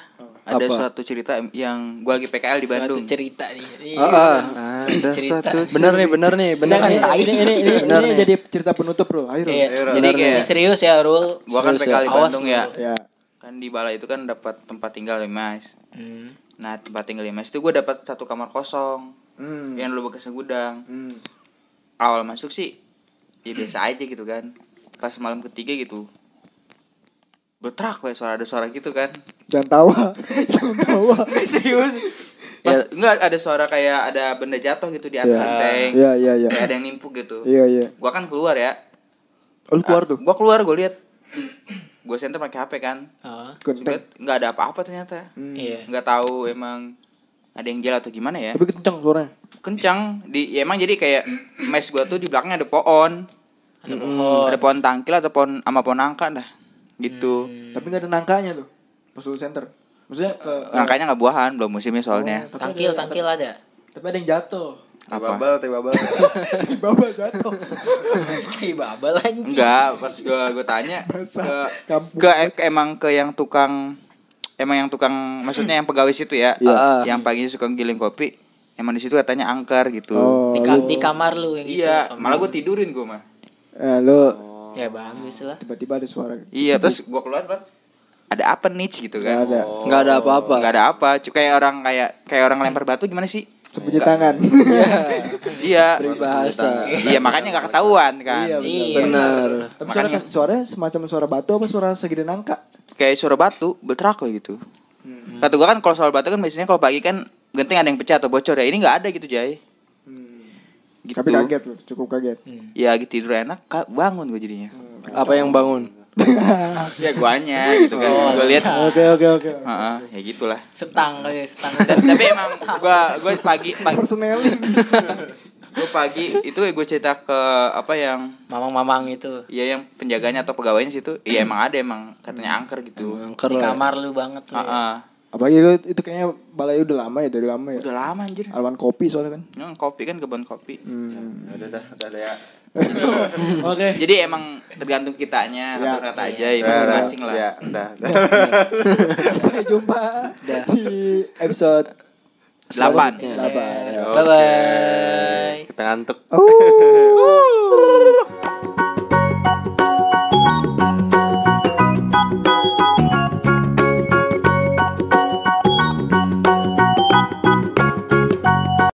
Speaker 5: Ada
Speaker 1: Apa?
Speaker 5: suatu cerita yang gue lagi PKL di
Speaker 2: Suatu
Speaker 5: Bandung.
Speaker 2: cerita nih. Iya.
Speaker 1: Ah, ah.
Speaker 3: Ada
Speaker 2: Cerita.
Speaker 3: satu
Speaker 1: Bener nih, bener nih, bener nih.
Speaker 4: ini, ini, ini, ini,
Speaker 1: Benar
Speaker 4: ini
Speaker 1: nih.
Speaker 4: jadi cerita penutup bro ayo.
Speaker 2: Iya. Jadi
Speaker 5: Bener
Speaker 2: kayak
Speaker 5: nih.
Speaker 2: serius ya Rul.
Speaker 5: Gue kan PKL di
Speaker 2: ya. Awas
Speaker 5: Bandung
Speaker 2: lu.
Speaker 5: ya.
Speaker 4: ya
Speaker 5: Kan di balai itu kan dapat tempat tinggal di mas.
Speaker 2: Hmm.
Speaker 5: Nah tempat tinggal di mas itu gue dapat satu kamar kosong.
Speaker 4: hmm.
Speaker 5: Yang dulu bekasnya gudang.
Speaker 4: Hmm.
Speaker 5: Awal masuk sih ya biasa aja gitu kan. Pas malam ketiga gitu. Betrak kayak suara ada suara gitu kan.
Speaker 4: jangan tawa jangan tawa
Speaker 5: Serius. Pas enggak ada suara kayak ada benda jatuh gitu di atas
Speaker 4: Iya.
Speaker 5: genteng.
Speaker 4: Iya, iya, iya.
Speaker 5: Kayak ada yang nimpuk gitu.
Speaker 4: iya iya
Speaker 5: Gua kan keluar ya.
Speaker 4: oh, lu keluar
Speaker 5: Ah,
Speaker 4: tuh
Speaker 5: Gua keluar gue lihat. Gue center pakai HP kan.
Speaker 4: Genteng.
Speaker 5: Lihat nggak ada apa-apa ternyata.
Speaker 4: Hmm.
Speaker 2: Iya.
Speaker 5: Nggak tahu emang ada yang jalan atau gimana ya.
Speaker 4: tapi kencang suaranya
Speaker 5: Kencang di ya emang jadi kayak mes gua tuh di belakangnya ada pohon.
Speaker 2: Ada pohon.
Speaker 5: Ada pohon tangkil atau pohon sama pohon nangka dah. Gitu.
Speaker 2: Hmm.
Speaker 4: tapi nggak ada nangkanya tuh pas lu center maksudnya ke, ke
Speaker 5: Nangkanya nggak buahan, belum musimnya soalnya.
Speaker 4: Oh, tapi
Speaker 2: Tangkil,
Speaker 4: ada-
Speaker 2: tangkil ada.
Speaker 4: tapi ada yang jatuh
Speaker 3: Teh babal, teh babal.
Speaker 4: jatuh
Speaker 2: Kayak babal anjing.
Speaker 5: Enggak, pas gua gua tanya
Speaker 4: Basah.
Speaker 5: ke, ke ke emang ke yang tukang emang yang tukang maksudnya yang pegawai situ ya,
Speaker 1: Iya.
Speaker 5: yang paginya suka giling kopi, emang di situ katanya angker gitu.
Speaker 4: oh
Speaker 2: Di, ka- di kamar lu yang gitu.
Speaker 5: Iya, malah gua tidurin gua mah.
Speaker 4: eh, lu
Speaker 2: Ya bagus lah.
Speaker 4: tiba-tiba ada suara
Speaker 5: Iya, terus gua keluar kan. Ada apa nih gitu
Speaker 4: nggak
Speaker 5: kan?
Speaker 4: ada
Speaker 1: Nggak ada apa-apa.
Speaker 5: Nggak ada apa, cuma kayak orang kayak kayak orang lempar batu gimana sih?
Speaker 4: sembunyi tangan
Speaker 5: Iya.
Speaker 1: Peribahasa.
Speaker 5: Iya, makanya nggak ketahuan kan.
Speaker 4: Iya,
Speaker 2: Iya.
Speaker 1: Bener.
Speaker 4: tapi suara
Speaker 5: Makanya-
Speaker 4: suaranya semacam suara batu apa suara segede nangka
Speaker 5: Kayak suara batu, betrak kayak gitu. Kata gua kan kalau suara batu kan biasanya kalau pagi kan genting ada yang pecah atau bocor ya. Ini nggak ada gitu Jay. Gitu.
Speaker 4: Tapi kaget loh, cukup kaget.
Speaker 5: Ya gitu tidur enak, Kak, bangun gue jadinya.
Speaker 1: Apa yang bangun?
Speaker 5: ya guanya gitu kan. gue lihat
Speaker 4: Oke oke oke.
Speaker 5: Heeh, ya gitulah.
Speaker 2: Setang kali setang.
Speaker 5: Dan- tapi emang gua gua pagi pagi
Speaker 4: Personeling.
Speaker 5: gua pagi itu gue cerita ke apa yang
Speaker 2: Mamang-mamang itu.
Speaker 5: ya yang penjaganya atau pegawainya situ iya emang ada emang katanya angker gitu
Speaker 1: Angker
Speaker 2: Di
Speaker 1: lah.
Speaker 2: kamar lu banget tuh.
Speaker 5: Heeh.
Speaker 4: Apalagi itu, itu kayaknya balai udah lama ya dari lama ya.
Speaker 5: udah lama anjir
Speaker 4: Alwan kopi soalnya kan.
Speaker 5: Yang kopi kan kebun kopi
Speaker 4: Hmm.
Speaker 3: Ya udah dah udah dah ya
Speaker 4: Oke.
Speaker 5: jadi emang tergantung kitanya
Speaker 4: Ya.
Speaker 5: rata-rata aja ya masing-masing lah
Speaker 3: ya udah
Speaker 4: Sampai jumpa di episode
Speaker 5: Delapan.
Speaker 4: Delapan.
Speaker 1: Ya.
Speaker 2: Bye bye.
Speaker 3: kita ngantuk
Speaker 4: Oh.